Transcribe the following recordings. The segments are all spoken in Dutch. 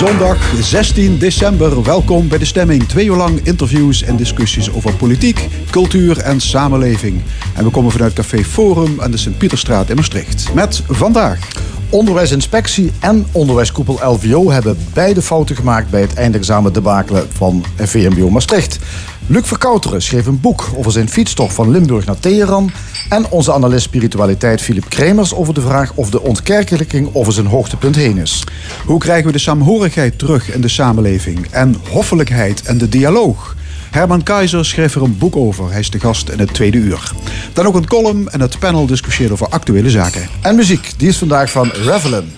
Zondag 16 december. Welkom bij de stemming. Twee uur lang interviews en discussies over politiek, cultuur en samenleving. En we komen vanuit Café Forum aan de Sint-Pieterstraat in Maastricht. Met vandaag. Onderwijsinspectie en onderwijskoepel LVO hebben beide fouten gemaakt bij het eindexamen debakelen van VMBO Maastricht. Luc Verkouteren schreef een boek over zijn fietstocht van Limburg naar Teheran. En onze analist spiritualiteit Philip Kremers over de vraag of de ontkerkelijking over zijn hoogtepunt heen is. Hoe krijgen we de saamhorigheid terug in de samenleving en hoffelijkheid en de dialoog? Herman Keizer schreef er een boek over. Hij is de gast in het tweede uur. Dan ook een column en het panel discussieert over actuele zaken. En muziek, die is vandaag van Revelin.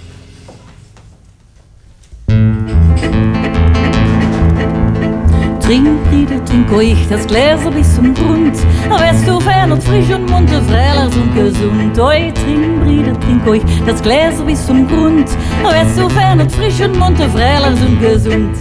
Trink, Friede, trink euch das Gläser bis zum Grund. Wärst du fern und frisch und munter, freilich und gesund. Oi, trink, Brüder, trink euch das Gläser bis zum Grund. Wärst du fern und frisch und munter, freilich und gesund.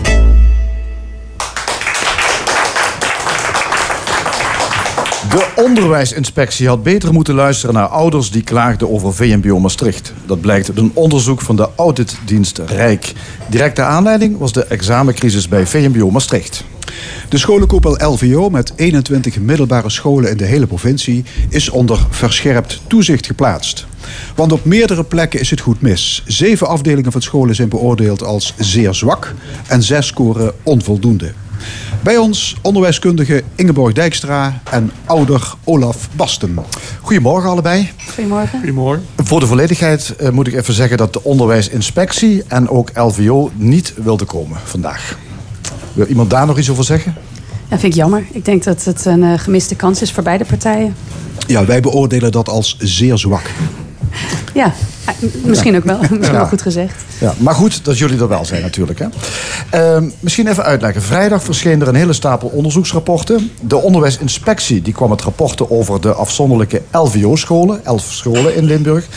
De onderwijsinspectie had beter moeten luisteren naar ouders die klaagden over VMBO Maastricht. Dat blijkt uit een onderzoek van de auditdienst Rijk. Directe aanleiding was de examencrisis bij VMBO Maastricht. De scholenkoepel LVO met 21 middelbare scholen in de hele provincie is onder verscherpt toezicht geplaatst. Want op meerdere plekken is het goed mis. Zeven afdelingen van scholen zijn beoordeeld als zeer zwak en zes scoren onvoldoende. Bij ons onderwijskundige Ingeborg Dijkstra en ouder Olaf Basten. Goedemorgen allebei. Goedemorgen. Goedemorgen. Voor de volledigheid eh, moet ik even zeggen dat de onderwijsinspectie en ook LVO niet wilden komen vandaag. Wil iemand daar nog iets over zeggen? Ja, vind ik jammer. Ik denk dat het een uh, gemiste kans is voor beide partijen. Ja, wij beoordelen dat als zeer zwak. Ja, misschien ook wel. Misschien wel goed gezegd. Ja, maar goed dat jullie er wel zijn natuurlijk. Hè? Uh, misschien even uitleggen. Vrijdag verscheen er een hele stapel onderzoeksrapporten. De onderwijsinspectie die kwam het rapporten over de afzonderlijke LVO-scholen. Elf scholen in Limburg.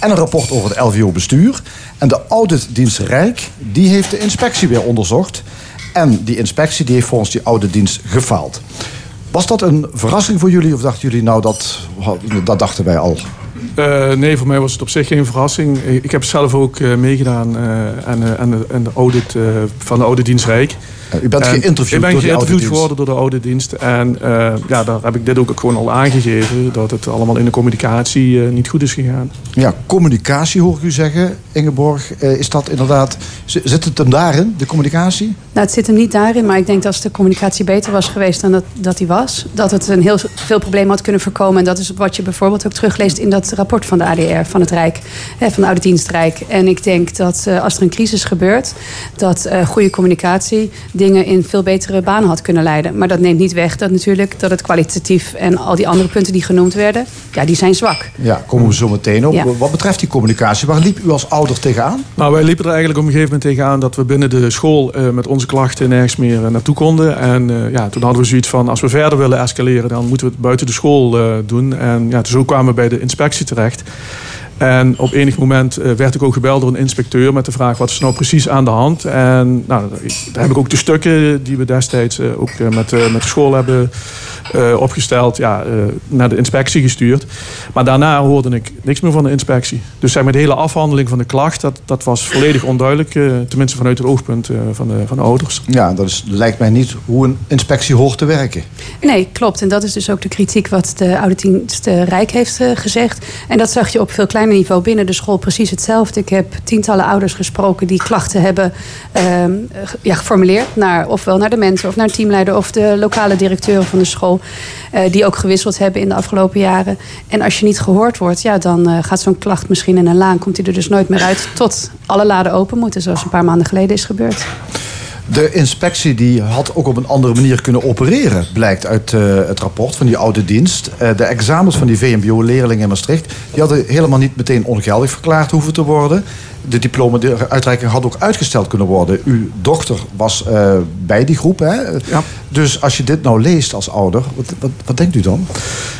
En een rapport over het LVO-bestuur. En de auditdienst Rijk die heeft de inspectie weer onderzocht. En die inspectie die heeft volgens die auditdienst gefaald. Was dat een verrassing voor jullie? Of dachten jullie nou dat, dat dachten wij al? Uh, nee, voor mij was het op zich geen verrassing. Ik heb zelf ook uh, meegedaan uh, aan, de, de audit van de Auditdienst Rijk. U bent geïnterviewd Ik ben door geïnterviewd geworden door de Auditdienst. En ja, daar heb ik dit ook gewoon al aangegeven. Dat het allemaal in de communicatie niet goed is gegaan. Ja, communicatie hoor ik u zeggen, Ingeborg. is dat inderdaad... Zit het hem daarin, de communicatie? Nou, het zit hem niet daarin. Maar ik denk dat als de communicatie beter was geweest dan dat, dat die was... dat het een heel veel problemen had kunnen voorkomen. En dat is wat je bijvoorbeeld ook terugleest in dat rapport van de ADR, van het Rijk, van de Oude Dienst Rijk. En ik denk dat uh, als er een crisis gebeurt, dat uh, goede communicatie dingen in veel betere banen had kunnen leiden. Maar dat neemt niet weg dat natuurlijk dat het kwalitatief en al die andere punten die genoemd werden, ja, die zijn zwak. Ja, komen we zo meteen op. Ja. Wat betreft die communicatie, waar liep u als ouder tegenaan? Nou, wij liepen er eigenlijk op een gegeven moment tegenaan dat we binnen de school uh, met onze klachten nergens meer naartoe konden. En ja, toen hadden we zoiets van, als we verder willen escaleren, dan moeten we het buiten de school doen. En ja, zo kwamen we bij de inspectie terecht. En op enig moment uh, werd ik ook gebeld door een inspecteur met de vraag wat is nou precies aan de hand. En nou, daar heb ik ook de stukken die we destijds uh, ook uh, met, met de school hebben opgesteld, ja, naar de inspectie gestuurd. Maar daarna hoorde ik niks meer van de inspectie. Dus zeg maar, de hele afhandeling van de klacht, dat, dat was volledig onduidelijk. tenminste vanuit het oogpunt van, de, van de ouders. Ja, dat is, lijkt mij niet hoe een inspectie hoort te werken. Nee, klopt. En dat is dus ook de kritiek wat de Auditdienst Rijk heeft gezegd. En dat zag je op veel niveau binnen de school precies hetzelfde. Ik heb tientallen ouders gesproken die klachten hebben uh, ja, geformuleerd. Naar, ofwel naar de mensen of naar een teamleider of de lokale directeur van de school. Uh, die ook gewisseld hebben in de afgelopen jaren. En als je niet gehoord wordt, ja, dan uh, gaat zo'n klacht misschien in een laan. Komt hij er dus nooit meer uit tot alle laden open moeten. Zoals een paar maanden geleden is gebeurd. De inspectie die had ook op een andere manier kunnen opereren, blijkt uit uh, het rapport van die oude dienst. Uh, de examens van die VMBO-leerlingen in Maastricht, die hadden helemaal niet meteen ongeldig verklaard hoeven te worden. De diploma-uitreiking had ook uitgesteld kunnen worden. Uw dochter was uh, bij die groep. Hè? Ja. Dus als je dit nou leest als ouder, wat, wat, wat denkt u dan?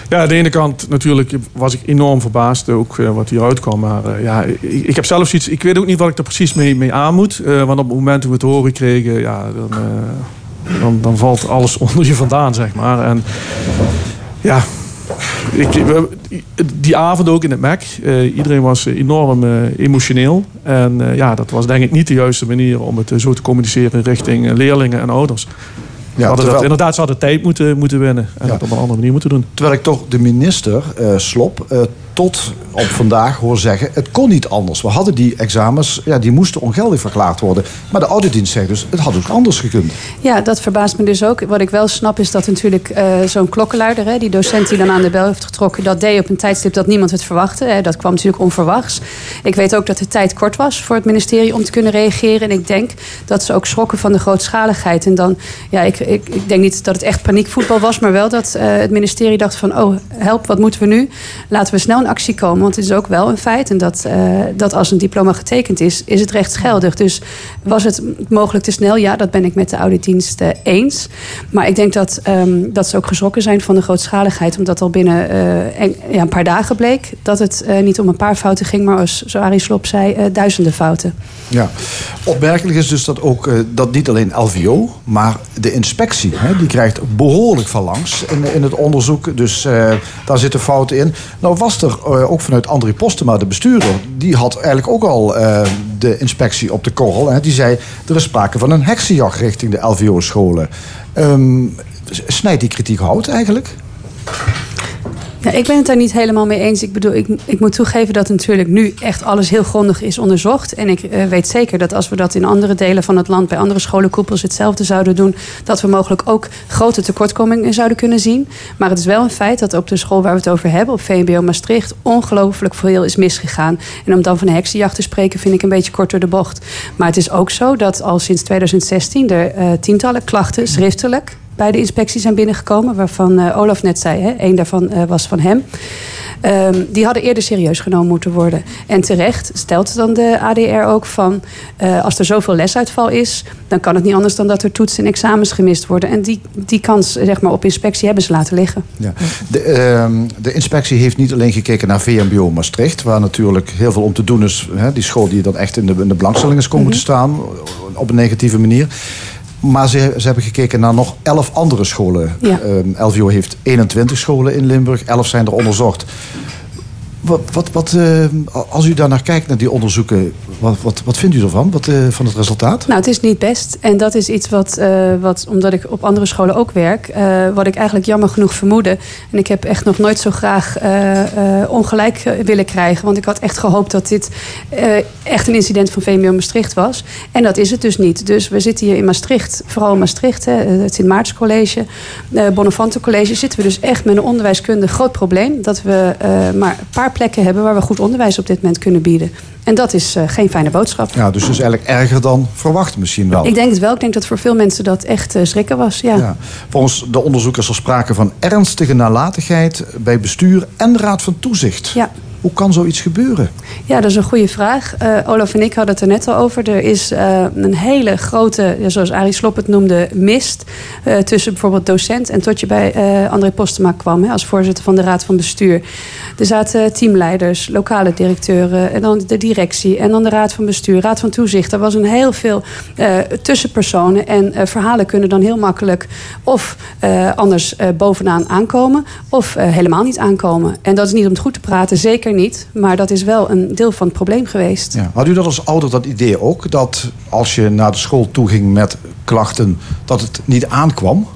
Ja, aan de ene kant natuurlijk was ik enorm verbaasd ook wat hieruit kwam. Maar ja, ik, ik, heb zelfs iets. Ik weet ook niet wat ik er precies mee, mee aan moet. Want op het moment toen we het horen kregen, ja, dan, dan, dan valt alles onder je vandaan, zeg maar. En ja, die avond ook in het MEC. Uh, iedereen was enorm uh, emotioneel. En ja, dat was denk ik niet de juiste manier om het zo te communiceren richting leerlingen en ouders. Ja, hadden terwijl... dat, inderdaad, ze hadden tijd moeten, moeten winnen. En ja. dat op een andere manier moeten doen. Terwijl ik toch de minister, Slop, tot op vandaag hoor zeggen... het kon niet anders. We hadden die examens, ja, die moesten ongeldig verklaard worden. Maar de auditdienst zegt dus, het had ook anders gekund. Ja, dat verbaast me dus ook. Wat ik wel snap is dat natuurlijk uh, zo'n klokkenluider... Hè, die docent die dan aan de bel heeft getrokken... dat deed op een tijdstip dat niemand het verwachtte. Hè. Dat kwam natuurlijk onverwachts. Ik weet ook dat de tijd kort was voor het ministerie om te kunnen reageren. En ik denk dat ze ook schrokken van de grootschaligheid. En dan, ja, ik, ik, ik denk niet dat het echt paniekvoetbal was... maar wel dat uh, het ministerie dacht van... oh, help, wat moeten we nu? Laten we snel actie komen. Want het is ook wel een feit. En dat, uh, dat als een diploma getekend is, is het rechtsgeldig. Dus was het mogelijk te snel? Ja, dat ben ik met de auditdienst uh, eens. Maar ik denk dat, um, dat ze ook geschrokken zijn van de grootschaligheid. Omdat al binnen en, ja, een paar dagen bleek dat het niet om een paar fouten ging. Maar als, zo Arie Slop zei, duizenden fouten. Ja, opmerkelijk is dus dat ook dat niet alleen LVO, maar de inspectie, hè, die krijgt behoorlijk van langs in, in het onderzoek. Dus daar zitten fouten in. Nou was er uh, ook vanuit André Postema, de bestuurder, die had eigenlijk ook al uh, de inspectie op de korrel. Hè. Die zei, er is sprake van een heksenjacht richting de LVO-scholen. Um, snijdt die kritiek hout eigenlijk? Ja, ik ben het daar niet helemaal mee eens. Ik bedoel, ik, ik moet toegeven dat natuurlijk nu echt alles heel grondig is onderzocht. En ik uh, weet zeker dat als we dat in andere delen van het land, bij andere scholenkoepels hetzelfde zouden doen, dat we mogelijk ook grote tekortkomingen zouden kunnen zien. Maar het is wel een feit dat op de school waar we het over hebben, op VMBO Maastricht, ongelooflijk veel is misgegaan. En om dan van heksenjacht te spreken, vind ik een beetje kort door de bocht. Maar het is ook zo dat al sinds 2016 er uh, tientallen klachten schriftelijk bij de inspectie zijn binnengekomen. Waarvan uh, Olaf net zei, hè, één daarvan uh, was van hem. Um, die hadden eerder serieus genomen moeten worden. En terecht stelt dan de ADR ook van... Uh, als er zoveel lesuitval is... dan kan het niet anders dan dat er toetsen en examens gemist worden. En die, die kans zeg maar, op inspectie hebben ze laten liggen. Ja. De, uh, de inspectie heeft niet alleen gekeken naar VMBO Maastricht... waar natuurlijk heel veel om te doen is. Hè, die school die dan echt in de, in de belangstelling is komen mm -hmm. te staan... op een negatieve manier... Maar ze, ze, hebben gekeken naar nog elf andere scholen. Ja. Um, LVO heeft 21 scholen in Limburg, 11 zijn er onderzocht. Wat, wat, wat, uh, als u daar naar kijkt, naar die onderzoeken, wat, wat, wat vindt u ervan, wat, uh, van het resultaat? Nou, het is niet best. En dat is iets wat, uh, wat omdat ik op andere scholen ook werk, wat ik eigenlijk jammer genoeg vermoedde. En ik heb echt nog nooit zo graag ongelijk willen krijgen. Want ik had echt gehoopt dat dit echt een incident van VMO Maastricht was. En dat is het dus niet. Dus we zitten hier in Maastricht, vooral in Maastricht, hè, het Sint Maartens College, Bonnefante College, zitten we dus echt met een onderwijskunde groot probleem. Dat we maar een paar plekken hebben waar we goed onderwijs op dit moment kunnen bieden. En dat is uh, geen fijne boodschap. Ja, dus is eigenlijk erger dan verwacht misschien wel. Ik denk het wel. Ik denk dat voor veel mensen dat echt uh, schrikken was. Ja. ja. Volgens de onderzoekers er sprake van ernstige nalatigheid bij bestuur en raad van toezicht. Ja. Hoe kan zoiets gebeuren? Ja, dat is een goede vraag. Uh, Olaf en ik hadden het er net al over. Er is uh, een hele grote, zoals Arie Slop het noemde, mist... Uh, tussen bijvoorbeeld docent en tot je bij André Postema kwam... Hè, als voorzitter van de Raad van Bestuur. Er zaten teamleiders, lokale directeuren... en dan de directie en dan de Raad van Bestuur, Raad van Toezicht. Er was een heel veel tussenpersonen. En verhalen kunnen dan heel makkelijk of anders bovenaan aankomen... of helemaal niet aankomen. En dat is niet om het goed te praten, zeker niet. Maar dat is wel een deel van het probleem geweest. Ja. Had u dat als ouder dat idee ook? Dat als je naar de school toe ging met klachten, dat het niet aankwam?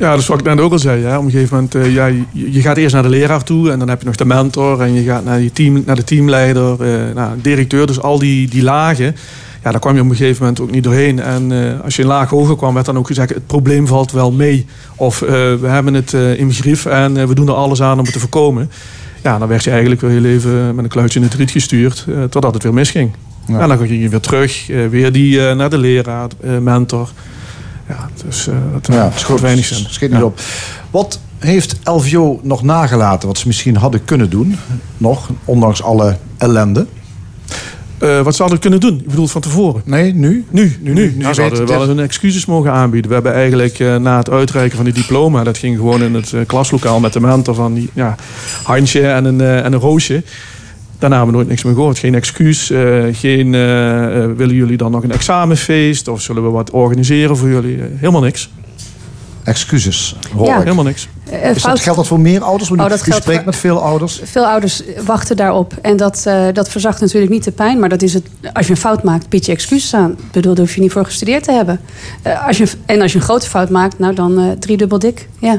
Ja, dat is wat ik net ook al zei. Hè. Op een gegeven moment, uh, ja, je, gaat eerst naar de leraar toe en dan heb je nog de mentor en je gaat naar, je team, naar de teamleider, uh, nou, directeur. Dus al die, die lagen, ja, daar kwam je op een gegeven moment ook niet doorheen. En uh, als je een laag hoger kwam, werd dan ook gezegd, het probleem valt wel mee. Of we hebben het in grief en we doen er alles aan om het te voorkomen. Ja, dan werd je eigenlijk weer heel even met een kluitje in het riet gestuurd. Uh, totdat het weer misging. Ja. En dan ging je weer terug. Uh, weer die uh, naar de leraar, mentor. Ja, dus dat ja, schoot weinig zin. Schiet niet ja. op. Wat heeft LVO nog nagelaten wat ze misschien hadden kunnen doen? Nog, ondanks alle ellende? Uh, wat ze hadden kunnen doen? Ik bedoel van tevoren. Nee, nu? Nu, nu, nu. nu ze hadden wel hun excuses mogen aanbieden. We hebben eigenlijk uh, na het uitreiken van die diploma... dat ging gewoon in het uh, klaslokaal met de mentor van die, ja, Handje en een, en een Roosje. Daarna hebben we nooit niks meer gehoord. Geen excuus. geen, willen jullie dan nog een examenfeest? Of zullen we wat organiseren voor jullie? helemaal niks. Excuses. Hoor Ja. ik. Helemaal niks. Eh, Is dat, geldt dat voor meer ouders? Want Oh, u- dat u spreekt voor- met veel ouders. Veel ouders wachten daarop. En dat, eh, dat verzacht natuurlijk niet de pijn. Maar dat is het, als je een fout maakt, bied je excuses aan. Ik bedoel, daar hoef je niet voor gestudeerd te hebben. Eh, als je, en als je een grote fout maakt, nou dan eh driedubbel dik. Ja.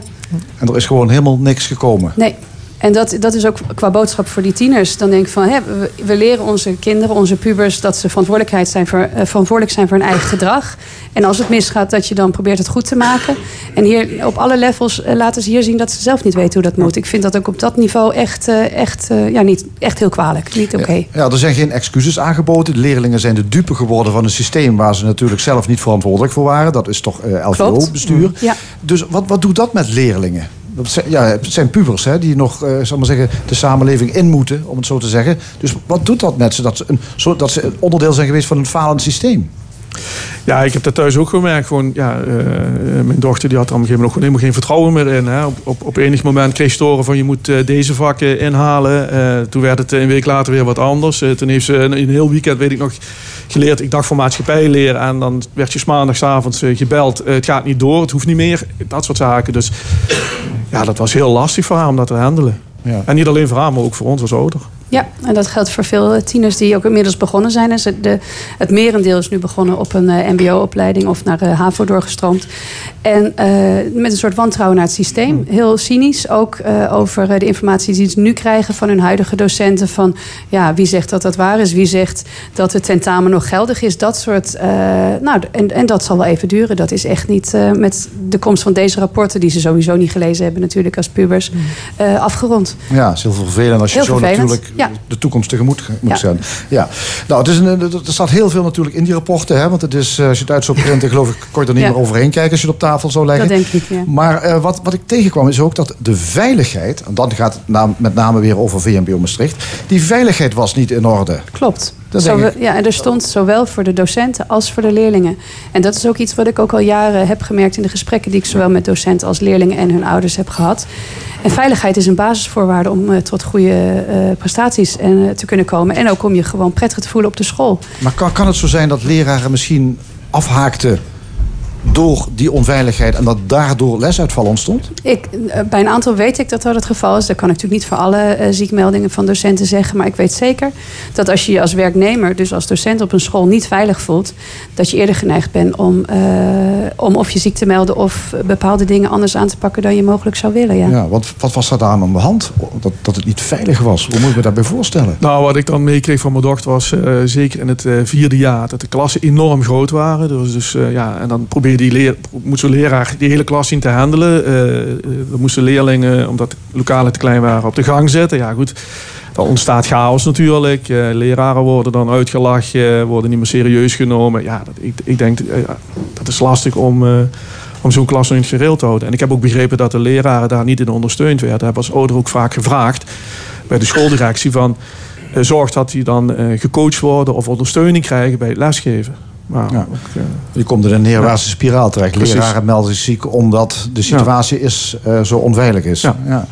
En er is gewoon helemaal niks gekomen. Nee. En dat, dat is ook qua boodschap voor die tieners. Dan denk ik van, hè, we, we leren onze kinderen, onze pubers... dat ze verantwoordelijkheid zijn voor, eh, verantwoordelijk zijn voor hun eigen gedrag. En als het misgaat, dat je dan probeert het goed te maken. En hier op alle levels eh, laten ze hier zien dat ze zelf niet weten hoe dat moet. Ik vind dat ook op dat niveau echt, eh, echt, ja, niet, echt heel kwalijk. Niet oké. Ja, ja, er zijn geen excuses aangeboden. De leerlingen zijn de dupe geworden van een systeem waar ze natuurlijk zelf niet verantwoordelijk voor waren. Dat is toch. LVO-bestuur. Ja. Dus wat, wat doet dat met leerlingen? Ja, het zijn pubers hè, die nog zal maar zeggen, de samenleving in moeten, om het zo te zeggen. Dus wat doet dat met ze? Dat ze, een, dat ze een onderdeel zijn geweest van een falend systeem? Ja, ik heb dat thuis ook gemerkt. Gewoon, ja, eh, mijn dochter die had er op een gegeven moment helemaal geen vertrouwen meer in. Hè. Op, op, op enig moment kreeg ze horen van je moet eh, deze vakken inhalen. Eh, toen werd het een week later weer wat anders. Toen heeft ze een, een heel weekend, weet ik nog, geleerd. Ik dacht voor maatschappijleer. En dan werd je maandagsavonds gebeld. het gaat niet door, het hoeft niet meer. Dat soort zaken. Dus ja, dat was heel lastig voor haar om dat te handelen. Ja. En niet alleen voor haar, maar ook voor ons als ouder. Ja, en dat geldt voor veel eh, tieners die ook inmiddels begonnen zijn. Dus de, het merendeel is nu begonnen op een eh, mbo-opleiding of naar eh, HAVO doorgestroomd. En eh, met een soort wantrouwen naar het systeem. Heel cynisch ook eh, over de informatie die ze nu krijgen van hun huidige docenten. Van ja, wie zegt dat dat waar is? Wie zegt dat het tentamen nog geldig is? Dat soort. eh, nou, en, en dat zal wel even duren. Dat is echt niet eh, met de komst van deze rapporten, die ze sowieso niet gelezen hebben, natuurlijk als pubers, eh, afgerond. Ja, het is heel vervelend als je Heel zo vervelend, natuurlijk ja. de toekomst tegemoet ge- moet zijn. Ja. Nou, het is een, er er staat heel veel natuurlijk in die rapporten. Hè, want het is, eh, als je het uit zou printen, geloof ik, kon je er niet meer overheen kijken als je het op tafel zou leggen. Dat denk ik, ja. Maar eh, wat, wat ik tegenkwam is ook dat de veiligheid, en dan gaat het na- met name weer over VMBO Maastricht, die veiligheid was niet in orde. Klopt. Dat Zowel- denk ik. ja, en er stond zowel voor de docenten als voor de leerlingen. En dat is ook iets wat ik ook al jaren heb gemerkt in de gesprekken die ik zowel met docenten als leerlingen en hun ouders heb gehad. En veiligheid is een basisvoorwaarde om eh, tot goede eh, prestaties eh, te kunnen komen. En ook om je gewoon prettig te voelen op de school. Maar kan, kan het zo zijn dat leraren misschien afhaakten door die onveiligheid en dat daardoor lesuitval ontstond? Ik, eh, bij een aantal weet ik dat dat het geval is. Dat kan ik natuurlijk niet voor alle eh, ziekmeldingen van docenten zeggen. Maar ik weet zeker dat als je je als werknemer, dus als docent op een school niet veilig voelt, dat je eerder geneigd bent om, eh, om of je ziek te melden of bepaalde dingen anders aan te pakken dan je mogelijk zou willen. Ja. Ja, wat, wat was daar aan de hand? Dat, dat het niet veilig was. Hoe moet ik me daarbij voorstellen? Nou, wat ik dan meekreeg van mijn dochter was eh, zeker in het vierde jaar dat de klassen enorm groot waren. Dus, dus eh, ja, en dan probeerde die leer, moet zo'n leraar die hele klas zien te handelen. Eh, eh, dan moesten leerlingen, omdat de lokalen te klein waren, op de gang zetten. Ja, goed. Dan ontstaat chaos natuurlijk. Eh, leraren worden dan uitgelachen, worden niet meer serieus genomen. Ja, dat, ik, ik denk eh, dat is lastig om, eh, om zo'n klas in het gereel te houden. En ik heb ook begrepen dat de leraren daar niet in ondersteund werden. Heb als ouder ook vaak gevraagd bij de schooldirectie van... eh, zorg dat die dan eh, gecoacht worden of ondersteuning krijgen bij het lesgeven. Maar Ja. ook, eh, Je komt in een neerwaartse spiraal terecht. Precies. Leraren melden zich ziek omdat de situatie is, eh, zo onveilig is. Ja. Ja.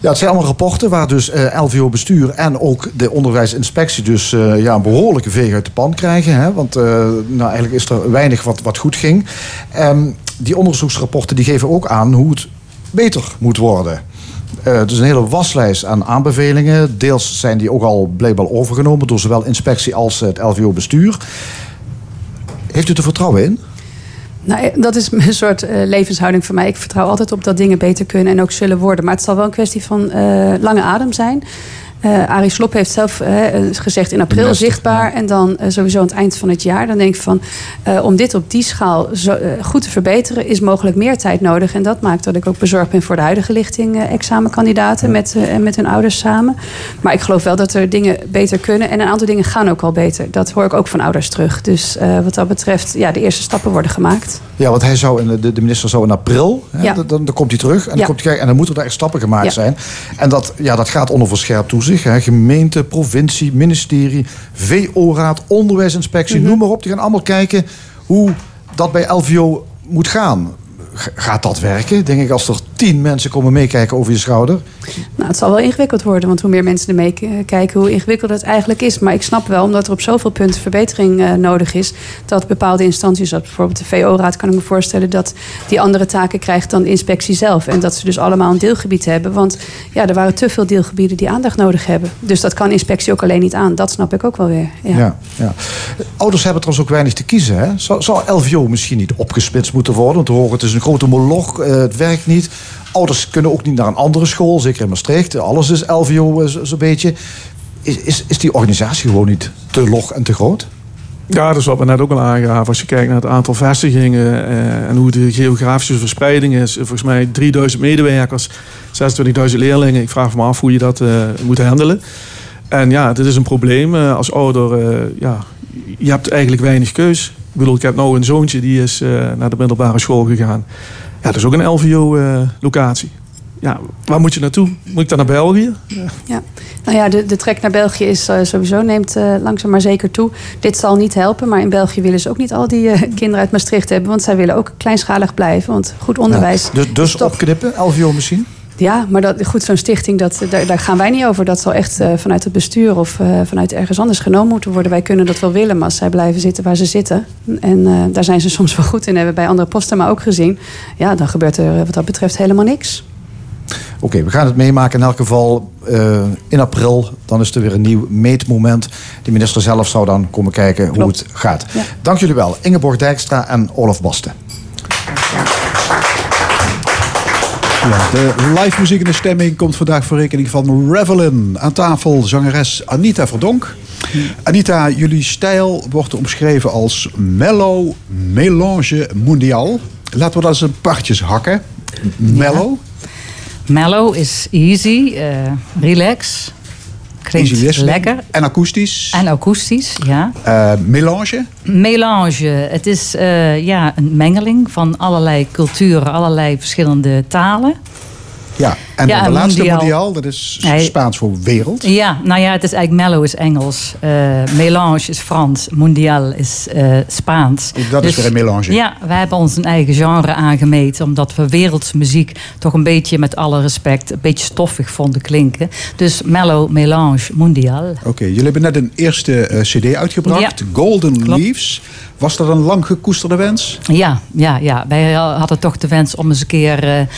Ja, het zijn allemaal rapporten waar dus eh, LVO-bestuur en ook de onderwijsinspectie dus eh, ja, een behoorlijke veeg uit de pan krijgen. Hè? Want eh, nou, eigenlijk is er weinig wat, wat goed ging. Ehm, die onderzoeksrapporten die geven ook aan hoe het beter moet worden. Eh, het is een hele waslijst aan aanbevelingen. Deels zijn die ook al blijkbaar overgenomen door zowel inspectie als het LVO-bestuur. Heeft u er vertrouwen in? Nou, eh, dat is een soort eh, levenshouding voor mij. Ik vertrouw altijd op dat dingen beter kunnen en ook zullen worden. Maar het zal wel een kwestie van eh, lange adem zijn. Eh Arie Slob heeft zelf eh, gezegd in april Best, zichtbaar. En dan eh, sowieso aan het eind van het jaar. Dan denk ik van, om dit op die schaal zo, goed te verbeteren... is mogelijk meer tijd nodig. En dat maakt dat ik ook bezorgd ben voor de huidige lichting examenkandidaten. Met, met hun ouders samen. Maar ik geloof wel dat er dingen beter kunnen. En een aantal dingen gaan ook al beter. Dat hoor ik ook van ouders terug. Dus wat dat betreft, ja, de eerste stappen worden gemaakt. Ja, want hij zou in, de, de minister zou in april, hè, Ja. dan, dan, komt hij terug en dan, komt hij, en dan moeten er echt stappen gemaakt zijn. En dat, ja, dat gaat onder verscherpt toezicht. Hè. Gemeente, provincie, ministerie, VO-raad, onderwijsinspectie, Mhm. noem maar op. Die gaan allemaal kijken hoe dat bij LVO moet gaan. Gaat dat werken? Denk ik, als er tien mensen komen meekijken over je schouder? Nou, het zal wel ingewikkeld worden, want hoe meer mensen er meekijken, hoe ingewikkelder het eigenlijk is. Maar ik snap wel, omdat er op zoveel punten verbetering uh, nodig is, dat bepaalde instanties, zoals bijvoorbeeld de VO-raad, kan ik me voorstellen dat die andere taken krijgt dan de inspectie zelf. En dat ze dus allemaal een deelgebied hebben. Want ja, er waren te veel deelgebieden die aandacht nodig hebben. Dus dat kan inspectie ook alleen niet aan. Dat snap ik ook wel weer. Ja. ja, ja. Ouders hebben trouwens ook weinig te kiezen. Hè? Zou, zou LVO misschien niet opgesplitst moeten worden? Want te horen, het is een grote moloch, uh, het werkt niet. Ouders kunnen ook niet naar een andere school, zeker in Maastricht. Alles is LVO eh, zo'n beetje. Is, is, is die organisatie gewoon niet te log en te groot? Ja, dat is wat we net ook al aangaven. Als je kijkt naar het aantal vestigingen eh, en hoe de geografische verspreiding is. Volgens mij 3000 medewerkers, 26.000 leerlingen. Ik vraag me af hoe je dat uh, moet handelen. En ja, dit is een probleem. Uh, als ouder, uh, ja, je hebt eigenlijk weinig keus. Ik bedoel, ik heb nou een zoontje die is naar de middelbare school gegaan. Ja, dat is ook een LVO-locatie. ja, waar moet je naartoe? Moet ik dan naar België? Ja, ja. nou ja, de, de trek naar België is uh, sowieso neemt uh, langzaam maar zeker toe. Dit zal niet helpen, maar in België willen ze ook niet al die uh, kinderen uit Maastricht hebben, want zij willen ook kleinschalig blijven, want goed onderwijs. Ja, dus dus opknippen, LVO misschien? Ja, maar dat, goed, zo'n stichting, dat, daar, daar, gaan wij niet over. Dat zal echt uh, vanuit het bestuur of uh, vanuit ergens anders genomen moeten worden. Wij kunnen dat wel willen, maar als zij blijven zitten waar ze zitten... en uh, daar zijn ze soms wel goed in, hebben we bij andere posten maar ook gezien... ja, dan gebeurt er wat dat betreft helemaal niks. Oké, okay, we gaan het meemaken in elk geval in april. Dan is er weer een nieuw meetmoment. De minister zelf zou dan komen kijken Klopt. hoe het gaat. Ja. Dank jullie wel, Ingeborg Dijkstra en Olaf Basten. Ja, de live muziek in de stemming komt vandaag voor rekening van Revelin. Aan tafel zangeres Anita Verdonk. Anita, jullie stijl wordt omschreven als mellow melange mondial. Laten we dat eens een partjes hakken. Mellow? Ja. Mellow is easy, uh, relax. Klinkt lekker. En akoestisch. En akoestisch, ja. Uh, melange? Melange. Het is uh, ja, een mengeling van allerlei culturen, allerlei verschillende talen. Ja, en ja, de laatste mondiaal, mondiaal, dat is Spaans voor wereld. Ja, nou ja, het is eigenlijk mellow is Engels. Uh, melange is Frans. Mondial is uh, Spaans. Dat dus, is weer een melange. Ja, wij hebben ons een eigen genre aangemeten. Omdat we wereldmuziek toch een beetje, met alle respect, een beetje stoffig vonden klinken. Dus mellow, melange, mondial. Oké, okay, jullie hebben net een eerste uh, cd uitgebracht. Ja, Golden klopt. Leaves. Was dat een lang gekoesterde wens? Ja, ja, ja. wij hadden toch de wens om eens een keer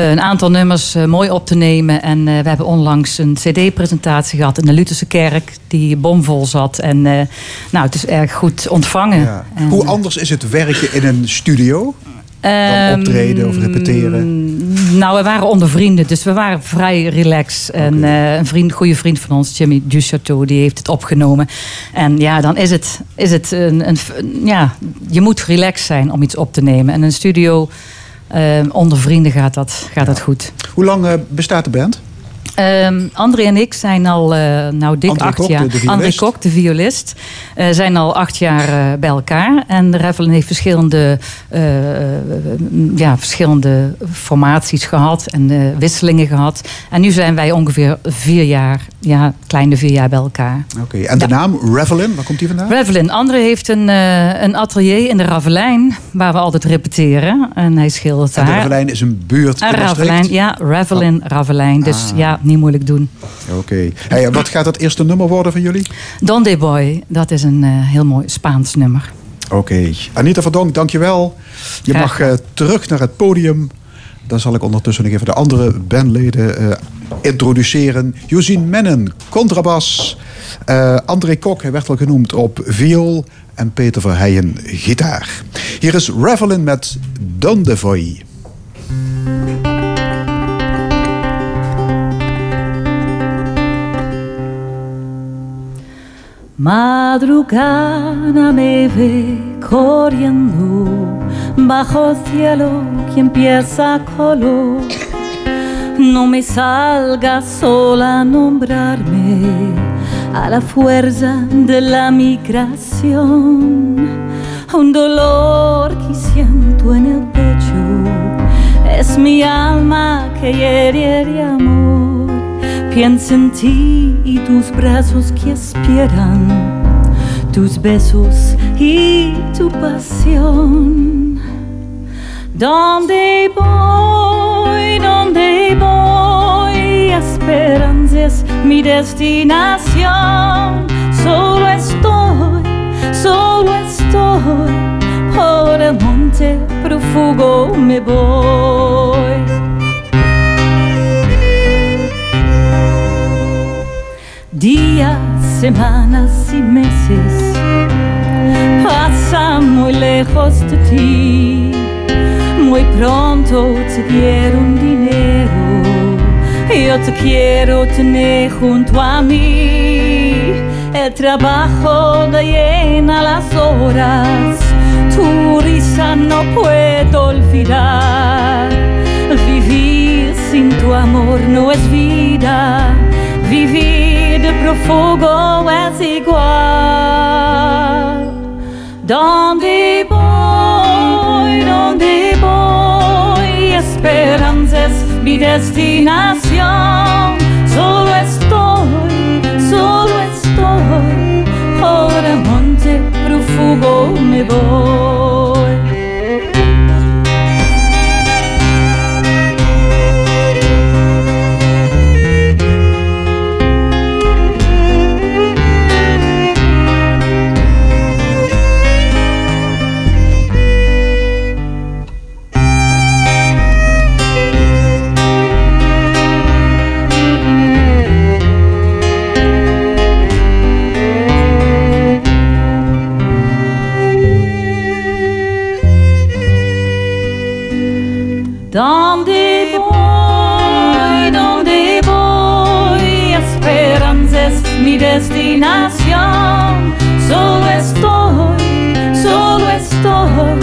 een aantal nummers uh, mooi op te nemen. En uh, we hebben onlangs een cd-presentatie gehad in de Lutherse kerk die bomvol zat. En nou, het is erg goed ontvangen. Ja. En, Hoe anders is het werken in een studio? Dan optreden of repeteren? Nou, we waren onder vrienden, dus we waren vrij relaxed. Okay. En uh, een vriend, goede vriend van ons, Jimmy Duchateau, die heeft het opgenomen. En ja, dan is het, is het een, een, ja, je moet relaxed zijn om iets op te nemen. En een studio onder vrienden gaat dat, gaat dat goed. Hoe lang uh, bestaat de band? Um, André en ik zijn al, uh, nou dik André acht Kok, jaar. De, André Kok, de violist. Uh, zijn al acht jaar uh, bij elkaar. En de Revelin heeft verschillende, ja, verschillende formaties gehad. En wisselingen gehad. En nu zijn wij ongeveer vier jaar, ja, kleine vier jaar bij elkaar. Oké, okay. en de ja. naam Revelin, waar komt die vandaan? Revelin. André heeft een, een atelier in de Ravelijn. Waar we altijd repeteren. En hij schildert en daar. de Ravelijn is een buurt in Ravelijn, ja. Revelin, oh. Ravelijn. Dus ah. ja, niet moeilijk doen. Oké. Okay. Hey, wat gaat het eerste nummer worden van jullie? Donde Boy, dat is een uh, heel mooi Spaans nummer. Oké. Okay. Anita Verdonk, dankjewel. Je Graag. mag uh, terug naar het podium. Dan zal ik ondertussen nog even de andere bandleden uh, introduceren. Josien Mennen, contrabas. André Kok, hij werd al genoemd op viool. En Peter Verheijen, gitaar. Hier is Revelin met Donde Boy. Madrugada me ve corriendo bajo el cielo que empieza color. No me salga sola a nombrarme a la fuerza de la migración. Un dolor que siento en el pecho es mi alma que hiere amor. Piensa en ti y tus brazos que esperan, tus besos y tu pasión. Donde voy, donde voy, esperanza es mi destinación. Solo estoy, solo estoy, por el monte profugo me voy. Días, semanas y meses pasan muy lejos de ti. Muy pronto te quiero un dinero. Yo te quiero tener junto a mí. El trabajo da llena las horas. Tu risa no puedo olvidar. Vivir sin tu amor no es vida. Vivir de profugo es igual. ¿Dónde voy? ¿Dónde voy? Esperanza es mi destinación. Solo estoy, solo estoy. El monte profugo me voy. Destinación. Solo estoy, solo estoy.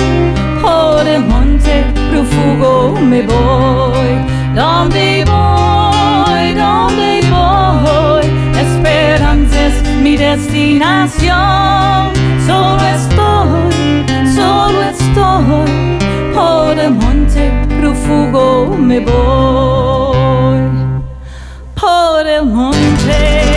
Por el monte profugo me voy. ¿Dónde voy? ¿Dónde voy? Esperanza es mi destinación. Solo estoy, solo estoy. Por el monte profugo me voy. Por el monte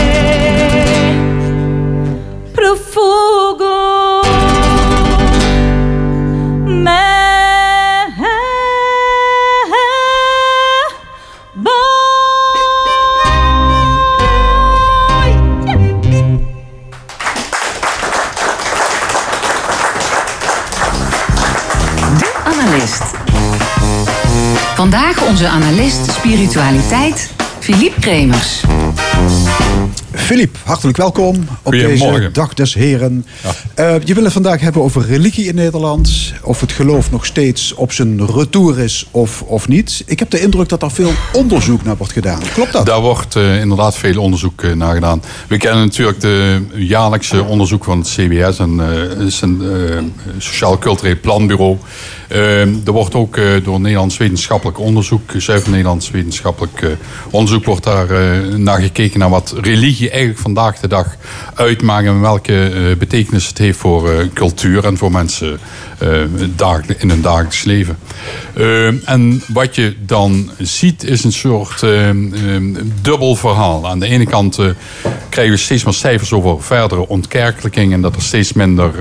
Vandaag onze analist spiritualiteit, Philippe Kremers. Filip, hartelijk welkom op deze. Dag des Heren. Eh, je wil het vandaag hebben over religie in Nederland. Of het geloof nog steeds op zijn retour is of, of niet. Ik heb de indruk dat er veel onderzoek naar wordt gedaan. Klopt dat? Daar wordt eh, inderdaad veel onderzoek eh, naar gedaan. We kennen natuurlijk de jaarlijkse onderzoek van het CBS, en uh, is een eh, Sociaal Cultureel Planbureau. Eh, er wordt ook eh, door Nederlands wetenschappelijk onderzoek, zuiver Nederlands wetenschappelijk eh, onderzoek, wordt daar eh, naar gekeken naar wat religie eigenlijk vandaag de dag uitmaakt en welke eh, betekenis het heeft voor eh, cultuur en voor mensen eh, in hun dagelijks leven. Eh, en wat je dan ziet is een soort eh, eh, dubbel verhaal. Aan de ene kant krijgen we steeds meer cijfers over verdere ontkerkelijking en dat er steeds minder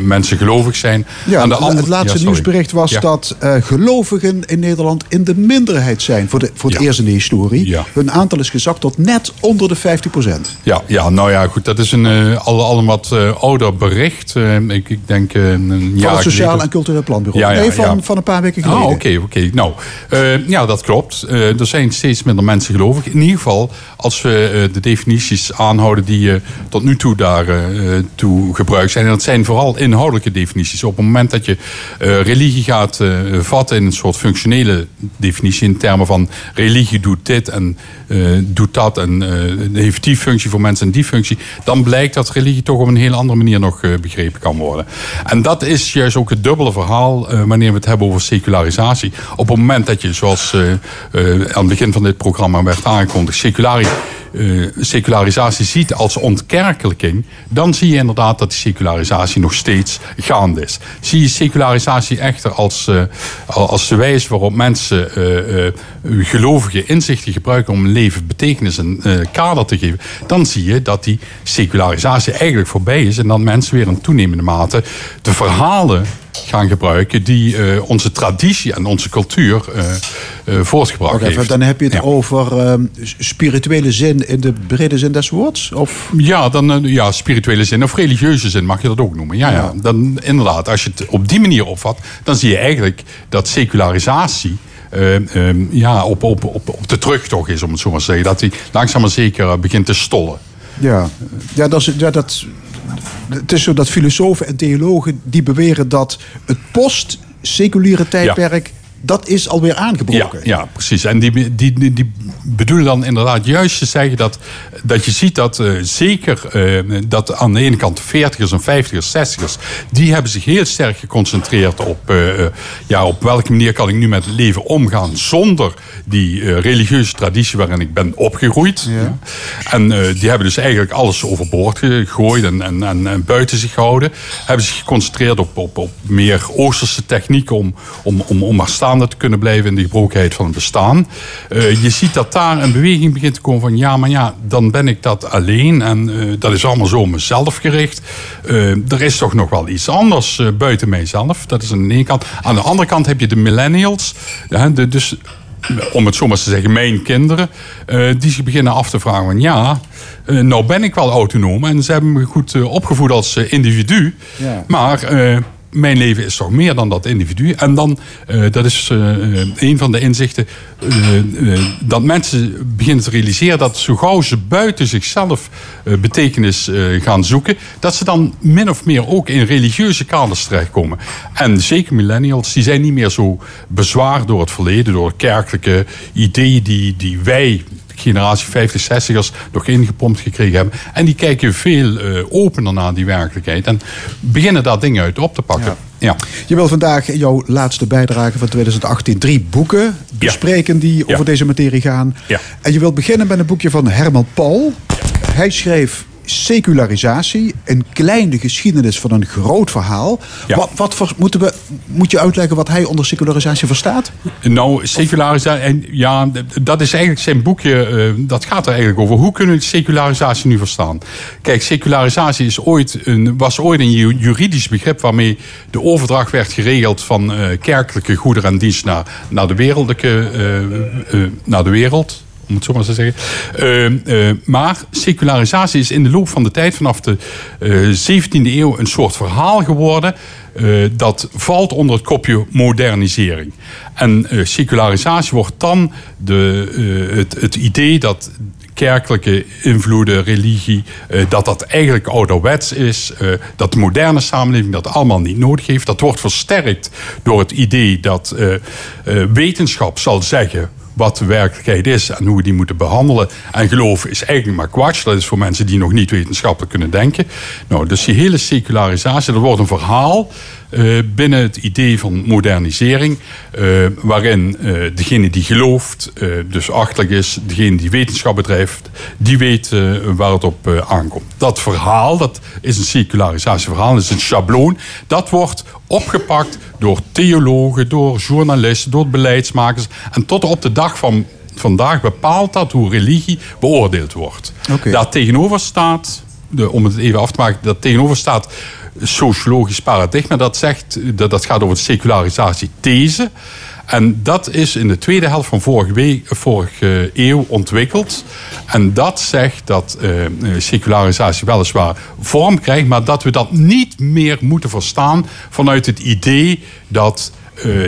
mensen gelovig zijn. Ja, Aan de het- andere- het laatste Ja, nieuwsbericht was Ja. dat gelovigen in Nederland in de minderheid zijn. Voor, de, voor het Ja. eerst in de historie. Ja. Hun aantal is gezakt tot net onder de 50 procent. Ja, ja, nou ja, goed. Dat is een al, al een wat ouder bericht. Ik, ik denk een jaar Van het Sociaal en Cultureel Planbureau. Ja, ja, nee, van, van een paar weken geleden. Ah, oké, oké. Nou, eh, ja, dat klopt. Eh, er zijn steeds minder mensen gelovig. In ieder geval, als we eh, de definities aanhouden die tot nu toe daar eh, eh, toe gebruikt zijn. En dat zijn vooral inhoudelijke definities. Op het moment dat je religie gaat vatten in een soort functionele definitie. In termen van religie doet dit en doet dat. En heeft die functie voor mensen en die functie. Dan blijkt dat religie toch op een hele andere manier nog begrepen kan worden. En dat is juist ook het dubbele verhaal wanneer we het hebben over secularisatie. Op het moment dat je, zoals eh, eh, aan het begin van dit programma werd aangekondigd, seculari, eh, secularisatie ziet als ontkerkelijking, dan zie je inderdaad dat die secularisatie nog steeds gaande is. Zie je secularisatie echter als, als de wijze waarop mensen gelovige inzichten gebruiken om leven betekenis en kader te geven, dan zie je dat die secularisatie eigenlijk voorbij is en dat mensen weer in toenemende mate de verhalen gaan gebruiken die eh, onze traditie en onze cultuur uh, uh, voortgebracht okay, heeft. Dan heb je het ja. over uh, spirituele zin in de brede zin des woords? Of? Ja, dan, ja, spirituele zin of religieuze zin mag je dat ook noemen. Ja, ja. ja. Dan, inderdaad, als je het op die manier opvat, dan zie je eigenlijk dat secularisatie. Uh, um, ja, op, op, op, op de terugtocht is, om het zo maar te zeggen. Dat hij langzaam maar zeker begint te stollen. Ja, ja, dat, is, ja dat, het is zo dat filosofen en theologen die beweren dat het post-seculiere tijdperk. Dat is alweer aangebroken. Ja, ja precies. En die, die, die, die, bedoelen dan inderdaad juist te zeggen dat, dat je ziet dat uh, zeker uh, dat aan de ene kant de 40ers en 50ers, 60ers, die hebben zich heel sterk geconcentreerd op, uh, ja, op welke manier kan ik nu met het leven omgaan zonder die religieuze traditie waarin ik ben opgegroeid. Ja. En die hebben dus eigenlijk alles overboord gegooid en, en, en, en, buiten zich gehouden. Hebben zich geconcentreerd op, op, op meer Oosterse technieken om, om, om, om maar staande te kunnen blijven in de gebrokenheid van het bestaan. je ziet dat daar een beweging begint te komen van ja, maar ja, dan ben ik dat alleen en uh, dat is allemaal zo mezelf gericht. Uh, er is toch nog wel iets anders buiten mijzelf. Dat is aan de ene kant. Aan de andere kant heb je de millennials. Ja, de, dus om het zo maar te zeggen, mijn kinderen, die zich beginnen af te vragen van ja, nou ben ik wel autonoom en ze hebben me goed opgevoed als individu, ja. maar mijn leven is toch meer dan dat individu. En dan, uh, dat is uh, een van de inzichten, dat mensen beginnen te realiseren dat zo gauw ze buiten zichzelf betekenis gaan zoeken, dat ze dan min of meer ook in religieuze kaders terechtkomen. En zeker millennials, die zijn niet meer zo bezwaard door het verleden, door kerkelijke ideeën die, die wij generatie 50, 60ers nog ingepompt gekregen hebben. En die kijken veel uh, opener naar die werkelijkheid. En beginnen daar dingen uit op te pakken. Ja. Ja. Je wil vandaag jouw laatste bijdrage van 2018 drie boeken bespreken ja. die over deze materie gaan. En je wilt beginnen met een boekje van Herman Paul. Hij schreef secularisatie, een kleine geschiedenis van een groot verhaal. Ja. Wat, wat voor, moeten we, moet je uitleggen wat hij onder secularisatie verstaat? Nou, secularisatie, en ja, dat is eigenlijk zijn boekje, uh, dat gaat er eigenlijk over. Hoe kunnen we secularisatie nu verstaan? Kijk, secularisatie is ooit een, was ooit een juridisch begrip waarmee de overdracht werd geregeld van uh, kerkelijke goederen en dienst naar, naar de wereldlijke, uh, naar de wereld om het zo maar te zeggen. Uh, uh, maar secularisatie is in de loop van de tijd, vanaf de uh, 17e eeuw, een soort verhaal geworden. dat valt onder het kopje modernisering. En secularisatie wordt dan de, het, het idee dat kerkelijke invloeden, religie, dat dat eigenlijk ouderwets is. Dat de moderne samenleving dat allemaal niet nodig heeft. Dat wordt versterkt door het idee dat wetenschap zal zeggen wat de werkelijkheid is en hoe we die moeten behandelen. En geloof is eigenlijk maar kwatsch. Dat is voor mensen die nog niet wetenschappelijk kunnen denken. Nou, dus die hele secularisatie, dat wordt een verhaal uh, binnen het idee van modernisering, uh, waarin uh, degene die gelooft, dus achterlijk is, degene die wetenschap bedrijft, die weet waar het op aankomt. Dat verhaal, dat is een secularisatieverhaal, dat is een schabloon, dat wordt opgepakt door theologen, door journalisten, door beleidsmakers en tot op de dag van vandaag bepaalt dat hoe religie beoordeeld wordt. Okay. Daar tegenover staat, de, om het even af te maken, dat tegenover staat sociologisch paradigma dat zegt, dat, dat gaat over de secularisatie-these. En dat is in de tweede helft van vorige, week, vorige eeuw ontwikkeld. En dat zegt dat uh, secularisatie weliswaar vorm krijgt, maar dat we dat niet meer moeten verstaan vanuit het idee dat.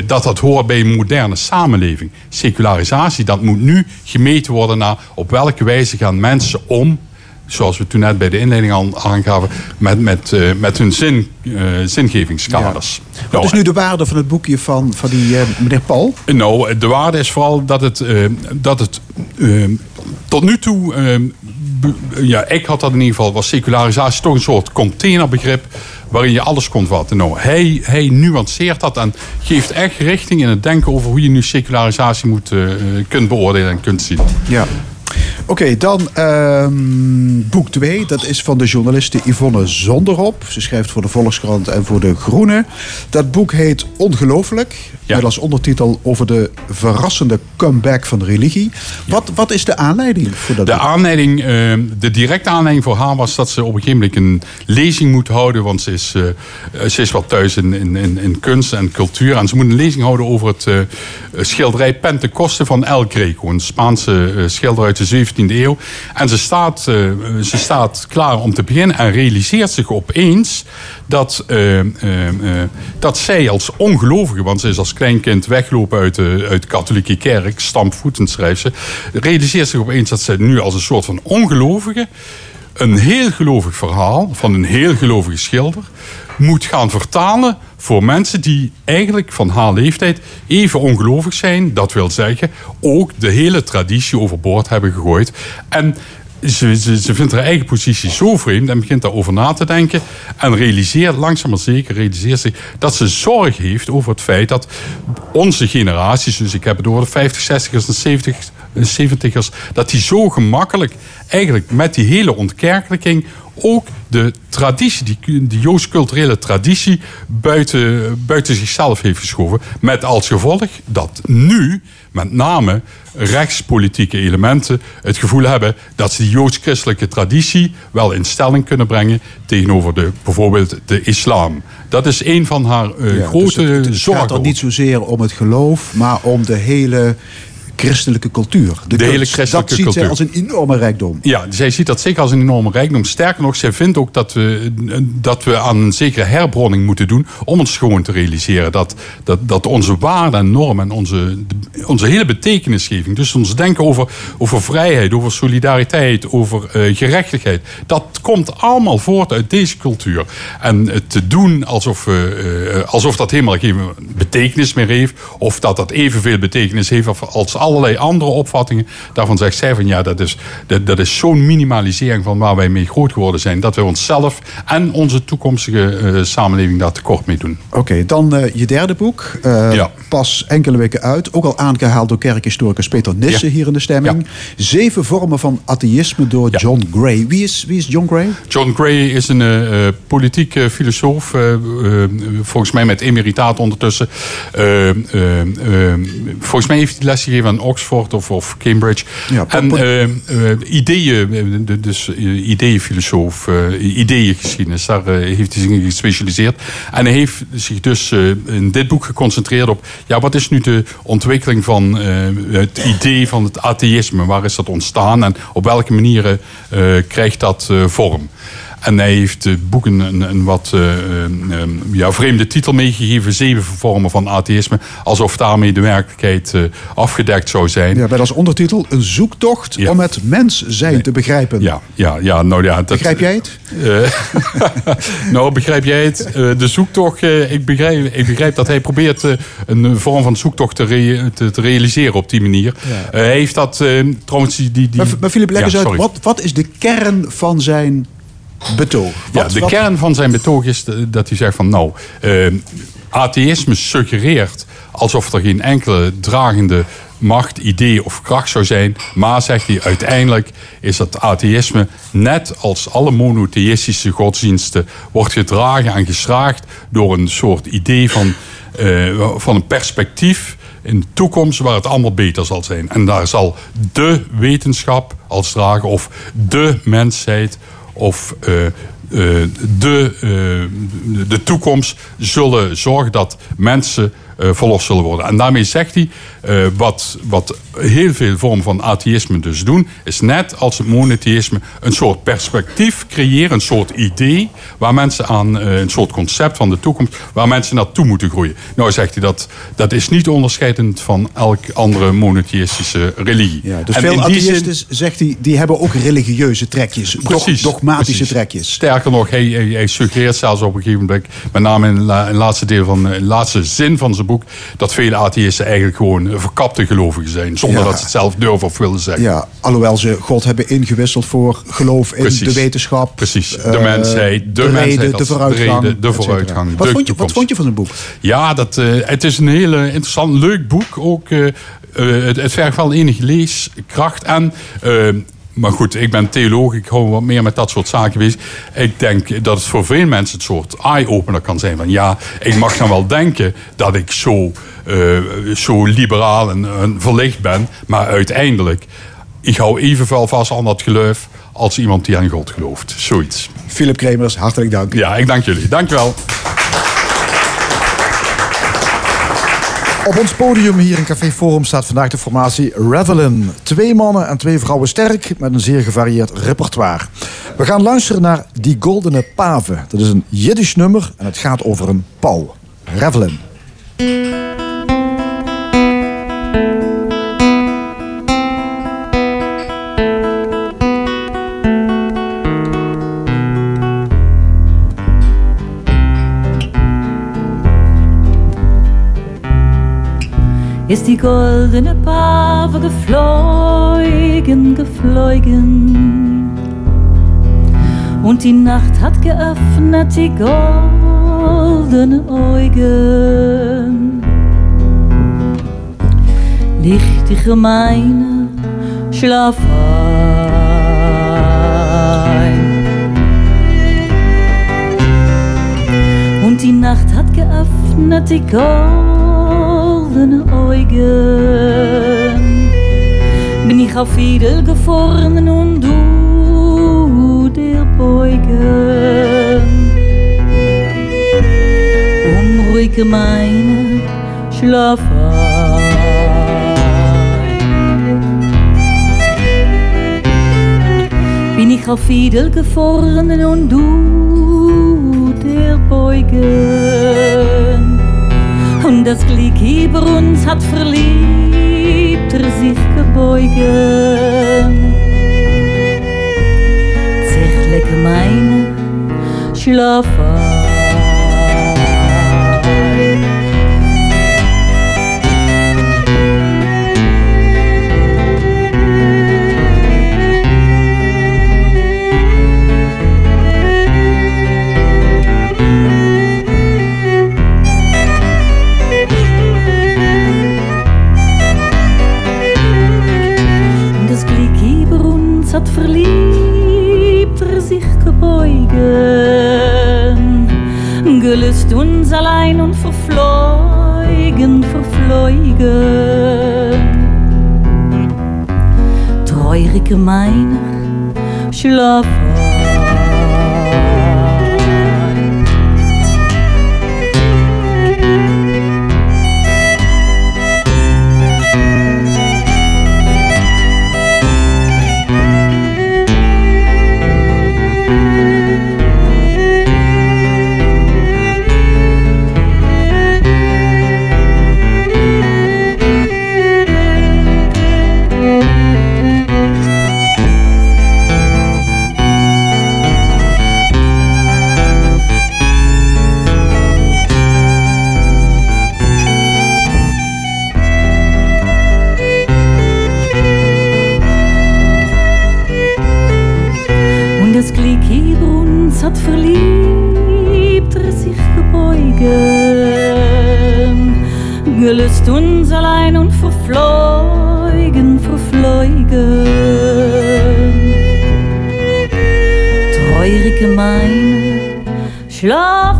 Dat dat hoort bij een moderne samenleving. Secularisatie, dat moet nu gemeten worden naar op welke wijze gaan mensen om zoals we toen net bij de inleiding al aangaven, met, met, uh, met hun zin, uh, zingevingskaders. Ja. Wat is nu de waarde van het boekje van, van die uh, meneer Paul? Nou, de waarde is vooral dat het, dat het tot nu toe, ja, ik had dat in ieder geval, was secularisatie toch een soort containerbegrip waarin je alles kon vatten. Nou, hij, hij nuanceert dat en geeft echt richting in het denken over hoe je nu secularisatie moet, kunt beoordelen en kunt zien. Ja. Oké, dan ehm, boek 2. Dat is van de journaliste Yvonne Zonderop. Ze schrijft voor de Volkskrant en voor de Groene. Dat boek heet Ongelooflijk. Ja. Met als ondertitel over de verrassende comeback van religie. Wat, wat is de aanleiding voor dat De boek? aanleiding, eh, de directe aanleiding voor haar was dat ze op een gegeven moment een lezing moet houden. Want ze is, eh, ze is wat thuis in, in, in, in kunst en cultuur. En ze moet een lezing houden over het eh, schilderij Pentecoste van El Greco. Een Spaanse schilder uit de 17e eeuw. En ze staat, eh, ze staat klaar om te beginnen en realiseert zich opeens dat, eh, eh, dat zij als ongelovige, want ze is als kleinkind weggelopen uit de, uit de katholieke kerk, stampvoetend schrijft ze, realiseert zich opeens dat zij nu als een soort van ongelovige een heel gelovig verhaal van een heel gelovige schilder moet gaan vertalen voor mensen die eigenlijk van haar leeftijd even ongelovig zijn. Dat wil zeggen, ook de hele traditie overboord hebben gegooid. En ze, vindt haar eigen positie zo vreemd en begint daarover na te denken. En realiseert, langzaam maar zeker, realiseert zich dat ze zorg heeft over het feit dat onze generaties, dus ik heb het over de 50, 60ers en 70, 70ers, dat die zo gemakkelijk eigenlijk met die hele ontkerkelijking ook de traditie, die, die joods-culturele traditie, buiten, buiten zichzelf heeft geschoven. Met als gevolg dat nu met name rechtspolitieke elementen het gevoel hebben dat ze die joods-christelijke traditie wel in stelling kunnen brengen tegenover de, bijvoorbeeld de islam. Dat is een van haar eh, Ja, grote dus het, het zorgen. gaat er niet zozeer om het geloof, maar om de hele christelijke cultuur. De hele christelijke dat ziet zij als een enorme rijkdom. Ja, zij ziet dat zeker als een enorme rijkdom. Sterker nog, zij vindt ook dat we, dat we aan een zekere herbronning moeten doen. om ons gewoon te realiseren dat, dat, dat onze waarden en normen en onze, onze hele betekenisgeving. dus ons denken over, over vrijheid, over solidariteit, over eh, gerechtigheid. dat komt allemaal voort uit deze cultuur. En het te doen alsof, we, eh, alsof dat helemaal geen betekenis meer heeft. of dat dat evenveel betekenis heeft als allerlei andere opvattingen. Daarvan zegt zij van ja, dat is, dat, dat is zo'n minimalisering van waar wij mee groot geworden zijn. Dat we onszelf en onze toekomstige eh, samenleving daar tekort mee doen. Oké, dan eh, je derde boek. eh, Ja. Pas enkele weken uit. Ook al aangehaald door kerkhistoricus Peter Nissen Ja. hier in de stemming. Zeven vormen van atheïsme door. John Gray. Wie is, wie is John Gray? John Gray is een politiek filosoof, volgens mij met emeritaat ondertussen. Volgens mij heeft hij lesgegeven aan Oxford of, of Cambridge. Ja, en eh, eh, ideeën, eh, dus ideeënfilosoof, eh ideeëngeschiedenis, daar heeft hij zich in gespecialiseerd. En hij heeft zich dus in dit boek geconcentreerd op, ja, wat is nu de ontwikkeling van het idee van het atheïsme? Waar is dat ontstaan en op welke manieren krijgt dat vorm? En hij heeft het boek een, een, wat eh, een, een, ja, vreemde titel meegegeven. Zeven vormen van atheïsme. Alsof daarmee de werkelijkheid eh, afgedekt zou zijn. Ja, met als ondertitel een zoektocht Ja. om het mens zijn te begrijpen. Ja, ja, ja, nou ja. Dat, Begrijp jij het? Eh, nou, begrijp jij het? Eh, de zoektocht, eh, ik, begrijp, ik begrijp dat hij probeert eh, een vorm van zoektocht te, te, te realiseren op die manier. Eh, hij heeft dat eh, trouwens, die... die Maar, maar leg eens uit. Wat, wat is de kern van zijn betoog? Ja, Wat- de wat- kern van zijn betoog is de- dat hij zegt van nou, eh, atheïsme suggereert alsof er geen enkele dragende macht, idee of kracht zou zijn. Maar zegt hij uiteindelijk is dat atheïsme net als alle monotheïstische godsdiensten wordt gedragen en geschraagd door een soort idee van, eh, van een perspectief in de toekomst waar het allemaal beter zal zijn. En daar zal de wetenschap als dragen of de mensheid of eh, eh, de, eh, de- toekomst zullen zorgen dat mensen verlost zullen worden. En daarmee zegt hij, wat, wat heel veel vormen van atheïsme dus doen, is net als het monotheïsme een soort perspectief creëren, een soort idee, waar mensen aan, eh, een soort concept van de toekomst, waar mensen naartoe moeten groeien. Nou zegt hij dat, dat is niet onderscheidend van elk andere monotheïstische religie. Ja, dus En veel zin- atheïsten, zegt hij, die hebben ook religieuze trekjes. Precies, dogmatische precies. trekjes. Sterker nog, hij, suggereert zelfs op een gegeven moment, met name in, la- in het laatste deel van de laatste zin van zijn boek, dat vele atheïsten eigenlijk gewoon verkapte gelovigen zijn, zonder Ja. dat ze het zelf durven of willen zeggen. Ja, alhoewel ze God hebben ingewisseld voor geloof in Precies. de wetenschap. Precies, de eh, mensheid, de, de mensheid reden, de vooruitgang. reden, de et cetera. vooruitgang. Wat, de vond je, wat vond je van het boek? Ja, dat, eh, het is een heel interessant, leuk boek. Ook, eh, het, het vergt wel enige leeskracht. En maar goed, ik ben theoloog, ik hou wat meer met dat soort zaken bezig. Ik denk dat het voor veel mensen het soort eye-opener kan zijn. Van ja, ik mag dan wel denken dat ik zo, uh, zo liberaal en, en verlicht ben, maar uiteindelijk, ik hou evenveel vast aan dat geloof als iemand die aan God gelooft. Zoiets. Philip Kremers, hartelijk dank. Ja, ik dank jullie. Dank wel. Op ons podium hier in Café Forum staat vandaag de formatie Revelin. Twee mannen en twee vrouwen sterk met een zeer gevarieerd repertoire. We gaan luisteren naar Die Goldene Pave. Dat is een Jiddisch nummer en het gaat over een pauw. Revelin. Ist die goldene Pave geflogen, geflogen. Und die Nacht hat geöffnet die goldenen Augen. Licht die gemeine, schlaf ein. Und die Nacht hat geöffnet die goldenen Augen bin ich auf Fiedel gefroren und du dir beugen. Unruhige meine Schlaf Bin ich auf Fiedel gefroren und du dir beugen das Glück über uns hat verliebter sich gebeugen. Zärtliche meine Schlaf verfleugen, gelöst uns allein und verfleugen, verfleugen. Treurige Meiner, schlaf Treurige meine, schlaf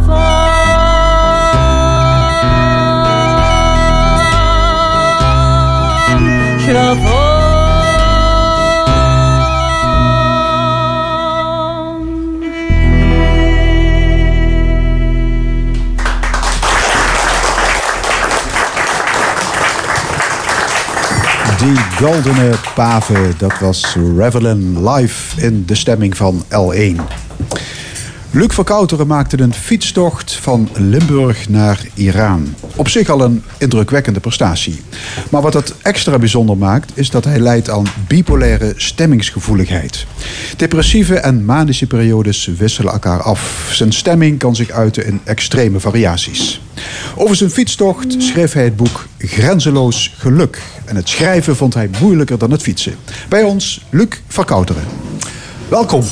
Goldene Pave, dat was Revelin live in de stemming van L1. Luc Verkouteren maakte een fietstocht van Limburg naar Iran. Op zich al een indrukwekkende prestatie. Maar wat het extra bijzonder maakt, is dat hij leidt aan bipolaire stemmingsgevoeligheid. Depressieve en manische periodes wisselen elkaar af. Zijn stemming kan zich uiten in extreme variaties. Over zijn fietstocht schreef hij het boek Grenzeloos Geluk. En het schrijven vond hij moeilijker dan het fietsen. Bij ons, Luc Verkouteren. Welkom.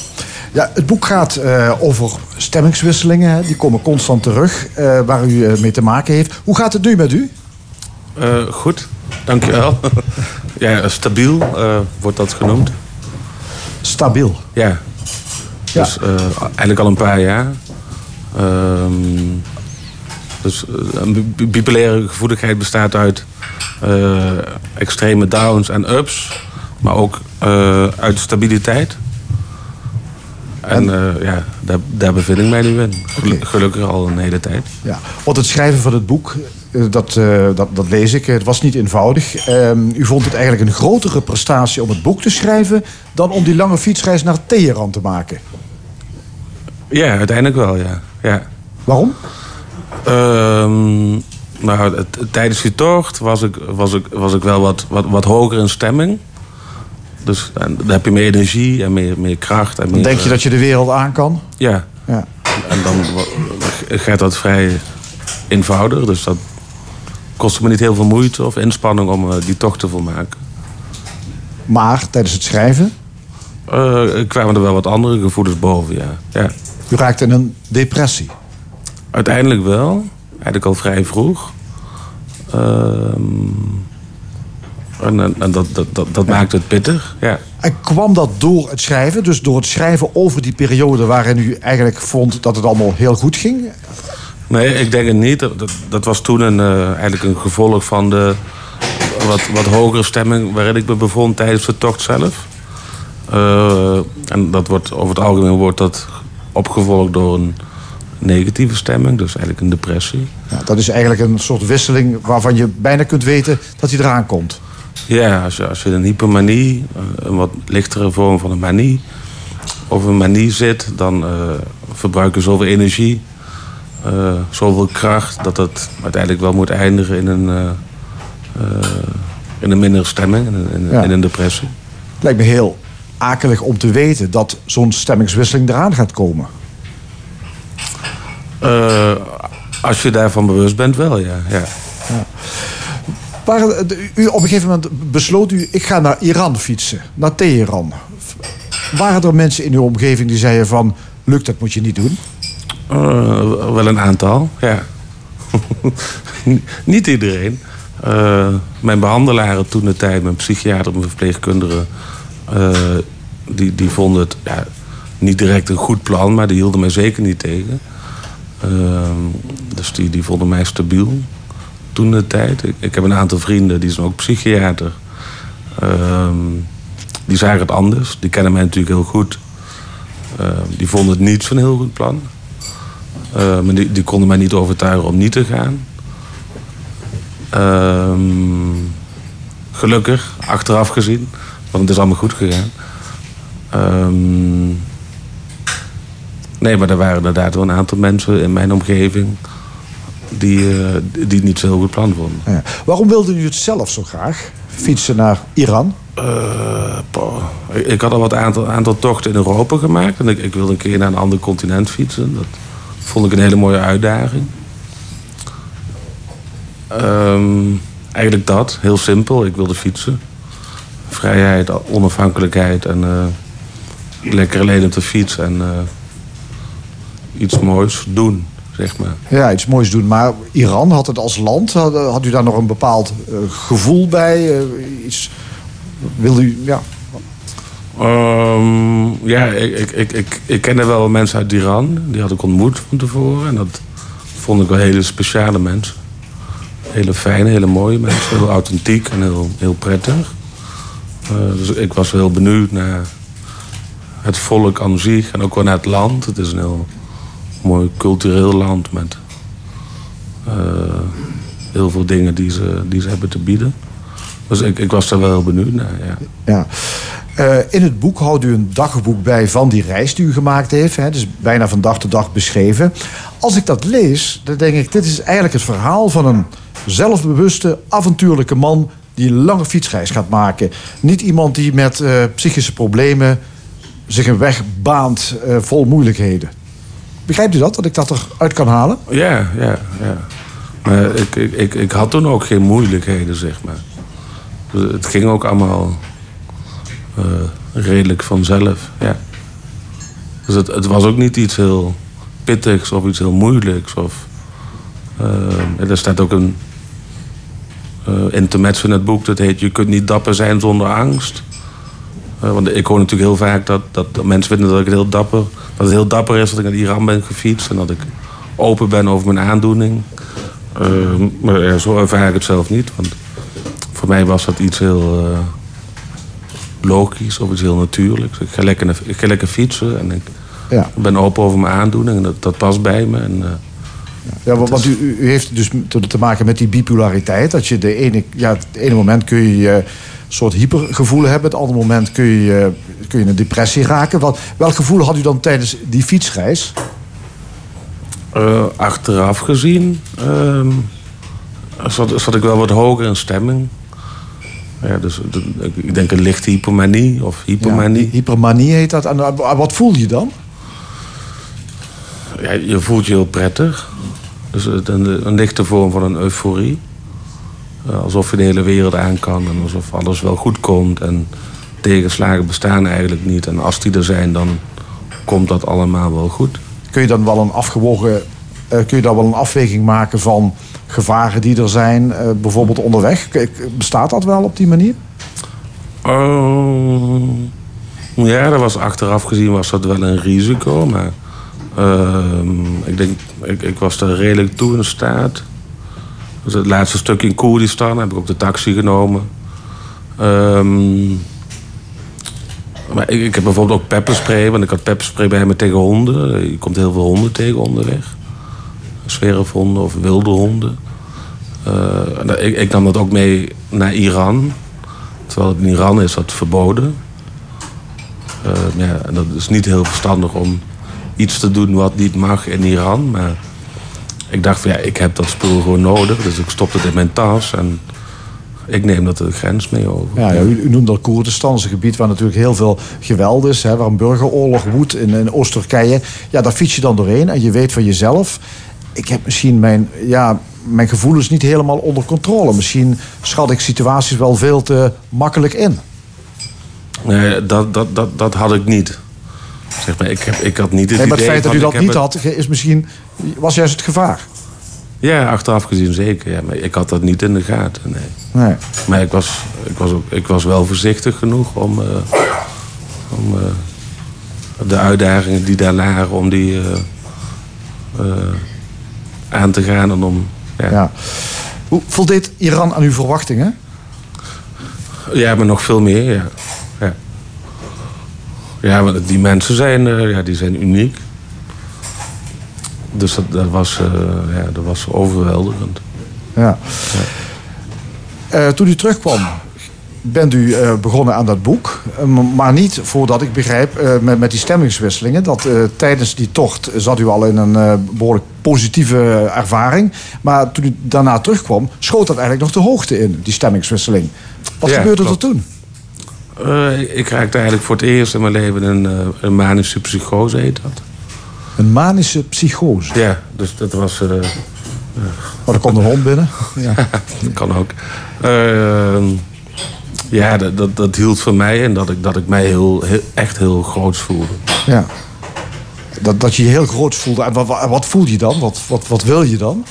Ja, het boek gaat uh, over stemmingswisselingen. Die komen constant terug, uh, waar u uh, mee te maken heeft. Hoe gaat het nu met u? goed, dankjewel. ja, stabiel wordt dat genoemd. Stabiel. Ja. Ja. Dus eh, eigenlijk al een paar jaar. Ehm, dus eh, een bi- bipolaire gevoeligheid bestaat uit eh, extreme downs en ups, maar ook eh, uit stabiliteit. En, eh, ja, daar, daar bevind ik mij nu in. Gelukkig al een hele tijd. Ja, want het schrijven van het boek, eh, dat, eh, dat, dat lees ik, het was niet eenvoudig. Ehm, u vond het eigenlijk een grotere prestatie om het boek te schrijven... dan om die lange fietsreis naar Teheran te maken. Ja, uiteindelijk wel, ja. ja. Waarom? Ehm, nou, tijdens die tocht was ik, was ik, was ik wel wat, wat, wat hoger in stemming. Dus dan, heb je meer energie en meer, meer kracht. En Dan meer, denk je eh, dat je de wereld aan kan? Ja. Ja. En dan gaat dat vrij eenvoudig. Dus dat kostte me niet heel veel moeite of inspanning om eh, die tocht te volmaken. Maar tijdens het schrijven, Eh, kwamen er wel wat andere gevoelens boven, ja. ja. u raakte in een depressie. Uiteindelijk wel. Eigenlijk al vrij vroeg. Ehm, en en, en dat, dat, dat, dat maakt het pittig, ja. En kwam dat door het schrijven? Dus door het schrijven over die periode waarin u eigenlijk vond dat het allemaal heel goed ging? Nee, ik denk het niet. Dat, dat, dat was toen een, eh, eigenlijk een gevolg van de wat, wat hogere stemming waarin ik me bevond tijdens de tocht zelf. Eh, en dat wordt over het algemeen wordt dat opgevolgd door een negatieve stemming, dus eigenlijk een depressie. Ja, dat is eigenlijk een soort wisseling waarvan je bijna kunt weten dat hij eraan komt. Ja, als je, als je in een hypermanie, eh, een wat lichtere vorm van een manie, of een manie zit, dan eh, verbruik je zoveel energie, eh, zoveel kracht, dat het uiteindelijk wel moet eindigen in een, eh, in een mindere stemming, in een, in, Ja. in een depressie. Het lijkt me heel akelig om te weten dat zo'n stemmingswisseling eraan gaat komen. Als je daarvan bewust bent, wel, ja. ja. Waren, u, op een gegeven moment besloot u, ik ga naar Iran fietsen, naar Teheran. Waren er mensen in uw omgeving die zeiden van, lukt dat moet je niet doen? Eh, wel een aantal, ja. Niet iedereen. Eh, mijn behandelaren toen de tijd, mijn psychiater, mijn verpleegkundige, eh, die, die vonden het ja, niet direct een goed plan, maar die hielden mij zeker niet tegen. Dus die, die vonden mij stabiel toen de tijd. Ik, heb een aantal vrienden, die zijn ook psychiater. Ehm, die zagen het anders. Die kennen mij natuurlijk heel goed. Ehm, die vonden het niet zo'n heel goed plan. Eh, maar die, konden mij niet overtuigen om niet te gaan. Ehm, gelukkig, achteraf gezien. Want het is allemaal goed gegaan. Ehm, nee, maar er waren inderdaad wel een aantal mensen in mijn omgeving... die, eh, die niet zo heel goed plan vonden. Ja. Waarom wilde u het zelf zo graag? Fietsen naar Iran? Eh. Ik- had al wat aantal, aantal tochten in Europa gemaakt. En ik, ik wilde een keer naar een ander continent fietsen. Dat vond ik een hele mooie uitdaging. Ehm, eigenlijk dat, heel simpel. Ik wilde fietsen. Vrijheid, onafhankelijkheid en eh, lekker alleen op de fiets. En iets moois doen, zeg maar. Ja, iets moois doen. Maar Iran had het als land, had, had u daar nog een bepaald eh, gevoel bij? eh, iets, wilde u, ja. Ehm, ja, ik, ik, ik, ik, kende wel mensen uit Iran. Die had ik ontmoet van tevoren. En dat vond ik wel hele speciale mensen. Hele fijne, hele mooie mensen. Heel authentiek en heel, heel prettig. Eh, dus ik was heel benieuwd naar het volk aan zich. En ook wel naar het land. Het is een heel mooi cultureel land met eh, heel veel dingen die ze, die ze hebben te bieden. Dus ik, ik was daar wel heel benieuwd naar, ja. ja. Eh, in het boek houdt u een dagboek bij van die reis die u gemaakt heeft. Hè, dus bijna van dag tot dag beschreven. Als ik dat lees, dan denk ik... dit is eigenlijk het verhaal van een zelfbewuste, avontuurlijke man... die een lange fietsreis gaat maken. Niet iemand die met eh, psychische problemen zich een weg baant vol moeilijkheden. Begrijpt u dat, dat ik dat eruit kan halen? Ja, ja, ja. Ik, ik, ik, ik had toen ook geen moeilijkheden, zeg maar. Dus het ging ook allemaal eh, redelijk vanzelf, ja. Dus het, het was ook niet iets heel pittigs of iets heel moeilijks. Of, eh, er staat ook een uh, in het boek, dat heet... Je kunt niet dapper zijn zonder angst. Eh, want ik hoor natuurlijk heel vaak dat, dat, dat mensen vinden dat ik het heel dapper... dat het heel dapper is dat ik naar Iran ben gefietst... en dat ik open ben over mijn aandoening. Eh, maar ja, zo ervaar ik het zelf niet. Want voor mij was dat iets heel eh, logisch of iets heel natuurlijks. Ik ga lekker, ik ga lekker fietsen en ik Ja. ben open over mijn aandoening. En dat, dat past bij me. En, eh, Ja, want u, heeft dus te, te maken met die bipolariteit. Dat je de ene, ja, het ene moment kun je een soort hypergevoel hebben. Het andere moment kun je, eh, kun je in een depressie raken. Wat, welk gevoel had u dan tijdens die fietsreis? Eh, achteraf gezien ehm, zat, zat ik wel wat hoger in stemming. Ja, dus ik- denk een lichte hypomanie of hypomanie. Ja, hypermanie heet dat. En eh, wat voel je dan? Ja, je voelt je heel prettig. Dus een, een lichte vorm van een euforie. Eh, alsof je de hele wereld aan kan en alsof alles wel goed komt. En tegenslagen bestaan eigenlijk niet. En als die er zijn, dan komt dat allemaal wel goed. Kun je dan wel een afgewogen, eh, kun je dan wel een afweging maken van gevaren die er zijn, eh, bijvoorbeeld onderweg? Bestaat dat wel op die manier? Oh, ja, dat was achteraf gezien was dat wel een risico. Maar ik denk, ik, ik was er redelijk toe in staat. Dus het laatste stuk in Koerdistan heb ik ook de taxi genomen. Ehm, maar ik, ik heb bijvoorbeeld ook pepperspray, want ik had pepperspray bij me tegen honden. Je komt heel veel honden tegen onderweg. Zwerfhonden of wilde honden. Eh, ik, ik nam dat ook mee naar Iran. Terwijl in Iran is dat verboden. Eh, ja, dat is niet heel verstandig om iets te doen wat niet mag in Iran. Maar ik dacht van ja, ik heb dat spul gewoon nodig. Dus ik stop het in mijn tas en ik neem dat de grens mee over. Ja, ja, u, u noemde al Koerdistan, een gebied waar natuurlijk heel veel geweld is. Hè, waar een burgeroorlog woedt in, in Oost-Turkije. Ja, daar fiets je dan doorheen en je weet van jezelf... ik heb misschien mijn, ja, mijn gevoelens niet helemaal onder controle. Misschien schat ik situaties wel veel te makkelijk in. Nee, dat, dat, dat, dat had ik niet. Zeg maar, ik, heb, ik had niet het Nee, maar het idee feit dat u dat niet had, is misschien, was juist het gevaar. Ja, achteraf gezien zeker. Ja, maar ik had dat niet in de gaten, nee. Nee. Maar ik was, ik was, ook, ik was wel voorzichtig genoeg om, eh, om eh, de uitdagingen die daar lagen, om die eh, aan te gaan en om... Ja, Ja. Hoe voldeed Iran aan uw verwachtingen? ja maar nog veel meer, ja. Ja, want die mensen zijn, ja, die zijn uniek. Dus dat, dat, was, eh, ja, dat was overweldigend. Ja. Eh, toen u terugkwam, bent u eh, begonnen aan dat boek. Maar niet voordat ik begrijp, met, met die stemmingswisselingen... dat tijdens die tocht zat u al in een eh, behoorlijk positieve ervaring. Maar toen u daarna terugkwam, schoot dat eigenlijk nog de hoogte in, die stemmingswisseling. Wat Ja, gebeurde klopt. er toen? Eh, ik raakte eigenlijk voor het eerst in mijn leven een, eh, een manische psychose, heet dat. Een manische psychose. Ja, dus dat was... eh, Maar er komt een hond binnen. Ja. dat kan ook. Ehm, ja, dat, dat, dat hield voor mij in dat ik, dat ik mij heel, heel, echt heel groots voelde. ja. Dat, dat je je heel groot voelde. En wat, wat, wat voel je dan? Wat, wat, wat wil je dan?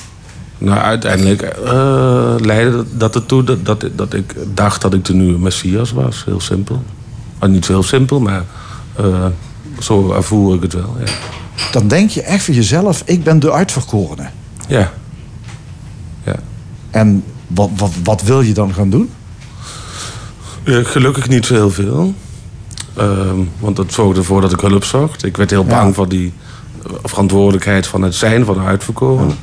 Nou, uiteindelijk eh, leidde dat- ertoe dat, dat, dat ik dacht dat ik de nieuwe Messias was. Heel simpel. Maar niet zo heel simpel, maar eh, zo ervoer ik het wel. Ja. Dan denk je echt voor jezelf, ik ben de uitverkorene. ja. ja. En wat, wat, wat wil je dan gaan doen? Eh, gelukkig niet zo heel veel. Ehm, want dat zorgde ervoor dat ik hulp zocht. Ik werd heel bang Ja. voor die verantwoordelijkheid van het zijn van de uitverkoren.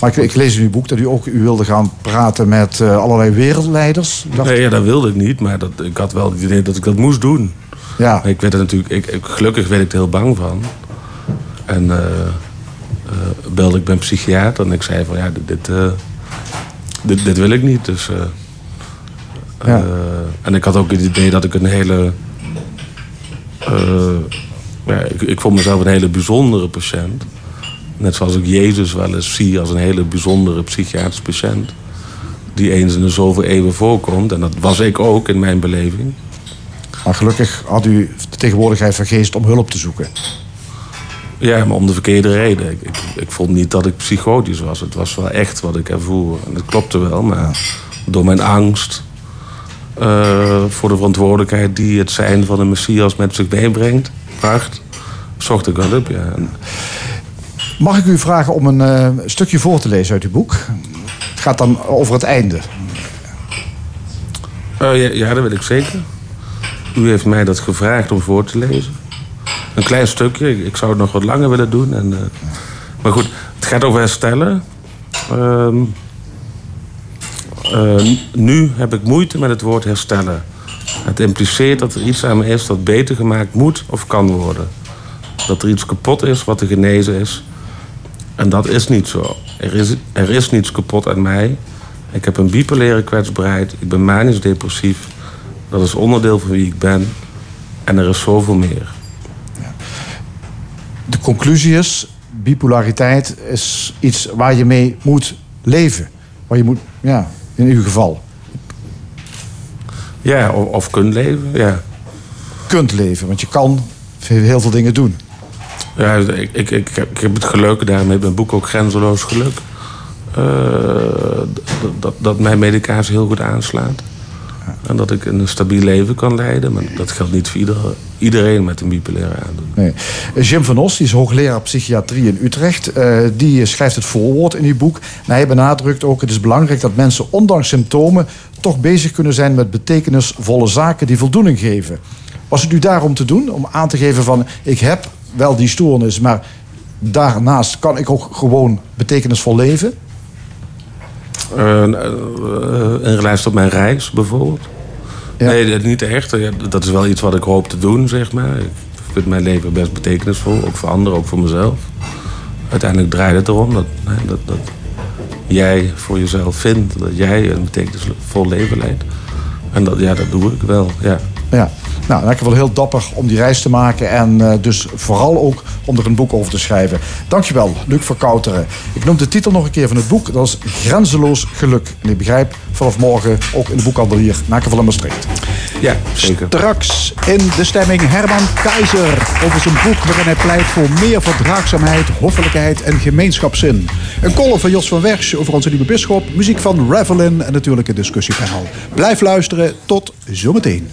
Maar ik, ik lees in uw boek dat u ook u wilde gaan praten met eh, allerlei wereldleiders. Dacht, Nee, ja, dat wilde ik niet, maar dat, ik had wel het idee dat ik dat moest doen. ja, ik werd er natuurlijk, ik, ik- gelukkig werd ik er heel bang van. En eh, eh, belde ik mijn psychiater en ik zei van ja, dit, dit, dit, dit wil ik niet. Dus, Ja. en ik had ook het idee dat ik een hele. ja, ik, ik vond mezelf een hele bijzondere patiënt. Net zoals ik Jezus wel eens zie als een hele bijzondere psychiatrische patiënt. Die eens in de zoveel eeuwen voorkomt. En dat was ik ook in mijn beleving. maar gelukkig had u de tegenwoordigheid van geest om hulp te zoeken. Ja, maar om de verkeerde reden. Ik, ik, ik vond niet dat ik psychotisch was. Het was wel echt wat ik ervoer. En dat klopte wel, maar door mijn angst eh, voor de verantwoordelijkheid die het zijn van een Messias met zich meebrengt. Pracht. Zocht ik wel op, ja. Mag ik u vragen om een eh, stukje voor te lezen uit uw boek? Het gaat dan over het einde. Oh, ja, ja, dat weet ik zeker. U heeft mij dat gevraagd om voor te lezen. Een klein stukje. Ik, ik zou het nog wat langer willen doen. En, eh, maar goed, het gaat over herstellen. Ehm, eh, nu heb ik moeite met het woord herstellen. Het impliceert dat er iets aan me is dat beter gemaakt moet of kan worden. Dat er iets kapot is wat te genezen is. En dat is niet zo. Er is, er is niets kapot aan mij. Ik heb een bipolaire kwetsbaarheid. Ik ben manisch depressief. Dat is onderdeel van wie ik ben. En er is zoveel meer. De conclusie is, bipolariteit is iets waar je mee moet leven. Waar je moet, ja, in uw geval, Ja, of, of kunt leven. Ja. kunt leven. Want je kan heel veel dingen doen. Ja, ik, ik, ik, heb, ik heb het geluk, daarmee mijn boek ook Grenzeloos Geluk. eh, dat, dat, mijn medicatie heel goed aanslaat. En dat ik een stabiel leven kan leiden. Maar dat geldt niet voor ieder, iedereen met een bipolaire aandoening. Nee. Jim van Os, die is hoogleraar psychiatrie in Utrecht. eh, die schrijft het voorwoord in uw boek. En hij benadrukt ook, het is belangrijk dat mensen ondanks symptomen... toch bezig kunnen zijn met betekenisvolle zaken die voldoening geven. Was het u daarom te doen? Om aan te geven van, ik heb wel die stoornis... maar daarnaast kan ik ook gewoon betekenisvol leven? Eh, eh, in relatie tot mijn reis bijvoorbeeld. Ja. Nee, niet echt. Ja, Dat is wel iets wat ik hoop te doen, zeg maar. Ik vind mijn leven best betekenisvol. Ook voor anderen, ook voor mezelf. Uiteindelijk draait het erom dat, dat, dat jij voor jezelf vindt... dat jij een betekenisvol leven leidt. En dat, ja, dat doe ik wel, ja. Ja, nou, in elk geval heel dapper om die reis te maken. En eh, dus vooral ook om er een boek over te schrijven. Dankjewel, Luc Verkouteren. Ik noem de titel nog een keer van het boek. Dat is Grenzeloos Geluk. En ik begrijp vanaf morgen ook in de boekhandel hier, Nakenval in Maastricht. Ja, zeker. Straks in de stemming Herman Keizer over zijn boek waarin hij pleit voor meer verdraagzaamheid, hoffelijkheid en gemeenschapszin. Een column van Jos van Wersch over onze nieuwe bisschop, muziek van Ravelin en natuurlijk een discussiepanel. Blijf luisteren, tot zometeen.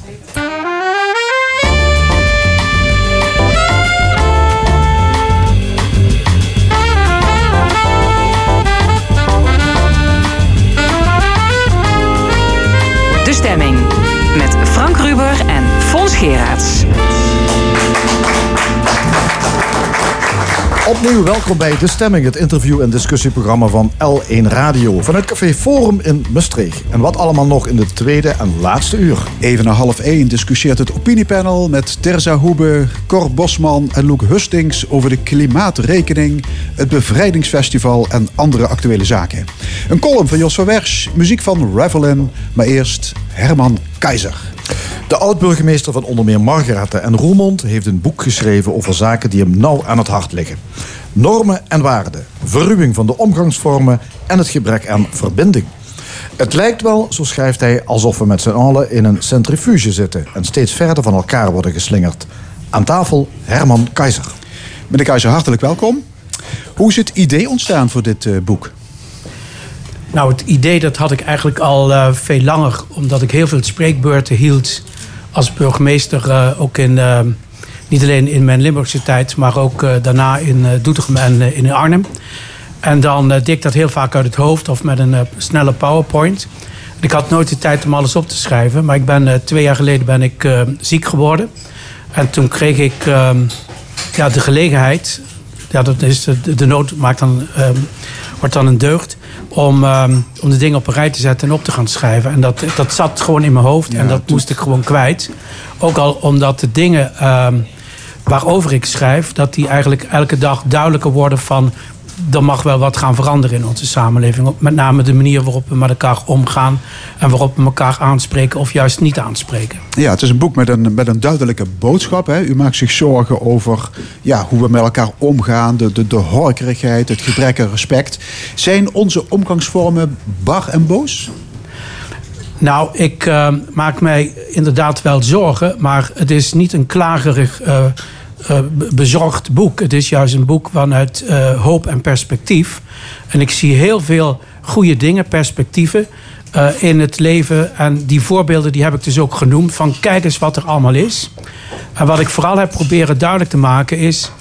Stemming. Met Frank Ruber en Fons Geraerts. Opnieuw welkom bij De Stemming, het interview- en discussieprogramma van L1 Radio. Vanuit Café Forum in Maastricht. En wat allemaal nog in de tweede en laatste uur. Even na half één discussieert het opiniepanel met Terza Hoebe, Cor Bosman en Loek Hustings over de klimaatrekening, het bevrijdingsfestival en andere actuele zaken. Een column van Jos van Wersch, muziek van Ravelin, maar eerst Herman Keizer. De oud-burgemeester van onder meer Margarethe en Roermond heeft een boek geschreven over zaken die hem nauw aan het hart liggen. Normen en waarden, verruwing van de omgangsvormen en het gebrek aan verbinding. Het lijkt wel, zo schrijft hij, alsof we met z'n allen in een centrifuge zitten en steeds verder van elkaar worden geslingerd. Aan tafel Herman Keizer. Meneer Keizer, hartelijk welkom. Hoe is het idee ontstaan voor dit eh, boek? Nou, het idee dat had ik eigenlijk al eh, veel langer. Omdat ik heel veel spreekbeurten hield als burgemeester. eh, ook in, eh, niet alleen in mijn Limburgse tijd, maar ook daarna in Doetinchem en in Arnhem. En dan deed dat heel vaak uit het hoofd of met een snelle PowerPoint. Ik had nooit de tijd om alles op te schrijven. Maar ik ben, twee jaar geleden ben ik ziek geworden. En toen kreeg ik ehm, ja, de gelegenheid. Ja, dat is de, de nood maakt dan, ehm, wordt dan een deugd. Om, ehm, om de dingen op een rij te zetten en op te gaan schrijven. En dat, dat zat gewoon in mijn hoofd. en dat moest ik gewoon kwijt. Ook al omdat de dingen ehm, waarover ik schrijf, dat die eigenlijk elke dag duidelijker worden van. Er mag wel wat gaan veranderen in onze samenleving. Met name de manier waarop we met elkaar omgaan. En waarop we elkaar aanspreken of juist niet aanspreken. Ja, het is een boek met een, met een duidelijke boodschap. Hè. U maakt zich zorgen over ja, hoe we met elkaar omgaan, de, de, de horkerigheid, het gebrek aan respect. Zijn onze omgangsvormen bar en boos? Nou, ik eh, maak mij inderdaad wel zorgen, maar het is niet een klagerig, eh, eh, be- bezorgd boek. Het is juist een boek vanuit eh, hoop en perspectief. En ik zie heel veel goede dingen, perspectieven. eh, in het leven. En die voorbeelden die heb ik dus ook genoemd. Van kijk eens wat er allemaal is. En wat ik vooral heb proberen duidelijk te maken is...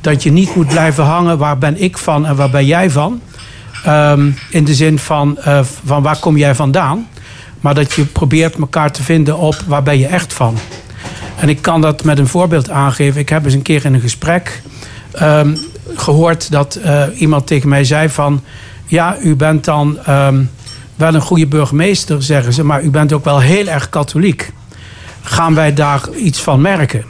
dat je niet moet blijven hangen waar ben ik van en waar ben jij van. Ehm, in de zin van, van waar kom jij vandaan. Maar dat je probeert elkaar te vinden op waar ben je echt van. En ik kan dat met een voorbeeld aangeven. Ik heb eens een keer in een gesprek ehm, gehoord dat eh, iemand tegen mij zei van... ja, u bent dan ehm, wel een goede burgemeester, zeggen ze... maar u bent ook wel heel erg katholiek. Gaan wij daar iets van merken?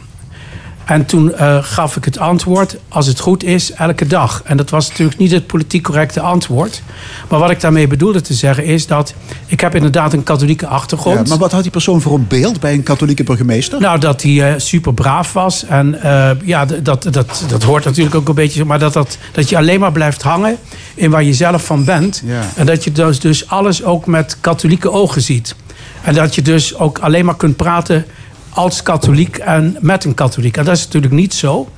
En toen eh, gaf ik het antwoord, als het goed is, elke dag. En dat was natuurlijk niet het politiek correcte antwoord. Maar wat ik daarmee bedoelde te zeggen is dat... ik heb inderdaad een katholieke achtergrond. Ja, maar wat had die persoon voor een beeld bij een katholieke burgemeester? Nou, dat hij uh, super braaf was. En uh, ja, dat, dat, dat hoort natuurlijk ook een beetje. Maar dat, dat, dat je alleen maar blijft hangen in waar je zelf van bent. Ja. En dat je dus, dus alles ook met katholieke ogen ziet. En dat je dus ook alleen maar kunt praten als katholiek en met een katholiek. Dat is natuurlijk niet zo.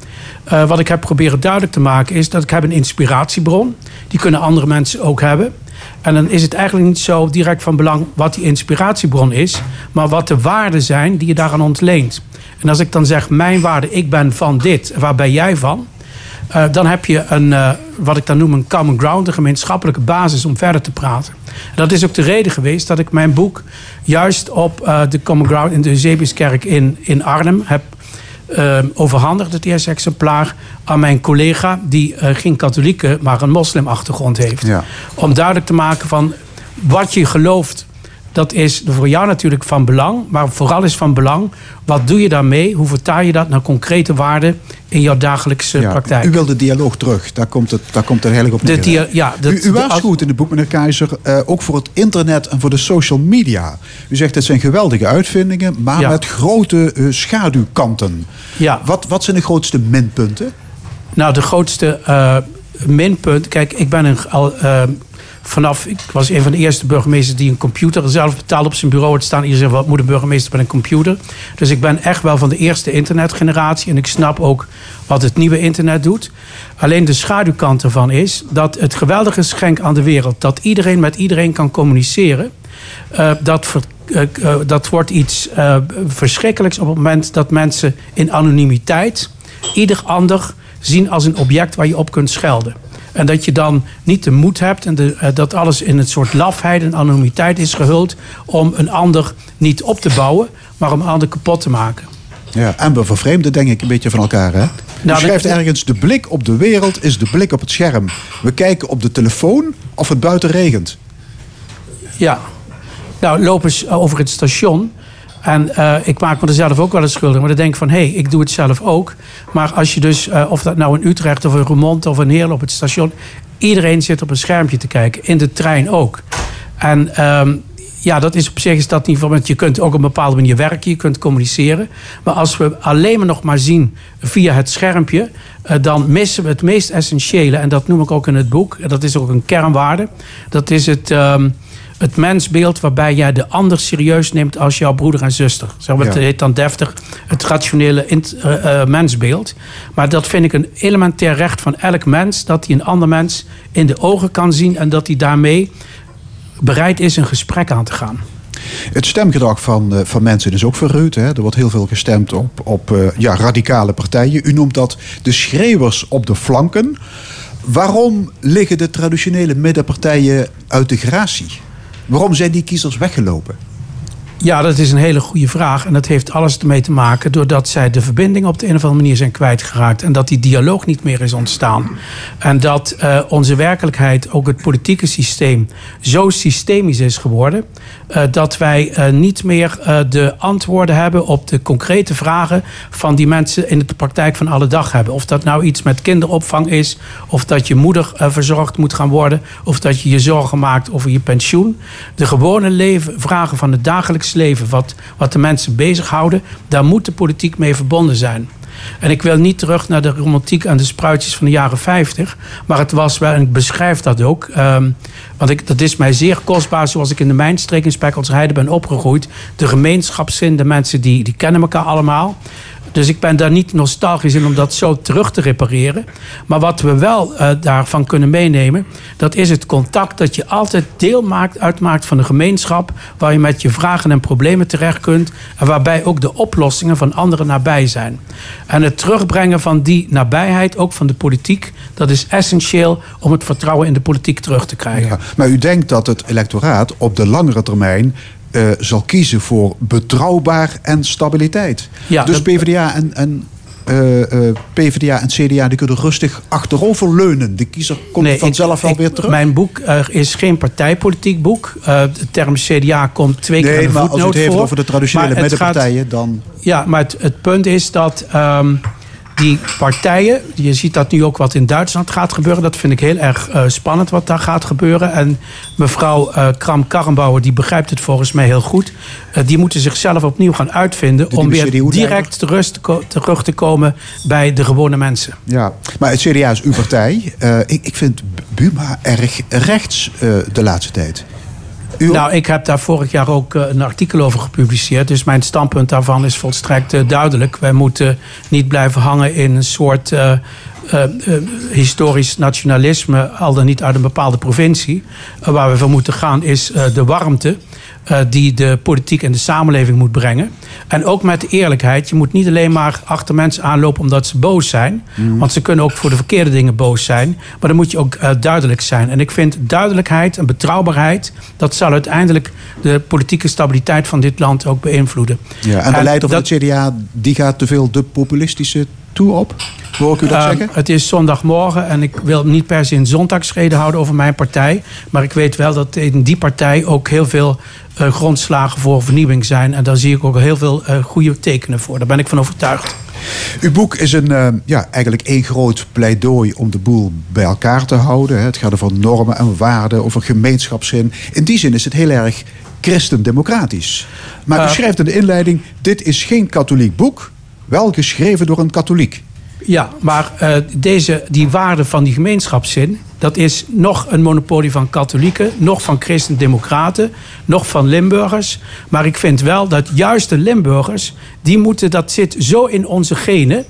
Uh, wat ik heb proberen duidelijk te maken is dat ik heb een inspiratiebron. Die kunnen andere mensen ook hebben. En dan is het eigenlijk niet zo direct van belang wat die inspiratiebron is, maar wat de waarden zijn die je daaraan ontleent. En als ik dan zeg, mijn waarde, ik ben van dit, waar ben jij van? Uh, dan heb je een, uh, wat ik dan noem een common ground, een gemeenschappelijke basis om verder te praten. En dat is ook de reden geweest dat ik mijn boek juist op uh, de common ground in de Eusebiuskerk in, in Arnhem heb overhandigd, het eerste exemplaar, aan mijn collega die geen katholieke, maar een moslimachtergrond heeft. Ja. Om duidelijk te maken van wat je gelooft dat is voor jou natuurlijk van belang, maar vooral is van belang. Wat doe je daarmee? Hoe vertaal je dat naar concrete waarden in jouw dagelijkse ja, praktijk? U wil de dialoog terug, daar komt het, daar komt het eigenlijk op neer. De ja, dat, u, u waarschuwt in het boek, meneer Keizer, uh, ook voor het internet en voor de social media. U zegt het zijn geweldige uitvindingen, maar Ja. met grote uh, schaduwkanten. Ja. Wat, wat zijn de grootste minpunten? Nou, de grootste uh, minpunt. Kijk, ik ben een, al. Vanaf. Ik was een van de eerste burgemeesters die een computer zelf betaalde op zijn bureau. Het staan hier zeggen: wat moet een burgemeester met een computer? Dus ik ben echt wel van de eerste internetgeneratie. En ik snap ook wat het nieuwe internet doet. Alleen de schaduwkant ervan is dat het geweldige schenk aan de wereld. dat iedereen met iedereen kan communiceren. Uh, dat uh, uh, dat wordt iets verschrikkelijks op het moment dat mensen in anonimiteit ieder ander zien als een object waar je op kunt schelden. En dat je dan niet de moed hebt en de, uh, dat alles in een soort lafheid en anonimiteit is gehuld om een ander niet op te bouwen, maar om een ander kapot te maken. Ja, en we vervreemden denk ik een beetje van elkaar. Hè? Nou, U schrijft ergens, de blik op de wereld is de blik op het scherm. We kijken op de telefoon of het buiten regent. Ja, nou loop eens over het station. En uh, ik maak me er zelf ook wel eens schuldig. Maar dan denk ik van, hé, hey, ik doe het zelf ook. Maar als je dus, uh, of dat nou in Utrecht of in Roermond of in Heerlen op het station... iedereen zit op een schermpje te kijken. In de trein ook. En um, ja, dat is op zich is dat niet van... Want je kunt ook op een bepaalde manier werken, je kunt communiceren. Maar als we alleen maar nog maar zien via het schermpje... Uh, dan missen we het meest essentiële. En dat noem ik ook in het boek. Dat is ook een kernwaarde. Dat is het... Um, het mensbeeld waarbij jij de ander serieus neemt als jouw broeder en zuster. Zeg maar, ja. Het heet dan deftig het rationele uh, uh, mensbeeld. Maar dat vind ik een elementair recht van elk mens... dat hij een ander mens in de ogen kan zien... en dat hij daarmee bereid is een gesprek aan te gaan. Het stemgedrag van, uh, van mensen is ook verruwd. Hè? Er wordt heel veel gestemd op, op ja, radicale partijen. U noemt dat de schreeuwers op de flanken. Waarom liggen de traditionele middenpartijen uit de gratie? Waarom zijn die kiezers weggelopen? Ja, dat is een hele goede vraag. En dat heeft alles ermee te maken doordat zij de verbinding op de een of andere manier zijn kwijtgeraakt. En dat die dialoog niet meer is ontstaan. En dat uh, onze werkelijkheid, ook het politieke systeem, zo systemisch is geworden. Uh, dat wij uh, niet meer de antwoorden hebben op de concrete vragen van die mensen in de praktijk van alle dag hebben. Of dat nou iets met kinderopvang is, of dat je moeder verzorgd moet gaan worden, of dat je je zorgen maakt over je pensioen. De gewone leven, vragen van het dagelijks leven, wat, wat de mensen bezighouden, daar moet de politiek mee verbonden zijn. En ik wil niet terug naar de romantiek en de spruitjes van de jaren 50. Maar het was wel, en ik beschrijf dat ook. Um, want ik, dat is mij zeer kostbaar, zoals ik in de mijnstreek in Spekkelsheide ben opgegroeid. De gemeenschapszin, de mensen die, die kennen elkaar allemaal. Dus ik ben daar niet nostalgisch in om dat zo terug te repareren. Maar wat we wel eh, daarvan kunnen meenemen, dat is het contact dat je altijd deel maakt, uitmaakt van een gemeenschap. Waar je met je vragen en problemen terecht kunt. En waarbij ook de oplossingen van anderen nabij zijn. En het terugbrengen van die nabijheid, ook van de politiek, dat is essentieel om het vertrouwen in de politiek terug te krijgen. Ja, maar u denkt dat het electoraat op de langere termijn eh, zal kiezen voor betrouwbaar en stabiliteit. Ja, dus dat- PvdA en, en, eh, eh, PvdA en CDA die kunnen rustig achterover leunen. De kiezer komt Nee, vanzelf ik- wel ik- weer terug. Mijn boek eh, is geen partijpolitiek boek. Eh, de term CDA komt twee keer nee, in de maar als u het voetnoot heeft voor. over de traditionele middenpartijen, dan... Ja, maar het, het punt is dat ehm, die partijen... Je ziet dat nu ook wat in Duitsland gaat gebeuren. Dat vind ik heel erg eh, spannend wat daar gaat gebeuren. En mevrouw eh Kram-Karrenbauer, die begrijpt het volgens mij heel goed. Eh, die moeten zichzelf opnieuw gaan uitvinden... De om weer direct terug te, terug te komen bij de gewone mensen. Ja, maar het CDA is uw partij. Ik, ik vind Buma erg rechts de laatste tijd. Nou, ik heb daar vorig jaar ook eh, een artikel over gepubliceerd. Dus mijn standpunt daarvan is volstrekt eh, duidelijk. Wij moeten niet blijven hangen in een soort eh, eh, historisch nationalisme, al dan niet uit een bepaalde provincie. Eh, waar we voor moeten gaan is de warmte. die de politiek en de samenleving moet brengen. En ook met eerlijkheid. Je moet niet alleen maar achter mensen aanlopen omdat ze boos zijn. Want ze kunnen ook voor de verkeerde dingen boos zijn. Maar dan moet je ook duidelijk zijn. En ik vind duidelijkheid en betrouwbaarheid... dat zal uiteindelijk de politieke stabiliteit van dit land ook beïnvloeden. ja, en de en leider van dat- het CDA die gaat te veel de populistische toe op. Hoor ik u dat Ehm, zeggen? Het is zondagmorgen en ik wil niet per se een zondagsreden houden over mijn partij. Maar ik weet wel dat in die partij ook heel veel eh, grondslagen voor vernieuwing zijn. En daar zie ik ook heel veel eh, goede tekenen voor. Daar ben ik van overtuigd. Uw boek is een, eh, ja, eigenlijk één groot pleidooi om de boel bij elkaar te houden. Het gaat over normen en waarden, over gemeenschapszin. In die zin is het heel erg christendemocratisch. Maar u schrijft in de inleiding: dit is geen katholiek boek, wel geschreven door een katholiek. Ja, maar eh, deze, die waarde van die gemeenschapszin... dat is nog een monopolie van katholieken... nog van christendemocraten, nog van Limburgers. Maar ik vind wel dat juist de Limburgers... die moeten, dat zit zo in onze genen...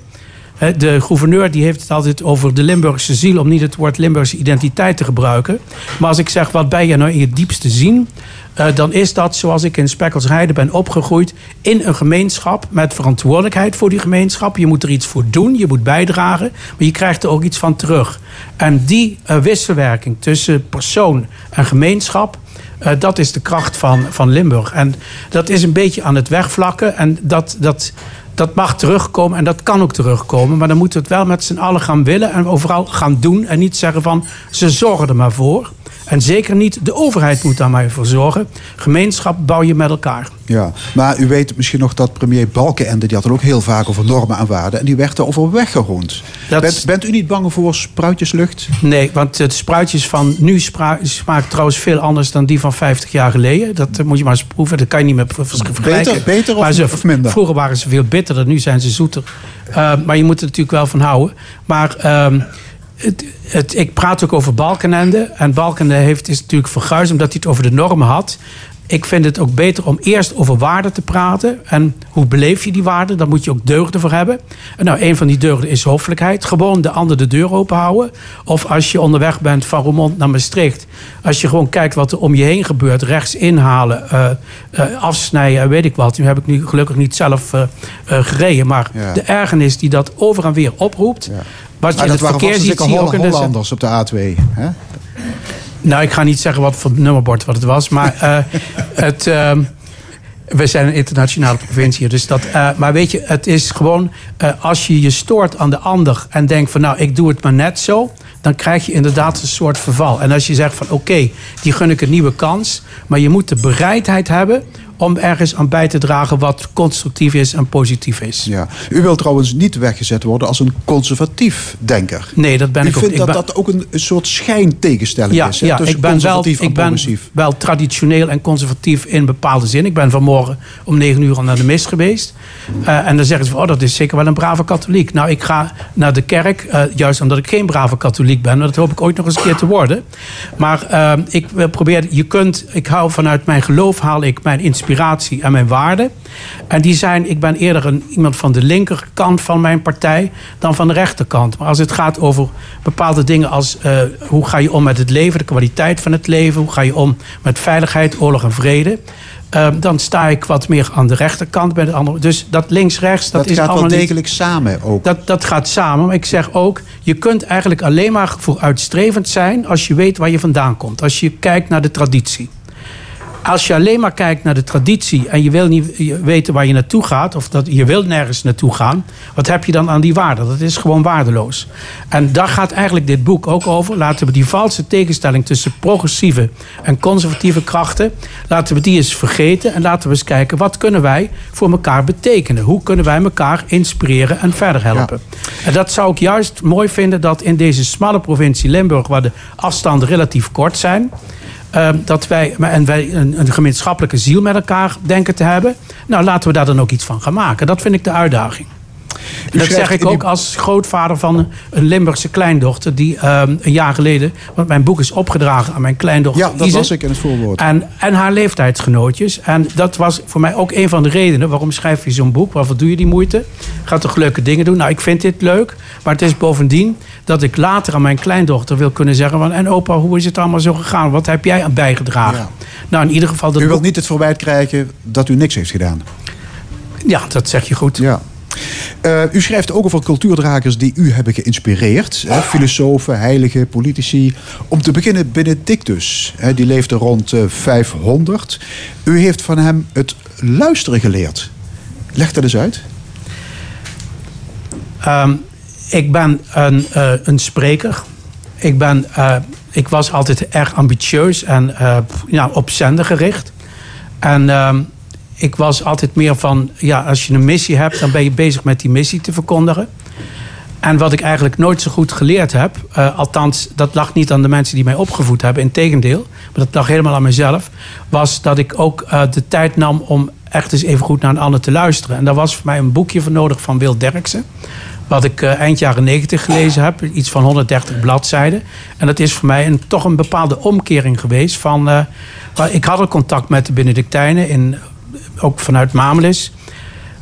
De gouverneur die heeft het altijd over de Limburgse ziel... om niet het woord Limburgse identiteit te gebruiken. Maar als ik zeg, wat ben je nou in je diepste zien... eh, dan is dat zoals ik in Spekkelsheide ben opgegroeid... in een gemeenschap met verantwoordelijkheid voor die gemeenschap. Je moet er iets voor doen, je moet bijdragen... maar je krijgt er ook iets van terug. En die eh, wisselwerking tussen persoon en gemeenschap... eh, dat is de kracht van, van Limburg. En dat is een beetje aan het wegvlakken. En dat, dat, dat mag terugkomen en dat kan ook terugkomen. Maar dan moeten we het wel met z'n allen gaan willen en overal gaan doen. En niet zeggen van ze zorgen er maar voor. En zeker niet de overheid moet daar maar voor zorgen. Gemeenschap bouw je met elkaar. Ja, maar u weet misschien nog dat premier Balkenende... die had het ook heel vaak over normen en waarden... en die werd er over weggeroend. Dat- Bent, bent u niet bang voor spruitjeslucht? Nee, want het spruitjes van nu smaakt trouwens veel anders dan die van 50 jaar geleden. Dat eh, moet je maar eens proeven. Dat kan je niet meer ver- ver- vergelijken. beter of- ze- of minder? Vroeger waren ze veel bitterder, nu zijn ze zoeter. Eh, maar je moet er natuurlijk wel van houden. Maar ehm, het, het, ik praat ook over Balkenende. En Balkenende heeft, is natuurlijk verguisd omdat hij het over de normen had. Ik vind het ook beter om eerst over waarden te praten. En hoe beleef je die waarden? Daar moet je ook deugden voor hebben. En nou, een van die deugden is hoffelijkheid. Gewoon de ander de deur open houden. Of als je onderweg bent van Roermond naar Maastricht. Als je gewoon kijkt wat er om je heen gebeurt. Rechts inhalen, eh, eh, afsnijden en weet ik wat. Nu heb ik nu gelukkig niet zelf eh, gereden. Maar Ja. de ergernis die dat over en weer oproept. Wat je Maar in dat het verkeer ziet, zie ook in de... Hollanders op de A2. Hè? Nou, ik ga niet zeggen wat voor nummerbord wat het was. Maar eh, het, ehm, we zijn een internationale provincie. Dus dat, eh, maar weet je, het is gewoon... eh, als je je stoort aan de ander en denkt van... nou, ik doe het maar net zo... dan krijg je inderdaad een soort verval. En als je zegt van oké, die gun ik een nieuwe kans... maar je moet de bereidheid hebben om ergens aan bij te dragen... wat constructief is en positief is. Ja. U wilt trouwens niet weggezet worden als een conservatief denker. Nee, dat ben U ik ook. Ik dat ben- dat ook een, soort schijntegenstelling Ja, is hè, ja tussen ik ben, wel, conservatief en ik ben progressief. wel traditioneel en conservatief in bepaalde zin. Ik ben vanmorgen om negen uur al naar de mis geweest. Eh, en dan zeggen ze van, oh, dat is zeker wel een brave katholiek. Nou, ik ga naar de kerk, eh, juist omdat ik geen brave katholiek ben. Maar dat hoop ik ooit nog eens een keer te worden. Maar eh, ik wil proberen, je kunt, ik hou vanuit mijn geloof, haal ik mijn inspiratie inspiratie en mijn waarden. En die zijn, ik ben eerder een, iemand van de linkerkant van mijn partij dan van de rechterkant. Maar als het gaat over bepaalde dingen als eh, hoe ga je om met het leven, de kwaliteit van het leven, hoe ga je om met veiligheid, oorlog en vrede. eh, dan sta ik wat meer aan de rechterkant bij de andere. Dus dat links-rechts, dat, Dat, is gaat wel allemaal niet- degelijk samen ook. dat, dat gaat samen. Maar ik zeg ook, je kunt eigenlijk alleen maar vooruitstrevend zijn als je weet waar je vandaan komt. Als je kijkt naar de traditie. Als je alleen maar kijkt naar de traditie en je wil niet weten waar je naartoe gaat, of dat je wil nergens naartoe gaan, wat heb je dan aan die waarde? Dat is gewoon waardeloos. En daar gaat eigenlijk dit boek ook over. Laten we die valse tegenstelling tussen progressieve en conservatieve krachten, laten we die eens vergeten en laten we eens kijken wat kunnen wij voor elkaar betekenen? Hoe kunnen wij elkaar inspireren en verder helpen? En dat zou ik juist mooi vinden dat in deze smalle provincie Limburg, waar de afstanden relatief kort zijn, dat wij, en wij een, een gemeenschappelijke ziel met elkaar denken te hebben. Nou, laten we daar dan ook iets van gaan maken. Dat vind ik de uitdaging. Dat zeg ik die- ook als grootvader van een, Limburgse kleindochter... die ehm, een jaar geleden... want mijn boek is opgedragen aan mijn kleindochter Ja, dat las ik in het voorwoord. En, en haar leeftijdsgenootjes. En dat was voor mij ook een van de redenen... waarom schrijf je zo'n boek? Waarvoor doe je die moeite? Gaat toch leuke dingen doen? Nou, ik vind dit leuk. Maar het is bovendien dat ik later aan mijn kleindochter wil kunnen zeggen... Van, en opa, hoe is het allemaal zo gegaan? Wat heb jij aan bijgedragen? Ja. Nou, in ieder geval... Dat U wilt boek- niet het verwijt krijgen dat u niks heeft gedaan. Ja, dat zeg je goed. Ja. Eh, u schrijft ook over cultuurdragers die u hebben geïnspireerd. Filosofen, heiligen, politici. Om te beginnen Benedictus. Hè, die leefde rond eh, 500. U heeft van hem het luisteren geleerd. Leg dat eens uit. Ehm, ik ben een, eh, een spreker. Ik, ben, eh, ik was altijd erg ambitieus en eh, ja, op zender gericht. En ehm, ik was altijd meer van, ja, als je een missie hebt, dan ben je bezig met die missie te verkondigen. En wat ik eigenlijk nooit zo goed geleerd heb, eh, althans, dat lag niet aan de mensen die mij opgevoed hebben, integendeel, maar dat lag helemaal aan mezelf, was dat ik ook eh, de tijd nam om echt eens even goed naar een ander te luisteren. En daar was voor mij een boekje voor nodig van Wil Derksen. Wat ik eh, eind jaren 90 gelezen heb, iets van 130 bladzijden. En dat is voor mij een, toch een bepaalde omkering geweest. Van, ik had al contact met de Benedictijnen, in, ook vanuit Mamelis.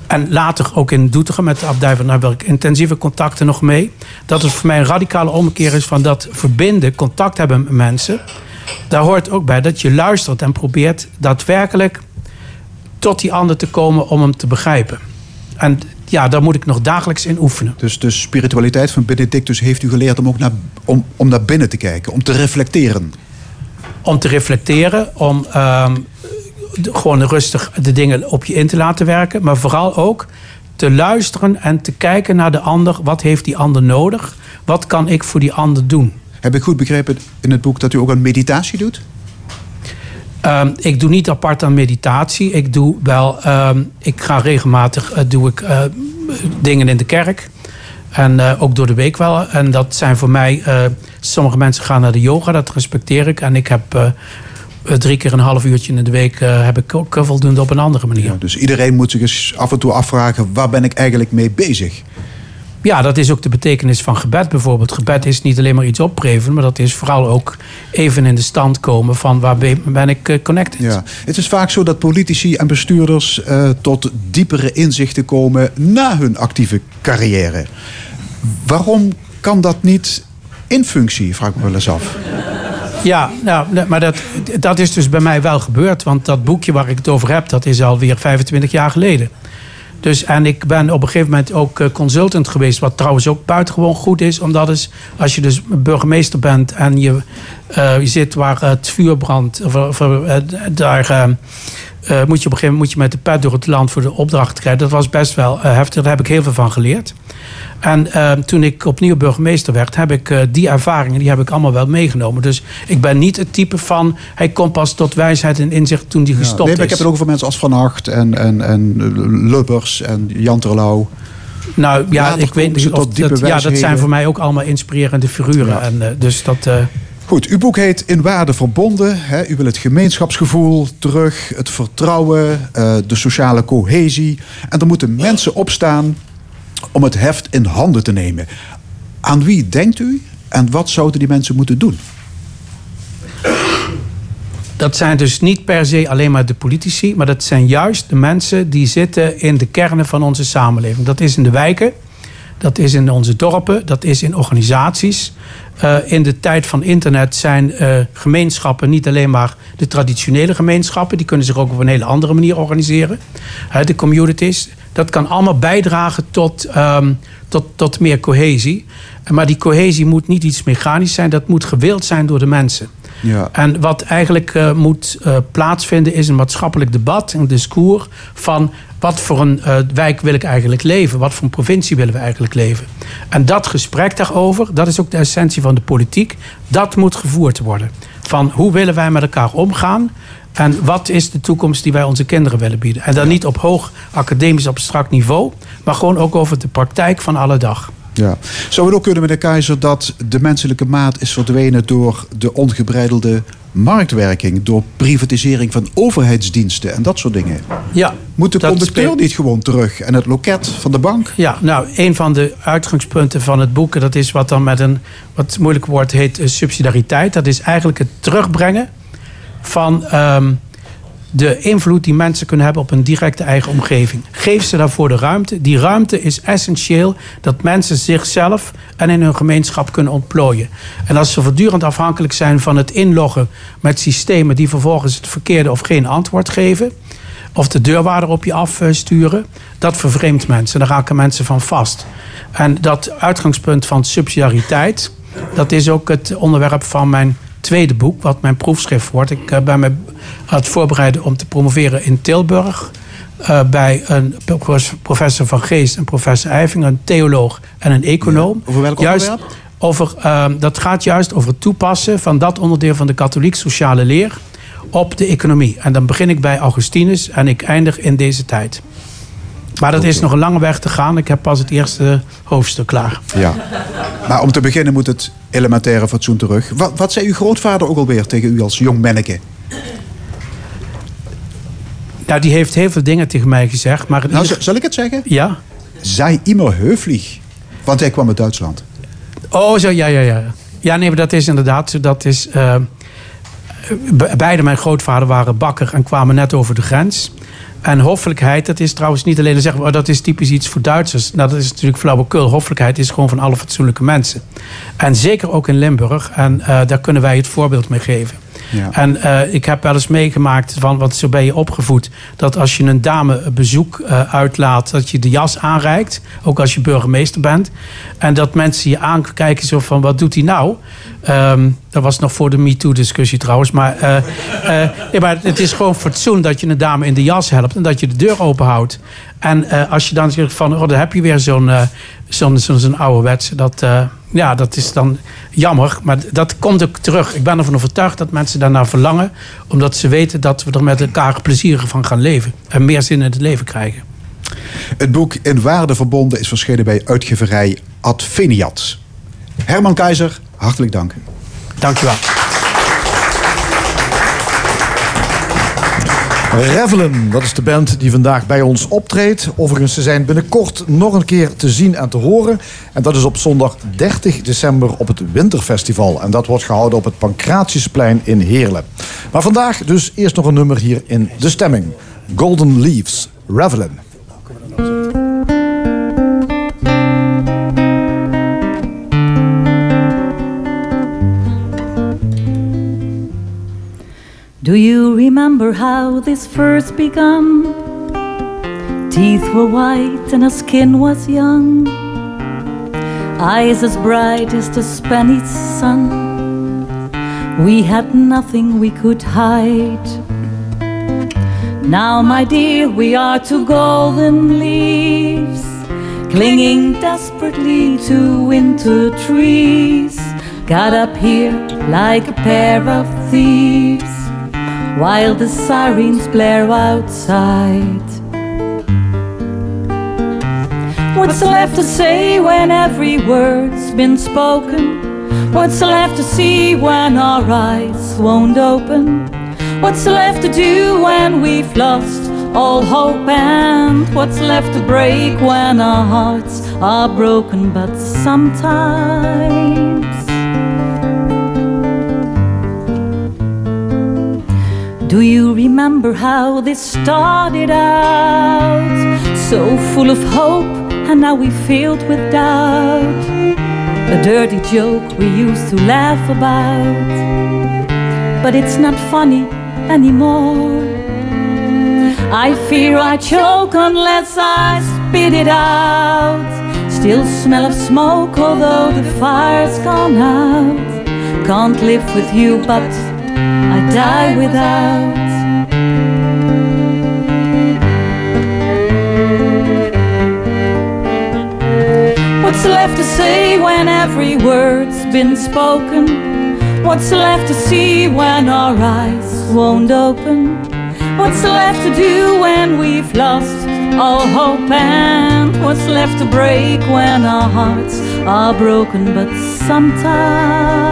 En later ook in Doetinchem met de abdij van ik intensieve contacten nog mee. Dat het voor mij een radicale omkeer is van dat verbinden, contact hebben met mensen. Daar hoort ook bij dat je luistert en probeert daadwerkelijk tot die ander te komen om hem te begrijpen. En ja, daar moet ik nog dagelijks in oefenen. Dus de spiritualiteit van Benedictus heeft u geleerd om ook naar, om, om naar binnen te kijken. Om te reflecteren. Om te reflecteren, om ehm, gewoon rustig de dingen op je in te laten werken. Maar vooral ook te luisteren en te kijken naar de ander. Wat heeft die ander nodig? Wat kan ik voor die ander doen? Heb ik goed begrepen in het boek dat u ook aan meditatie doet? Ehm, ik doe niet apart aan meditatie. Ik doe wel, ehm, ik ga regelmatig eh, doe ik, eh, dingen in de kerk. En eh, ook door de week wel. En dat zijn voor mij, sommige mensen gaan naar de yoga, dat respecteer ik. En ik heb drie keer een half uurtje in de week eh, heb ik ook eh, voldoende op een andere manier. Ja, dus iedereen moet zich eens af en toe afvragen... waar ben ik eigenlijk mee bezig? Ja, dat is ook de betekenis van gebed bijvoorbeeld. Gebed is niet alleen maar iets opgeven, maar dat is vooral ook even in de stand komen van waar ben ik eh, connected. Ja. Het is vaak zo dat politici en bestuurders tot diepere inzichten komen na hun actieve carrière. Waarom kan dat niet in functie, vraag ik me wel eens af. Ja, nou, maar dat, dat is dus bij mij wel gebeurd. Want dat boekje waar ik het over heb, dat is alweer 25 jaar geleden. Dus, en ik ben op een gegeven moment ook eh, consultant geweest. Wat trouwens ook buitengewoon goed is. Omdat is, als je dus burgemeester bent en je, eh, je zit waar het vuur brandt. Of, of, eh, daar eh, moet je op een gegeven moment moet je met de pet door het land voor de opdracht krijgen. Dat was best wel eh, heftig. Daar heb ik heel veel van geleerd. En eh, toen ik opnieuw burgemeester werd, heb ik die ervaringen die heb ik allemaal wel meegenomen. Dus ik ben niet het type van hij komt pas tot wijsheid en inzicht toen hij Ja, gestopt nee, is. ik heb het ook over mensen als Van Acht en, en, en Lubbers en Jan Terlouw. Nou ja, Later ik weet niet. Of dat, ja, dat zijn voor mij ook allemaal inspirerende figuren. Ja. En, dus dat. Goed, uw boek heet In Waarde Verbonden. Hè. U wil het gemeenschapsgevoel terug, het vertrouwen, eh, de sociale cohesie. En er moeten mensen opstaan om het heft in handen te nemen. Aan wie denkt u en wat zouden die mensen moeten doen? Dat zijn dus niet per se alleen maar de politici, maar dat zijn juist de mensen die zitten in de kernen van onze samenleving. Dat is in de wijken, dat is in onze dorpen, dat is in organisaties. Uh, in de tijd van internet zijn uh, gemeenschappen niet alleen maar de traditionele gemeenschappen, die kunnen zich ook op een hele andere manier organiseren. Uh, de communities, dat kan allemaal bijdragen tot, um, tot, tot meer cohesie. Maar die cohesie moet niet iets mechanisch zijn, dat moet gewild zijn door de mensen. Ja. En wat eigenlijk uh, moet plaatsvinden is een maatschappelijk debat, een discours van wat voor een uh, wijk wil ik eigenlijk leven? Wat voor een provincie willen we eigenlijk leven? En dat gesprek daarover, dat is ook de essentie van de politiek, dat moet gevoerd worden. Van hoe willen wij met elkaar omgaan? En wat is de toekomst die wij onze kinderen willen bieden? En dan niet op hoog academisch abstract niveau, maar gewoon ook over de praktijk van alle dag. Ja. Zou het ook kunnen, meneer Keizer, dat de menselijke maat is verdwenen door de ongebreidelde marktwerking, door privatisering van overheidsdiensten en dat soort dingen? Ja. Moet de conducteur niet gewoon terug en het loket van de bank? Ja, nou, een van de uitgangspunten van het boek, dat is wat dan met een wat moeilijk woord heet subsidiariteit. Dat is eigenlijk het terugbrengen van. Um, de invloed die mensen kunnen hebben op een directe eigen omgeving. Geef ze daarvoor de ruimte. Die ruimte is essentieel dat mensen zichzelf en in hun gemeenschap kunnen ontplooien. En als ze voortdurend afhankelijk zijn van het inloggen met systemen die vervolgens het verkeerde of geen antwoord geven, of de deurwaarder op je afsturen, dat vervreemdt mensen. Daar raken mensen van vast. En dat uitgangspunt van subsidiariteit, dat is ook het onderwerp van mijn tweede boek, wat mijn proefschrift wordt. Ik uh, ben me aan het voorbereiden om te promoveren in Tilburg. Uh, bij een professor van Geest en professor Eiving, een theoloog en een econoom. over welk juist onderwerp? Over, uh, dat gaat juist over het toepassen van dat onderdeel van de katholiek sociale leer op de economie. En dan begin ik bij Augustinus en ik eindig in deze tijd. Maar dat is nog een lange weg te gaan. Ik heb pas het eerste hoofdstuk klaar. Ja. Maar om te beginnen moet het elementaire fatsoen terug. Wat, wat zei uw grootvader ook alweer tegen u als jong manneke? Nou, die heeft heel veel dingen tegen mij gezegd. Maar nou, zal ik het zeggen? Ja. Zij immer heuflich. Want hij kwam uit Duitsland. Oh, zo, ja, ja, ja. Ja, nee, maar dat is inderdaad... Dat is, uh, beide mijn grootvader waren bakker en kwamen net over de grens. En hoffelijkheid, dat is trouwens niet alleen zeggen, oh, dat is typisch iets voor Duitsers. Nou, dat is natuurlijk flauwekul. Hoffelijkheid is gewoon van alle fatsoenlijke mensen. En zeker ook in Limburg. En uh, daar kunnen wij het voorbeeld mee geven. Ja. En uh, ik heb wel eens meegemaakt van wat zo ben je opgevoed. Dat als je een dame bezoek uh, uitlaat, dat je de jas aanreikt. Ook als je burgemeester bent. En dat mensen je aankijken zo van wat doet hij nou? Um, dat was nog voor de MeToo-discussie trouwens. Maar, uh, nee, maar het is gewoon fatsoen dat je een dame in de jas helpt en dat je de deur open houdt. En als je dan zegt van, oh, dan heb je weer zo'n zo'n zo'n zo ouderwetse. Dat, ja, dat is dan jammer. Maar dat komt ook terug. Ik ben ervan overtuigd dat mensen daarnaar verlangen. Omdat ze weten dat we er met elkaar plezierig van gaan leven. En meer zin in het leven krijgen. Het boek In Waarde Verbonden is verschenen bij uitgeverij Adveniat. Herman Keizer, hartelijk dank. Dank Revelen, dat is de band die vandaag bij ons optreedt. Overigens, ze zijn binnenkort nog een keer te zien en te horen. En dat is op zondag 30 december op het Winterfestival. En dat wordt gehouden op het Pancratiusplein in Heerlen. Maar vandaag dus eerst nog een nummer hier in De Stemming. Golden Leaves, Revelen. Do you remember how this first began? Teeth were white and her skin was young, eyes as bright as the Spanish sun. We had nothing we could hide. Now, my dear, we are two golden leaves, clinging desperately to winter trees, got up here like a pair of thieves while the sirens blare outside. What's left to say when every word's been spoken? What's left to see when our eyes won't open? What's left to do when we've lost all hope? And what's left to break when our hearts are broken? But sometimes Do you remember how this started out? So full of hope, and now we're filled with doubt. A dirty joke we used to laugh about. But it's not funny anymore. I fear I choke unless I spit it out. Still smell of smoke, although the fire's gone out. Can't live with you, but I die without. What's left to say when every word's been spoken? What's left to see when our eyes won't open? What's left to do when we've lost all hope? And what's left to break when our hearts are broken? But sometimes.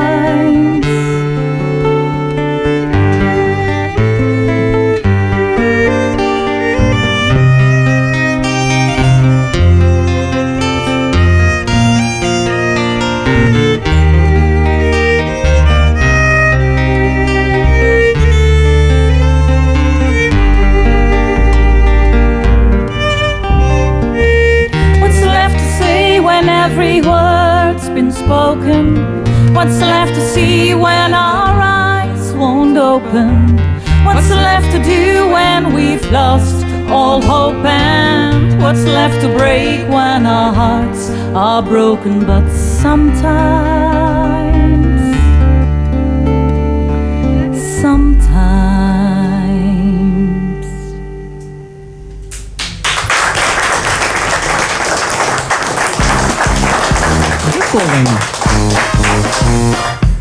Spoken? What's left to see when our eyes won't open? What's left to do when we've lost all hope? And what's left to break when our hearts are broken? But sometimes,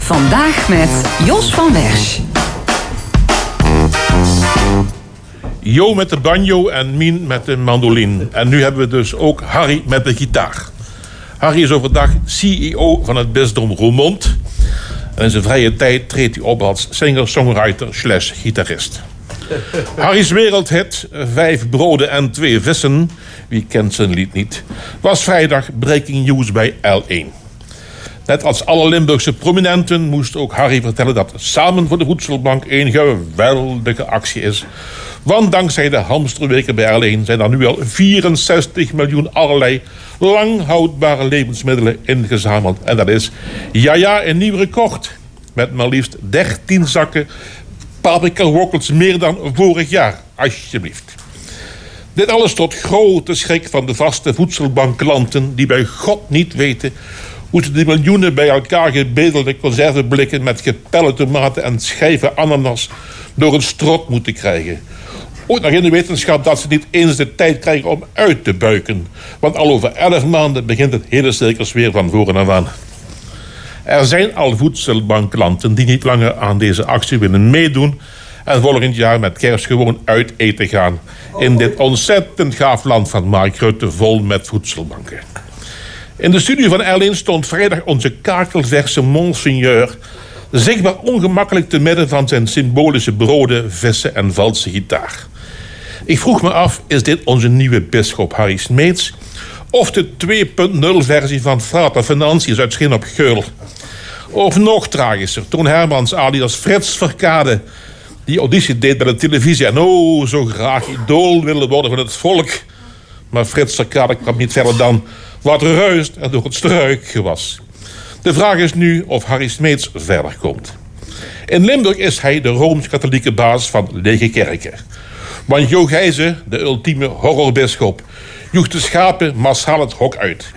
Vandaag met Jos van Wersch. Jo met de banjo en Mien met de mandoline. En nu hebben we dus ook Harry met de gitaar. Harry is overdag CEO van het bisdom Roermond. En in zijn vrije tijd treedt hij op als singer-songwriter slash gitarist. Harry's wereldhit, Vijf broden en twee vissen, wie kent zijn lied niet, was vrijdag breaking news bij L1. Net als alle Limburgse prominenten moest ook Harry vertellen dat Samen voor de Voedselbank een geweldige actie is. Want dankzij de hamsterweken bij L1 zijn er nu al 64 miljoen allerlei lang houdbare levensmiddelen ingezameld. En dat is, ja ja, een nieuw record. Met maar liefst 13 zakken paprika wokkels meer dan vorig jaar. Alsjeblieft. Dit alles tot grote schrik van de vaste voedselbankklanten... die bij God niet weten hoe ze die miljoenen bij elkaar gebedelde conserveblikken... met gepelle tomaten en schijven ananas door een strot moeten krijgen. Ook nog in de wetenschap dat ze niet eens de tijd krijgen om uit te buiken. Want al over elf maanden begint het hele circus weer van voren af aan. Er zijn al voedselbankklanten die niet langer aan deze actie willen meedoen... en volgend jaar met kerst gewoon uit eten gaan... in dit ontzettend gaaf land van Mark Rutte vol met voedselbanken. In de studio van Erlin stond vrijdag onze kakelverse monseigneur... zichtbaar ongemakkelijk te midden van zijn symbolische broden, vissen en valse gitaar. Ik vroeg me af, is dit onze nieuwe bisschop Harry Smeets... of de 2.0-versie van Frater Financiers uit Schin op Geul... Of nog tragischer, Toon Hermans alias Frits Verkade... die auditie deed bij de televisie... en oh, zo graag idool willen worden van het volk. Maar Frits Verkade kwam niet verder dan... wat ruist er door het struikgewas. De vraag is nu of Harry Smeets verder komt. In Limburg is hij de Rooms-Katholieke baas van lege kerken. Want Jo Gijzen, de ultieme horrorbisschop... joeg de schapen massaal het hok uit.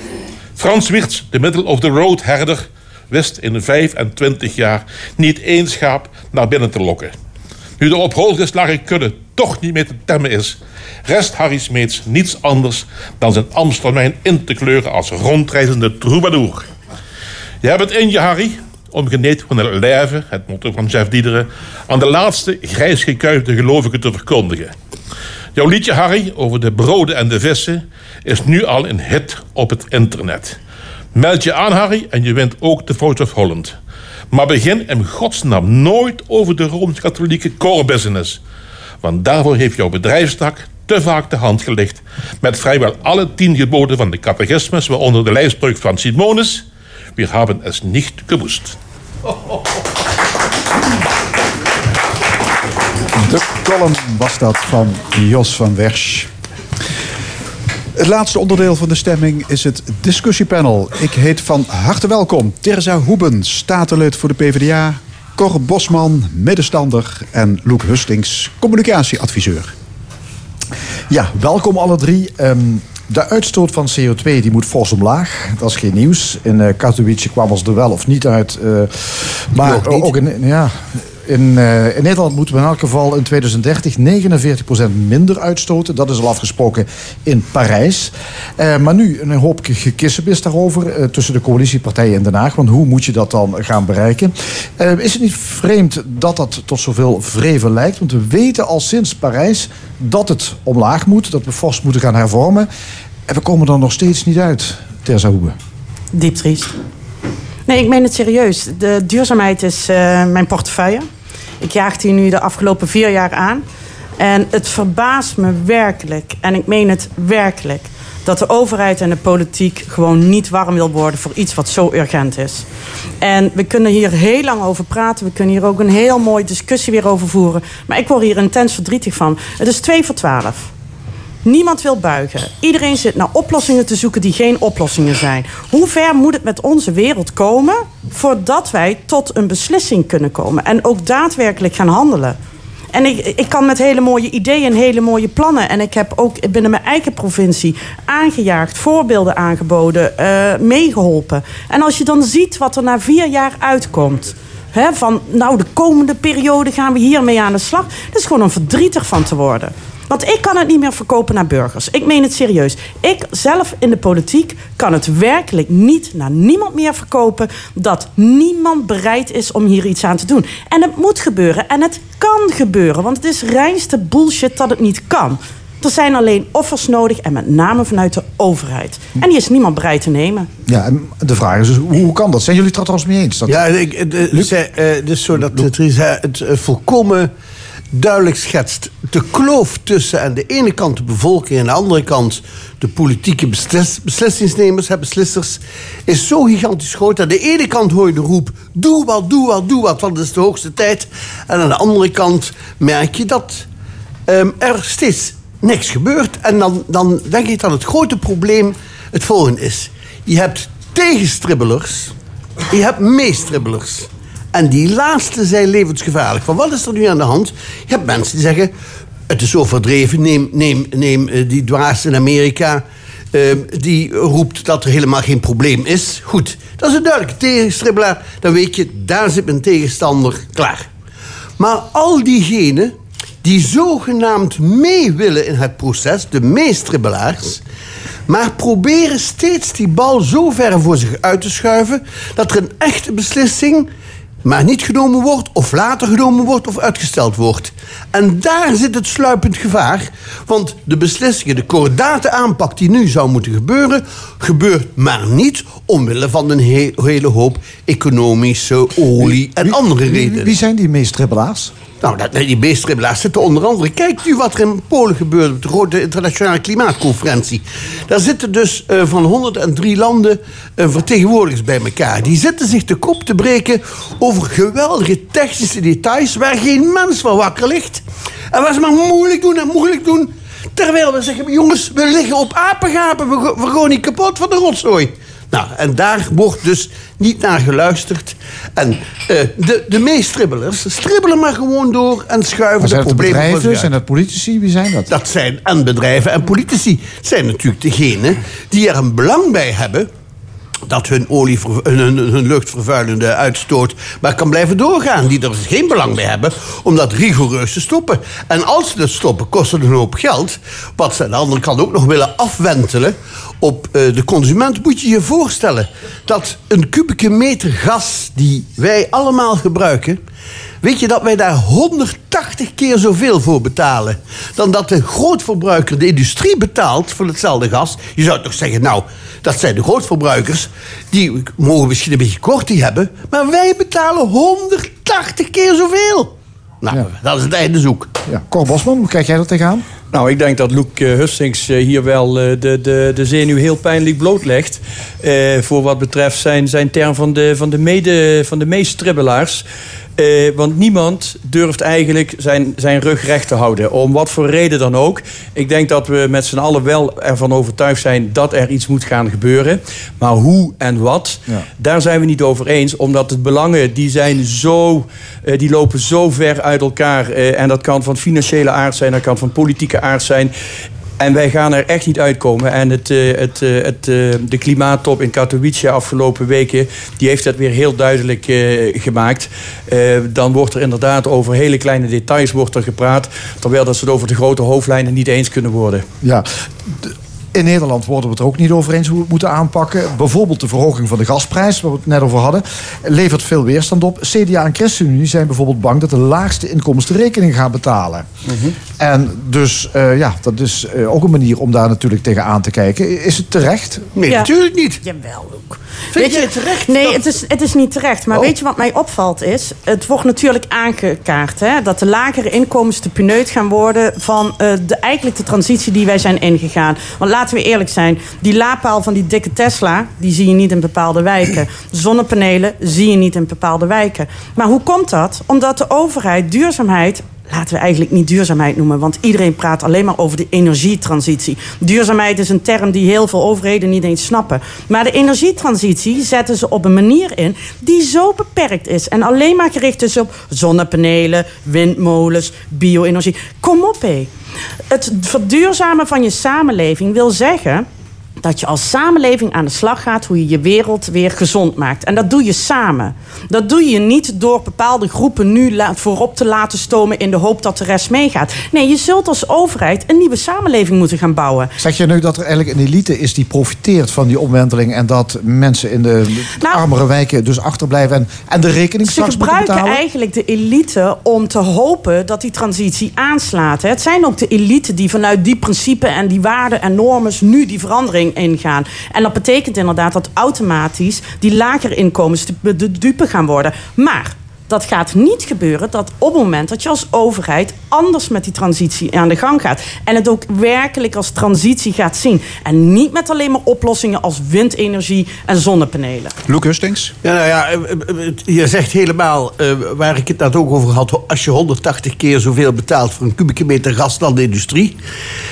Frans Wirtz, de middle-of-the-road herder wist in 25 jaar niet één schaap naar binnen te lokken. Nu de op hol geslagen kudde toch niet meer te temmen is, rest Harry Smeets niets anders dan zijn Amstermijn in te kleuren als rondreizende troubadour. Je hebt het in je, Harry, om geneed van het lijven, het motto van Jeff Diederen, aan de laatste grijs gekuifde gelovigen te verkondigen. Jouw liedje, Harry, over de broden en de vissen, is nu al een hit op het internet. Meld je aan, Harry, en je wint ook de Voice of Holland. Maar begin in godsnaam nooit over de Rooms-Katholieke core. Want daarvoor heeft jouw bedrijfstak te vaak de hand gelicht... met vrijwel alle tien geboden van de catechismus... waaronder de lijfspreuk van Simonis... Wir haben es nicht gewusst. De column was dat van Jos van Wersch. Het laatste onderdeel van de stemming is het discussiepanel. Ik heet van harte welkom Terza Hoeben, statenlid voor de PvdA... Cor Bosman, middenstander en Loek Hustings, communicatieadviseur. Ja, welkom alle drie. Ehm, de uitstoot van CO2 die moet fors omlaag. Dat is geen nieuws. In eh, Katowice kwam ons er wel of niet uit. eh, maar niet. ook in, ja, in, eh, in Nederland moeten we in elk geval in 2030 49% minder uitstoten. Dat is al afgesproken in Parijs. Eh, maar nu een hoop gekissenbis daarover eh, tussen de coalitiepartijen in Den Haag. Want hoe moet je dat dan gaan bereiken? Is het niet vreemd dat dat tot zoveel vrevel lijkt? Want we weten al sinds Parijs dat het omlaag moet. Dat we fors moeten gaan hervormen. En we komen er nog steeds niet uit, Terza Hoebe. Diep. Nee, ik meen het serieus. De duurzaamheid is mijn portefeuille. Ik jaag die nu de afgelopen vier jaar aan. En het verbaast me werkelijk, en ik meen het werkelijk... dat de overheid en de politiek gewoon niet warm wil worden... voor iets wat zo urgent is. En we kunnen hier heel lang over praten. We kunnen hier ook een heel mooie discussie weer over voeren. Maar ik word hier intens verdrietig van. Het is twee voor twaalf. Niemand wil buigen. Iedereen zit naar oplossingen te zoeken die geen oplossingen zijn. Hoe ver moet het met onze wereld komen voordat wij tot een beslissing kunnen komen en ook daadwerkelijk gaan handelen? En ik, ik kan met hele mooie ideeën en hele mooie plannen. En ik heb ook binnen mijn eigen provincie aangejaagd, voorbeelden aangeboden, eh, meegeholpen. En als je dan ziet wat er na vier jaar uitkomt. Hè, van nou, de komende periode gaan we hiermee aan de slag. Dat is gewoon om verdrietig van te worden. Want ik kan het niet meer verkopen naar burgers. Ik meen het serieus. Ik zelf in de politiek kan het werkelijk niet naar niemand meer verkopen dat niemand bereid is om hier iets aan te doen. En het moet gebeuren en het kan gebeuren, want het is reinste bullshit dat het niet kan. Er zijn alleen offers nodig en met name vanuit de overheid. En die is niemand bereid te nemen. Ja, en de vraag is dus, hoe, kan dat? Zijn jullie het er trouwens mee eens? Dat... Ja, ik, het, het, zij- eh, het is zo dat Theresa het volkomen duidelijk schetst. De kloof tussen aan de ene kant de bevolking... en aan de andere kant de politieke beslis- beslissingsnemers, beslissers... is zo gigantisch groot. Aan de ene kant hoor je de roep... doe wat, doe wat, doe wat, want het is de hoogste tijd. En aan de andere kant merk je dat ehm, er steeds niks gebeurt. En dan, dan denk ik dat het grote probleem het volgende is. Je hebt tegenstribbelers, je hebt meestribbelers. En die laatste zijn levensgevaarlijk. Van wat is er nu aan de hand? Je hebt mensen die zeggen... het is overdreven, neem, neem, neem eh, die dwaas in Amerika... ehm, die roept dat er helemaal geen probleem is. Goed, dat is een duidelijke tegenstribbelaar. Dan weet je, daar zit mijn tegenstander klaar. Maar al diegenen die zogenaamd mee willen in het proces, de meestribbelaars, maar proberen steeds die bal zo ver voor zich uit te schuiven dat er een echte beslissing maar niet genomen wordt, of later genomen wordt, of uitgesteld wordt. En daar zit het sluipend gevaar. Want de beslissingen, de coördate aanpak die nu zou moeten gebeuren, gebeurt maar niet omwille van een he- hele hoop economische, olie en andere redenen. wie zijn die meestribbelaars? Nou, dat, die beestribbelaars zitten onder andere... Kijk nu wat er in Polen gebeurt op de grote internationale klimaatconferentie. Daar zitten dus eh, van 103 landen eh, vertegenwoordigers bij elkaar. Die zitten zich de kop te breken over geweldige technische details... waar geen mens van wakker ligt. En waar ze maar moeilijk doen en moeilijk doen... Terwijl we zeggen, jongens, we liggen op apengapen. We, we niet kapot van de rotzooi. Nou, en daar wordt dus niet naar geluisterd. En eh, de, de meestribbelers stribbelen maar gewoon door en schuiven de Zijn het de problemen zich bedrijven? Zijn het politici? Wie zijn dat? Dat zijn en bedrijven en politici. Het zijn natuurlijk degenen die er een belang bij hebben dat hun, olie, hun, hun, luchtvervuilende uitstoot maar kan blijven doorgaan. Die er geen belang bij hebben om dat rigoureus te stoppen. En als ze dat stoppen, kost het een hoop geld. Wat ze aan de andere kant ook nog willen afwentelen op eh, de consument. Moet je je voorstellen dat een kubieke meter gas die wij allemaal gebruiken... Weet je dat wij daar 180 keer zoveel voor betalen... dan dat de grootverbruiker, de industrie, betaalt voor hetzelfde gas? Je zou toch zeggen, nou, dat zijn de grootverbruikers... die mogen misschien een beetje korting hebben... maar wij betalen 180 keer zoveel. Nou, dat is het einde zoek. Ja. Cor Bosman, hoe kijk jij er tegenaan? Nou, ik denk dat Loek eh, Hustings eh, hier wel eh, de, de, de zenuw heel pijnlijk blootlegt. eh, voor wat betreft zijn, zijn term van de, van de, mede, van de meestribbelaars. Eh, want niemand durft eigenlijk zijn, zijn rug recht te houden. Om wat voor reden dan ook. Ik denk dat we met z'n allen wel ervan overtuigd zijn dat er iets moet gaan gebeuren. Maar hoe en wat, daar zijn we niet over eens. Omdat de belangen die zijn zo, eh, die lopen zo ver uit elkaar. Eh, en dat kan van financiële aard zijn, dat kan van politieke aard zijn. En wij gaan er echt niet uitkomen. En het, eh, het, eh, het, eh, de klimaattop in Katowice afgelopen weken... die heeft dat weer heel duidelijk gemaakt. Dan wordt er inderdaad over hele kleine details wordt er gepraat... terwijl dat ze het over de grote hoofdlijnen niet eens kunnen worden. Ja. In Nederland worden we het er ook niet over eens hoe we het moeten aanpakken. Bijvoorbeeld de verhoging van de gasprijs, waar we het net over hadden, levert veel weerstand op. CDA en ChristenUnie zijn bijvoorbeeld bang dat de laagste inkomsten de rekening gaan betalen. En dus eh, ja, dat is eh, ook een manier om daar natuurlijk tegenaan te kijken. Is het terecht? Nee, Ja. natuurlijk niet. Jawel, ook. Vind je het terecht? Nee, het is, het is niet terecht. Maar Oh. weet je wat mij opvalt is... het wordt natuurlijk aangekaart... Hè, dat de lagere inkomens de pineut gaan worden... van eh, de, eigenlijk de transitie die wij zijn ingegaan. Want laten we eerlijk zijn... die laadpaal van die dikke Tesla... die zie je niet in bepaalde wijken. Zonnepanelen zie je niet in bepaalde wijken. Maar hoe komt dat? Omdat de overheid duurzaamheid laten we eigenlijk niet duurzaamheid noemen, want iedereen praat alleen maar over de energietransitie. Duurzaamheid is een term die heel veel overheden niet eens snappen. Maar de energietransitie zetten ze op een manier in die zo beperkt is en alleen maar gericht is op zonnepanelen, windmolens, bio-energie. Kom op hé. Het verduurzamen van je samenleving wil zeggen dat je als samenleving aan de slag gaat hoe je je wereld weer gezond maakt. En dat doe je samen. Dat doe je niet door bepaalde groepen nu voorop te laten stomen in de hoop dat de rest meegaat. Nee, je zult als overheid een nieuwe samenleving moeten gaan bouwen. Zeg je nu dat er eigenlijk een elite is die profiteert van die omwenteling en dat mensen in de armere wijken dus achterblijven en, en de rekening Ze straks moeten gebruiken eigenlijk de elite om te hopen dat die transitie aanslaat. Het zijn ook de elite die vanuit die principes en die waarden en normen nu die verandering ingaan. En dat betekent inderdaad dat automatisch die lagere inkomens de, de dupe gaan worden. Maar dat gaat niet gebeuren dat op het moment dat je als overheid anders met die transitie aan de gang gaat. En het ook werkelijk als transitie gaat zien. En niet met alleen maar oplossingen als windenergie en zonnepanelen. Loek Hustings? Ja, nou ja, eh, eh, eh, je zegt helemaal eh, waar ik het net ook over had. Als je 180 keer zoveel betaalt voor een kubieke meter gas dan de industrie,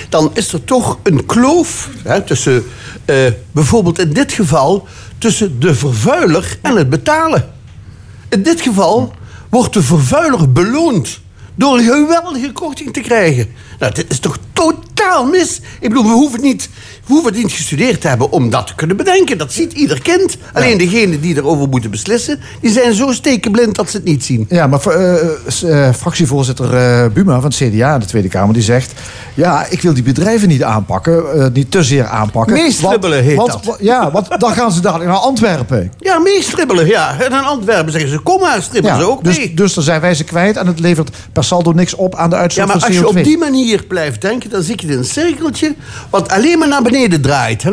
dan is er toch een kloof hè, tussen, eh, bijvoorbeeld in dit geval, tussen de vervuiler en het betalen. In dit geval wordt de vervuiler beloond door een geweldige korting te krijgen. Nou, dit is toch totaal mis? Ik bedoel, we hoeven, niet, hoeven het niet gestudeerd te hebben om dat te kunnen bedenken. Dat ziet ieder kind. Alleen degenen die erover moeten beslissen, die zijn zo stekenblind dat ze het niet zien. Ja, maar eh, eh, fractievoorzitter eh, Buma van het CDA in de Tweede Kamer die zegt... ja, ik wil die bedrijven niet aanpakken, eh, niet te zeer aanpakken. Meestribbelen heet want, dat. Ja, want dan gaan ze dadelijk naar Antwerpen. Ja, meestribbelen, ja. En in Antwerpen zeggen ze, kom maar, stribbelen ze ook dus, mee. dus dan zijn wij ze kwijt en het levert per saldo niks op aan de Ja, uitstoot maar van als CO2. je op die manier blijft denken, dan zit je in een cirkeltje wat alleen maar naar beneden draait.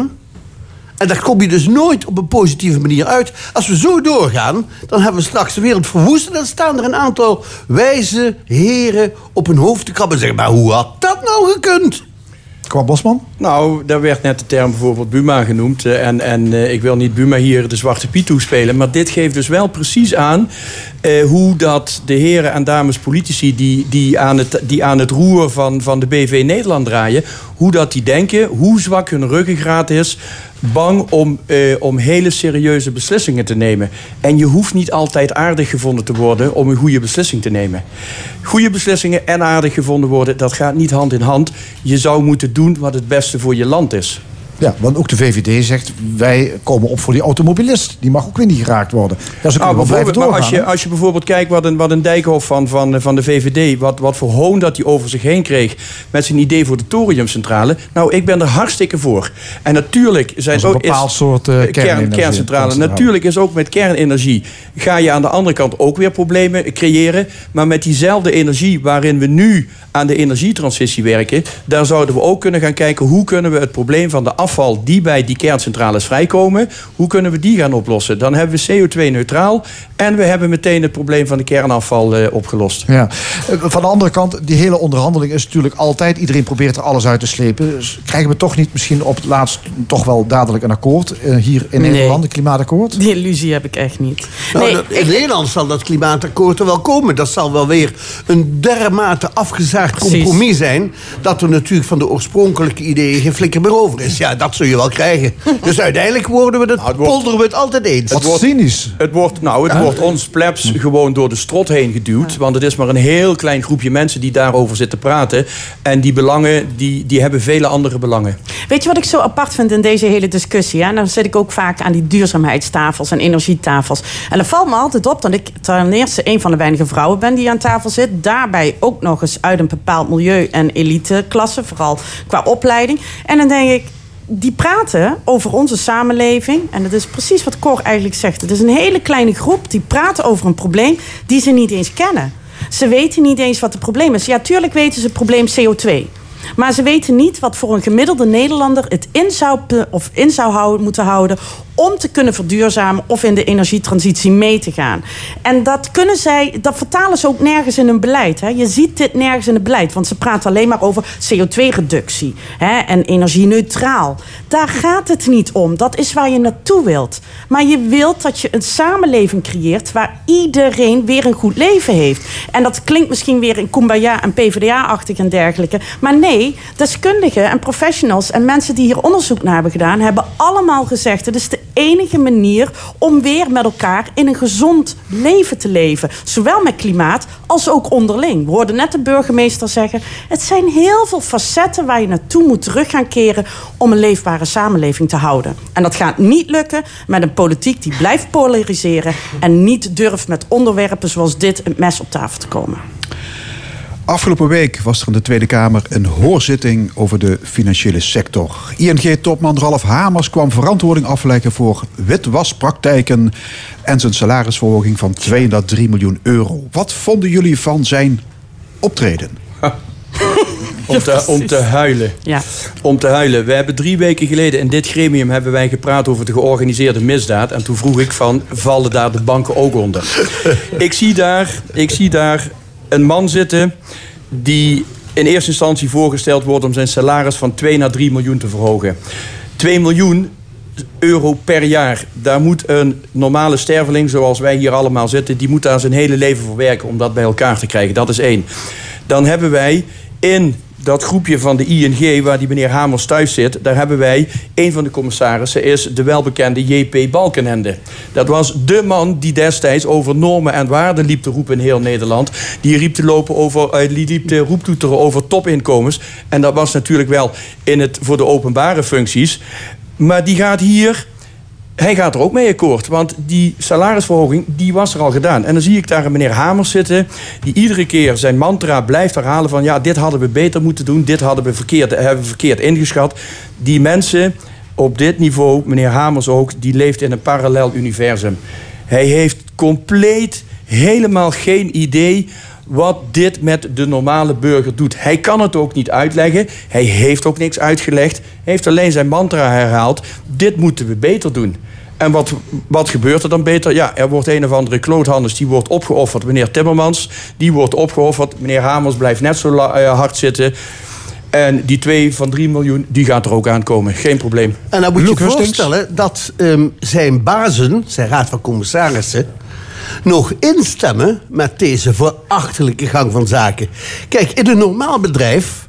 En daar kom je dus nooit op een positieve manier uit. Als we zo doorgaan, dan hebben we straks de wereld verwoest. En dan staan er een aantal wijze heren op hun hoofd te krabben en zeggen: Maar hoe had dat nou gekund? Kwam Bosman? Nou, daar werd net de term bijvoorbeeld Buma genoemd. eh, En, en eh, ik wil niet Buma hier de zwarte piet toespelen. Maar dit geeft dus wel precies aan eh, hoe dat de heren en dames politici... die, die, aan, het, die aan het roer van, van de BV Nederland draaien... hoe dat die denken, hoe zwak hun ruggengraat is... bang om, eh, om hele serieuze beslissingen te nemen. En je hoeft niet altijd aardig gevonden te worden... om een goede beslissing te nemen. Goede beslissingen en aardig gevonden worden... dat gaat niet hand in hand. Je zou moeten doen wat het beste voor je land is. Ja, want ook de VVD zegt, wij komen op voor die automobilist. Die mag ook weer niet geraakt worden. Ja, ze Nou, bijvoorbeeld, maar als je, als je bijvoorbeeld kijkt wat een, wat een Dijkhoff van, van, van de VVD... Wat, wat voor hoon dat hij over zich heen kreeg... met zijn idee voor de thoriumcentrale. Nou, ik ben er hartstikke voor. En natuurlijk zijn Dat is een ook... bepaald soort, eh, kern, kerncentrale. kerncentrale. Natuurlijk is ook met kernenergie... ga je aan de andere kant ook weer problemen creëren. Maar met diezelfde energie waarin we nu aan de energietransitie werken... daar zouden we ook kunnen gaan kijken... hoe kunnen we het probleem van de afval afval die bij die kerncentrales vrijkomen, hoe kunnen we die gaan oplossen? Dan hebben we CO2-neutraal en we hebben meteen het probleem van de kernafval eh, opgelost. Ja. Van de andere kant, die hele onderhandeling is natuurlijk altijd... iedereen probeert er alles uit te slepen. Dus krijgen we toch niet misschien op het laatst... toch wel dadelijk een akkoord eh, hier in Nee. Nederland, een klimaatakkoord? Die illusie heb ik echt niet. Nou, Nee, dat- in Nederland zal dat klimaatakkoord er wel komen. Dat zal wel weer een dermate afgezaagd compromis zijn... dat er natuurlijk van de oorspronkelijke ideeën geen flikker meer over is. Ja, dat zul je wel krijgen. Dus uiteindelijk worden we het, polderen we het altijd eens. Wat cynisch. Het wordt, nou, het wordt ons plebs gewoon door de strot heen geduwd. Want het is maar een heel klein groepje mensen die daarover zitten praten. En die belangen, die, die hebben vele andere belangen. Weet je wat ik zo apart vind in deze hele discussie? Ja? Dan zit ik ook vaak aan die duurzaamheidstafels en energietafels. En dan valt me altijd op dat ik ten eerste een van de weinige vrouwen ben die aan tafel zit. Daarbij ook nog eens uit een bepaald milieu- en eliteklasse, vooral qua opleiding. En dan denk ik, die praten over onze samenleving. En dat is precies wat Cor eigenlijk zegt. Het is een hele kleine groep die praten over een probleem die ze niet eens kennen. Ze weten niet eens wat het probleem is. Ja, tuurlijk weten ze het probleem CO2. Maar ze weten niet wat voor een gemiddelde Nederlander het in zou, of in zou houden, moeten houden om te kunnen verduurzamen of in de energietransitie mee te gaan. En dat kunnen zij, dat vertalen ze ook nergens in hun beleid. Hè. Je ziet dit nergens in het beleid, want ze praten alleen maar over CO2-reductie hè, en energie-neutraal. Daar gaat het niet om. Dat is waar je naartoe wilt. Maar je wilt dat je een samenleving creëert waar iedereen weer een goed leven heeft. En dat klinkt misschien weer in Kumbaya en PvdA-achtig en dergelijke. Maar nee, deskundigen en professionals en mensen die hier onderzoek naar hebben gedaan, hebben allemaal gezegd: het de enige manier om weer met elkaar in een gezond leven te leven. Zowel met klimaat als ook onderling. We hoorden net de burgemeester zeggen: het zijn heel veel facetten waar je naartoe moet terug gaan keren om een leefbare samenleving te houden. En dat gaat niet lukken met een politiek die blijft polariseren en niet durft met onderwerpen zoals dit het mes op tafel te komen. Afgelopen week was er in de Tweede Kamer een hoorzitting over de financiële sector. ING-topman Ralf Hamers kwam verantwoording afleggen voor witwaspraktijken en zijn salarisverhoging van 203 miljoen euro. Wat vonden jullie van zijn optreden? Om te, om te huilen. Ja. Om te huilen. We hebben drie weken geleden in dit gremium hebben wij gepraat over de georganiseerde misdaad. En toen vroeg ik van, vallen daar de banken ook onder? ik, zie daar, ik zie daar een man zitten die in eerste instantie voorgesteld wordt om zijn salaris van 2 naar 3 miljoen te verhogen. 2 miljoen euro per jaar. Daar moet een normale sterveling, zoals wij hier allemaal zitten, die moet daar zijn hele leven voor werken om dat bij elkaar te krijgen. Dat is één. Dan hebben wij in dat groepje van de ING, waar die meneer Hamers thuis zit, daar hebben wij een van de commissarissen, is de welbekende JP Balkenende. Dat was de man die destijds over normen en waarden liep te roepen in heel Nederland. Die riep te lopen over, eh, die liep te roeptoeteren over topinkomens. En dat was natuurlijk wel in het, voor de openbare functies. Maar die gaat hier hij gaat er ook mee akkoord. Want die salarisverhoging, die was er al gedaan. En dan zie ik daar een meneer Hamers zitten... die iedere keer zijn mantra blijft herhalen van... ja, dit hadden we beter moeten doen, dit hadden we verkeerd, hebben we verkeerd ingeschat. Die mensen op dit niveau, meneer Hamers ook... die leeft in een parallel universum. Hij heeft compleet helemaal geen idee wat dit met de normale burger doet. Hij kan het ook niet uitleggen. Hij heeft ook niks uitgelegd. Hij heeft alleen zijn mantra herhaald. Dit moeten we beter doen. En wat, wat gebeurt er dan beter? Ja, er wordt een of andere kloothandels, die wordt opgeofferd. Meneer Timmermans, die wordt opgeofferd. Meneer Hamers blijft net zo eh, hard zitten. En die 2 van 3 miljoen, die gaat er ook aankomen. Geen probleem. En dan moet je je Hustings? voorstellen dat ehm, zijn bazen, zijn raad van commissarissen... nog instemmen met deze verachtelijke gang van zaken. Kijk, in een normaal bedrijf...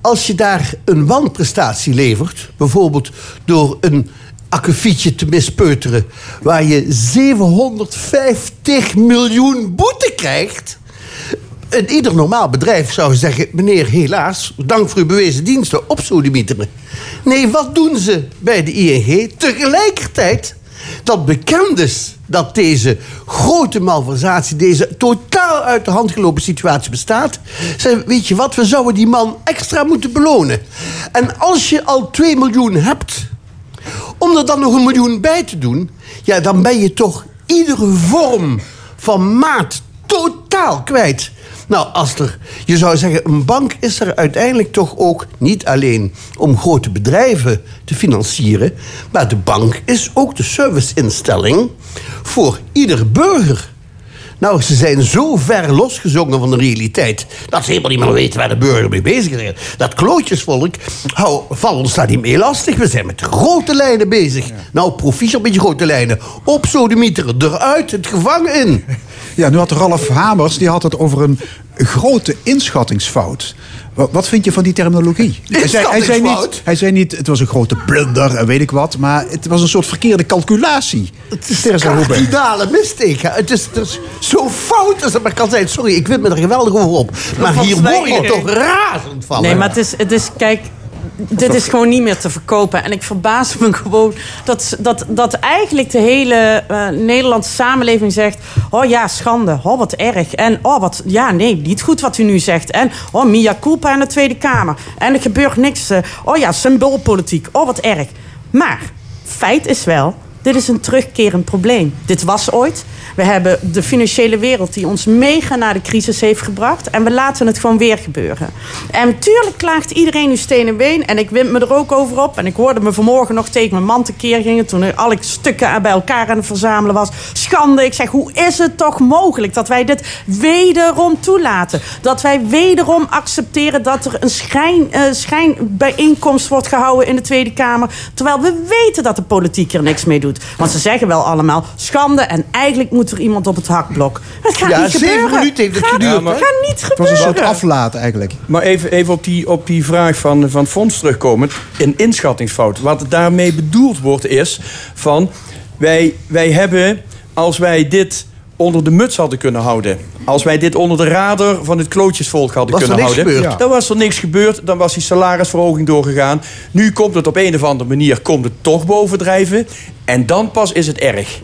als je daar een wanprestatie levert... bijvoorbeeld door een akkefietje te mispeuteren... waar je 750 miljoen boete krijgt... In ieder normaal bedrijf zou zeggen... meneer, helaas, dank voor uw bewezen diensten, op. Nee, wat doen ze bij de ING? Tegelijkertijd dat bekend is dat deze grote malversatie... deze totaal uit de hand gelopen situatie bestaat... Zei, weet je wat, we zouden die man extra moeten belonen. En als je al 2 miljoen hebt... om er dan nog een miljoen bij te doen... ja, dan ben je toch iedere vorm van maat totaal kwijt. Nou, als er, je zou zeggen, een bank is er uiteindelijk toch ook niet alleen om grote bedrijven te financieren, maar de bank is ook de serviceinstelling voor ieder burger. Nou, ze zijn zo ver losgezongen van de realiteit... dat ze helemaal niet meer weten waar de burger mee bezig is. Dat klootjesvolk, hou, val ons daar niet mee lastig. We zijn met grote lijnen bezig. Nou, proficiat met je grote lijnen. Op sodemieter, eruit, het gevangen in. Ja, nu had Ralf Hamers die had het over een grote inschattingsfout. Wat, wat vind je van die terminologie? Hij zei, hij, zei niet, Inschattingsfout? hij zei niet, het was een grote blunder en weet ik wat, maar het was een soort verkeerde calculatie. Het is een kardinale mistake. hè. Het is, het is zo fout als het maar kan zijn. Sorry, ik vind me er geweldig over op. Maar hier word je toch razend van. Nee, maar het is, het is kijk, dit is gewoon niet meer te verkopen. En ik verbaas me gewoon dat, dat, dat eigenlijk de hele eh, Nederlandse samenleving zegt... oh ja, schande, oh wat erg. En oh wat, ja nee, niet goed wat u nu zegt. En oh, Mia culpa in de Tweede Kamer. En er gebeurt niks. eh, oh ja, symboolpolitiek, oh wat erg. Maar, feit is wel... Dit is een terugkerend probleem. Dit was ooit. We hebben de financiële wereld die ons mega naar de crisis heeft gebracht. En we laten het gewoon weer gebeuren. En tuurlijk klaagt iedereen nu steen en been. En ik wind me er ook over op. En ik hoorde me vanmorgen nog tegen mijn man tekeer gingen. Toen er alle stukken bij elkaar aan het verzamelen was. Schande. Ik zeg, hoe is het toch mogelijk dat wij dit wederom toelaten? Dat wij wederom accepteren dat er een schijn, eh, schijnbijeenkomst wordt gehouden in de Tweede Kamer. Terwijl we weten dat de politiek er niks mee doet. Want ze zeggen wel allemaal schande. En eigenlijk moet er iemand op het hakblok. Het gaat Ja, niet zeven gebeuren. minuten heeft het Gaat- geduurd, Het gaat niet Het was een gebeuren. soort aflaten eigenlijk. Maar even, even op, die, op die vraag van, van Fons terugkomen. Een inschattingsfout. Wat daarmee bedoeld wordt is van... Wij, wij hebben, als wij dit onder de muts hadden kunnen houden... als wij dit onder de radar van het klootjesvolk hadden Was er kunnen niks houden... gebeurd? dan was er niks gebeurd. Dan was die salarisverhoging doorgegaan. Nu komt het op een of andere manier komt het toch bovendrijven. En dan pas is het erg.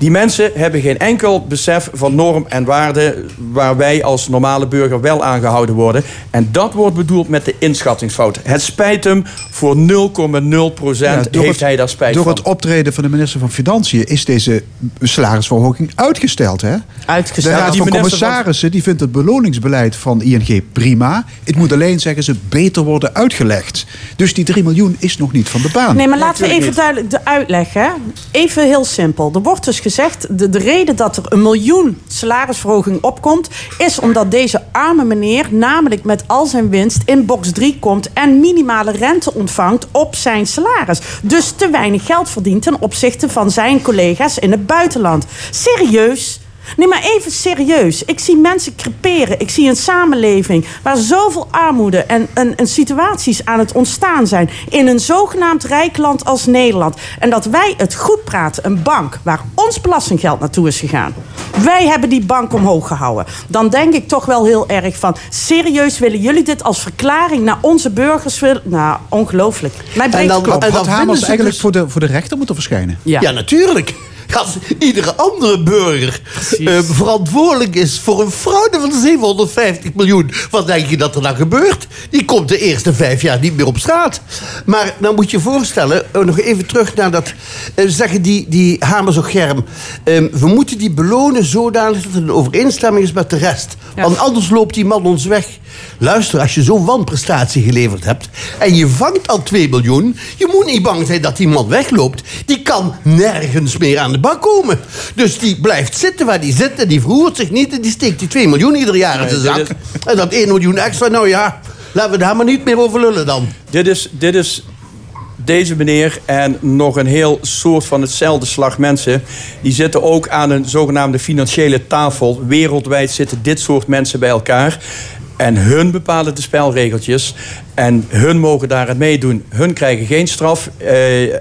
Die mensen hebben geen enkel besef van norm en waarde... waar wij als normale burger wel aangehouden worden. En dat wordt bedoeld met de inschattingsfout. Het spijt hem voor 0,0 Ja, door heeft het- hij daar spijt Door van. het optreden van de minister van Financiën is deze salarisverhoging uitgesteld. Hè? Uitgesteld. De Raad die van Commissarissen die vindt het beloningsbeleid van ING prima. Het moet alleen, zeggen ze, beter worden uitgelegd. Dus die 3 miljoen is nog niet van de baan. Nee, maar laten we even duidelijk de uitleg. Hè? Even heel simpel. Er wordt dus gezegd, de, de reden dat er een miljoen salarisverhoging opkomt... is omdat deze arme meneer namelijk met al zijn winst in box 3 komt... en minimale rente ontvangt op zijn salaris. Dus te weinig geld verdient ten opzichte van zijn collega's in het buitenland. Serieus? Nee, maar even serieus. Ik zie mensen creperen. Ik zie een samenleving waar zoveel armoede en, en, en situaties aan het ontstaan zijn. In een zogenaamd rijk land als Nederland. En dat wij het goed praten, een bank waar ons belastinggeld naartoe is gegaan. Wij hebben die bank omhoog gehouden. Dan denk ik toch wel heel erg van... serieus willen jullie dit als verklaring naar onze burgers willen? Nou, ongelooflijk. Mij breekt dan- het klop. en Had vinden Hamers eigenlijk dus- voor, de, voor de rechter moeten verschijnen? Ja, natuurlijk. Als iedere andere burger eh, verantwoordelijk is voor een fraude van 750 miljoen. Wat denk je dat er dan gebeurt? Die komt de eerste vijf jaar niet meer op straat. Maar dan moet je je voorstellen, eh, nog even terug naar dat... eh, zeggen die, die Hamers of Germ... eh, we moeten die belonen zodanig dat het een overeenstemming is met de rest. Want anders loopt die man ons weg. Luister, als je zo'n wanprestatie geleverd hebt... en je vangt al 2 miljoen... je moet niet bang zijn dat die man wegloopt. Die kan nergens meer aan de bak komen. Dus die blijft zitten waar die zit... en die verroert zich niet en die steekt die 2 miljoen ieder jaar in zijn zak. En dat 1 miljoen extra, nou ja... laten we daar maar niet meer over lullen dan. Dit is, dit is deze meneer en nog een heel soort van hetzelfde slag mensen. Die zitten ook aan een zogenaamde financiële tafel. Wereldwijd zitten dit soort mensen bij elkaar. En hun bepalen de spelregeltjes. En hun mogen daar aan meedoen. Hun krijgen geen straf. Eh,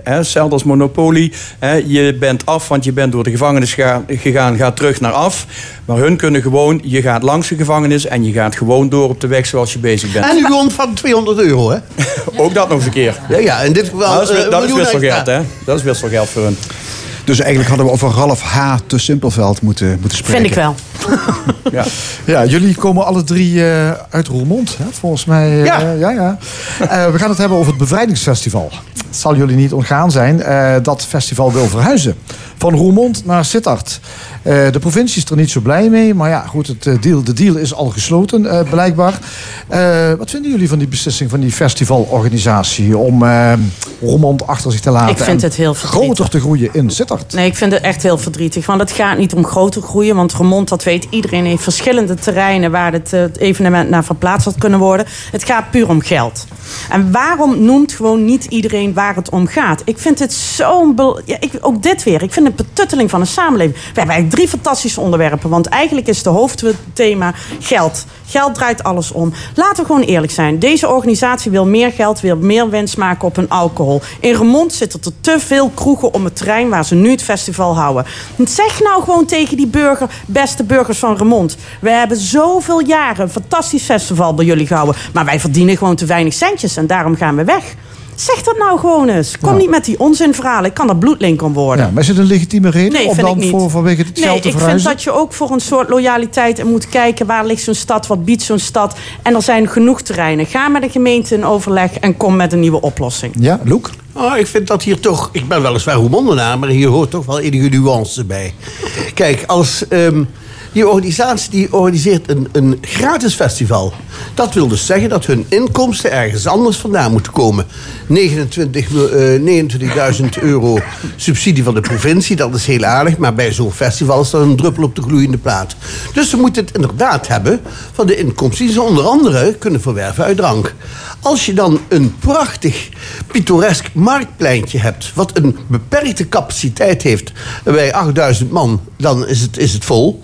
hè, hetzelfde als Monopoly. Hè, je bent af, want je bent door de gevangenis ga- gegaan. Ga terug naar af. Maar hun kunnen gewoon... Je gaat langs de gevangenis en je gaat gewoon door op de weg zoals je bezig bent. En u ontvangt 200 euro, hè? Ook dat nog eens een keer. Ja, ja in dit geval... Nou, dat is, eh, dat is wisselgeld, hè? Dat is wisselgeld voor hun. Dus eigenlijk hadden we over Ralf H. te Simpelveld moeten, moeten spreken. Vind ik wel. ja. ja, jullie komen alle drie eh, uit Roermond, hè, volgens mij. eh, Ja. ja, ja. Eh, we gaan het hebben over het Bevrijdingsfestival. Het zal jullie niet ontgaan zijn. eh, dat festival wil verhuizen. Van Roermond naar Sittard. Eh, de provincie is er niet zo blij mee. Maar ja, goed, het, deal, de deal is al gesloten, eh, blijkbaar. Eh, wat vinden jullie van die beslissing van die festivalorganisatie... om eh Roermond achter zich te laten Ik vind en het heel verdrietig. groter te groeien in Sittard? Nee, ik vind het echt heel verdrietig. Want het gaat niet om groter groeien. Want Remond, dat weet iedereen, heeft verschillende terreinen waar het, eh, het evenement naar verplaatst had kunnen worden. Het gaat puur om geld. En waarom noemt gewoon niet iedereen waar het om gaat? Ik vind het zo'n. Ja, ik, ook dit weer. Ik vind het betutteling van een samenleving. We hebben eigenlijk drie fantastische onderwerpen. Want eigenlijk is de hoofdthema geld. Geld draait alles om. Laten we gewoon eerlijk zijn. Deze organisatie wil meer geld, wil meer winst maken op hun alcohol. In Remond zitten er te veel kroegen om het terrein waar ze nu het festival houden. Zeg nou gewoon tegen die burger, beste burgers van Remond. We hebben zoveel jaren een fantastisch festival bij jullie gehouden. Maar wij verdienen gewoon te weinig centjes en daarom gaan we weg. Zeg dat nou gewoon eens. Kom niet met die onzinverhalen. Ik kan er bloedlink om worden. Ja, maar is het een legitieme reden Nee, om vind dan ik niet. Voor, vanwege het Nee, geld te ik vind dat je ook voor een soort loyaliteit moet kijken... waar ligt zo'n stad, wat biedt zo'n stad. En er zijn genoeg terreinen. Ga met de gemeente in overleg en kom met een nieuwe oplossing. Ja, Loek? Oh, ik vind dat hier toch... Ik ben weliswaar Roemondenaar, maar hier hoort toch wel enige nuance bij. Kijk, als... ehm, die organisatie die organiseert een, een gratis festival. Dat wil dus zeggen dat hun inkomsten ergens anders vandaan moeten komen. 29, mil- eh, 29.000 euro subsidie van de provincie, dat is heel aardig. Maar bij zo'n festival is dat een druppel op de gloeiende plaat. Dus ze moeten het inderdaad hebben van de inkomsten die ze onder andere kunnen verwerven uit drank. Als je dan een prachtig, pittoresk marktpleintje hebt... wat een beperkte capaciteit heeft bij 8000 man, dan is het, is het vol...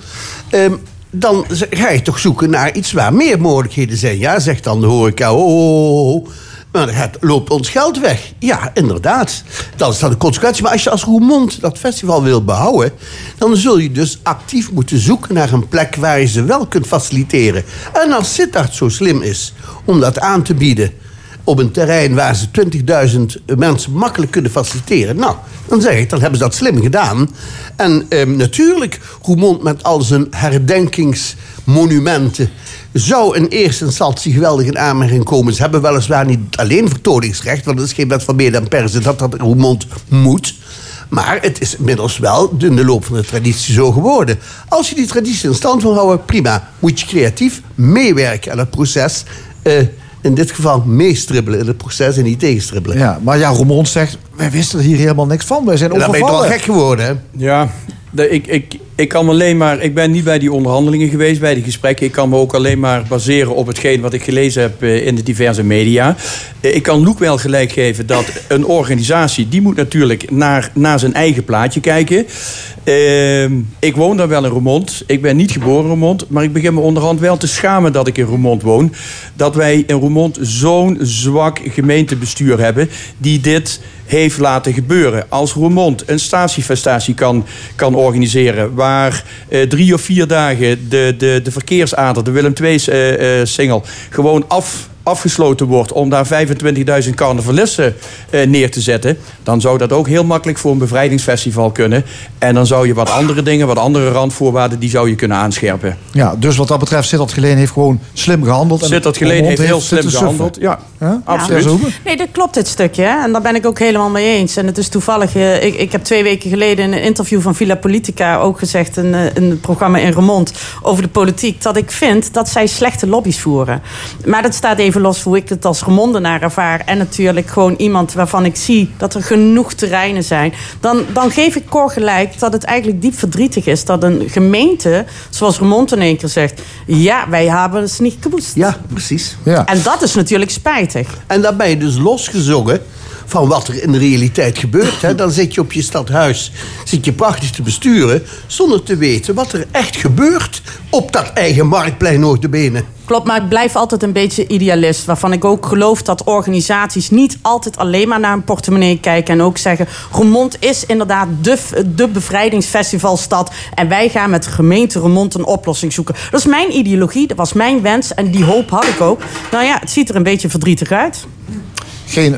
Ehm, dan ga je toch zoeken naar iets waar meer mogelijkheden zijn. Ja, zegt dan de horeca, oh, oh, oh, oh. maar gaat- loopt ons geld weg. Ja, inderdaad. Dat is dan de consequentie. Maar als je als Roermond dat festival wil behouden... dan zul je dus actief moeten zoeken naar een plek... waar je ze wel kunt faciliteren. En als Sittard zo slim is om dat aan te bieden op een terrein waar ze 20.000 mensen makkelijk kunnen faciliteren. Nou, dan zeg ik, dan hebben ze dat slim gedaan. En ehm, natuurlijk, Roermond met al zijn herdenkingsmonumenten... zou in eerste instantie geweldig in aanmerking komen. Ze hebben weliswaar niet alleen vertoningsrecht... want het is geen wet van mede en persen dat dat Roermond moet... Maar het is inmiddels wel in de loop van de traditie zo geworden. Als je die traditie in stand wil houden, prima. Moet je creatief meewerken aan het proces. eh, in dit geval meestribbelen in het proces en niet tegenstribbelen. Ja, maar ja, Roermond zegt, wij wisten hier helemaal niks van. Wij zijn En dan ben je overvallen. wel gek geworden, hè? Ja, ik, ik, ik kan alleen maar. Ik ben niet bij die onderhandelingen geweest, bij die gesprekken. Ik kan me ook alleen maar baseren op hetgeen wat ik gelezen heb eh, in de diverse media. Eh, Ik kan Loek wel gelijk geven dat een organisatie. die moet natuurlijk naar, naar zijn eigen plaatje kijken. Ehm, ik woon daar wel in Roermond. Ik ben niet geboren in Roermond. Maar ik begin me onderhand wel te schamen dat ik in Roermond woon. Dat wij in Roermond zo'n zwak gemeentebestuur hebben. die dit heeft laten gebeuren. Als Roermond een statiefestatie kan, kan organiseren... waar eh, drie of vier dagen de, de, de verkeersader, de Willem II-singel... gewoon af, afgesloten wordt om daar 25.000 carnavalisten eh, neer te zetten... dan zou dat ook heel makkelijk voor een bevrijdingsfestival kunnen. En dan zou je wat andere dingen, wat andere randvoorwaarden... die zou je kunnen aanscherpen. Ja, dus wat dat betreft, Sittard Geleen heeft gewoon slim gehandeld. en Sittard Geleen Roermond heeft heel slim gehandeld. Ja, Ja? absoluut. Nee, dat klopt dit stukje. Hè? En daar ben ik ook helemaal mee eens. En het is toevallig... eh, ik, ik heb twee weken geleden in een interview van Villa Politica... ook gezegd, een, eh, een programma in Remond... over de politiek... dat ik vind dat zij slechte lobby's voeren. Maar dat staat even los hoe ik het als Remondenaar ervaar. En natuurlijk gewoon iemand waarvan ik zie... dat er genoeg terreinen zijn. Dan, dan geef ik Cor gelijk dat het eigenlijk diep verdrietig is... dat een gemeente, zoals Remond in één keer zegt... ja, wij hebben het niet geboest. Ja, precies. Ja. En dat is natuurlijk spijtig. En dan ben je dus losgezongen van wat er in de realiteit gebeurt. Hè. Dan zit je op je stadhuis, zit je prachtig te besturen... zonder te weten wat er echt gebeurt op dat eigen marktplein notabene. Klopt, maar ik blijf altijd een beetje idealist. Waarvan ik ook geloof dat organisaties niet altijd alleen maar naar hun portemonnee kijken. En ook zeggen: Roermond is inderdaad de, de bevrijdingsfestivalstad. En wij gaan met de gemeente Roermond een oplossing zoeken. Dat is mijn ideologie, dat was mijn wens. En die hoop had ik ook. Nou ja, het ziet er een beetje verdrietig uit. Geen,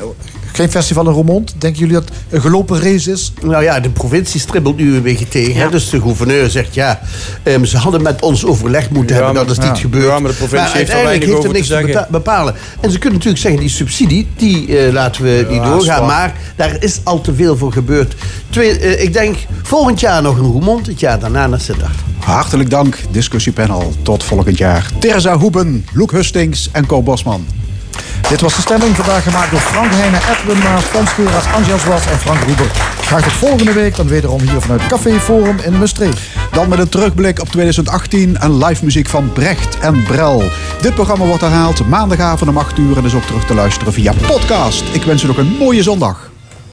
Geen festival in Roermond? Denken jullie dat het een gelopen race is? Nou ja, de provincie stribbelt nu een beetje tegen. Hè? Dus de gouverneur zegt ja, ehm, ze hadden met ons overleg moeten Ja, hebben. Dat is niet gebeurd. Ja, maar de provincie heeft er weinig heeft over er niks te bepalen. En ze kunnen natuurlijk zeggen, die subsidie, die eh, laten we die Ja, doorgaan. zwaar. Maar daar is al te veel voor gebeurd. Twee, eh, ik denk volgend jaar nog een Roermond, het jaar daarna naar Sittard. Hartelijk dank, discussiepanel. Tot volgend jaar. Terza Hoeben, Loek Hustings en Co Bosman. Dit was de stemming vandaag gemaakt door Frank Heijnen, Edwin Maas, Frans Keras, Angel en Frank Roeber. Graag tot volgende week, dan wederom hier vanuit Café Forum in Maastricht. Dan met een terugblik op 2018 en live muziek van Brecht en Brel. Dit programma wordt herhaald maandagavond om 8 uur en is ook terug te luisteren via podcast. Ik wens u nog een mooie zondag.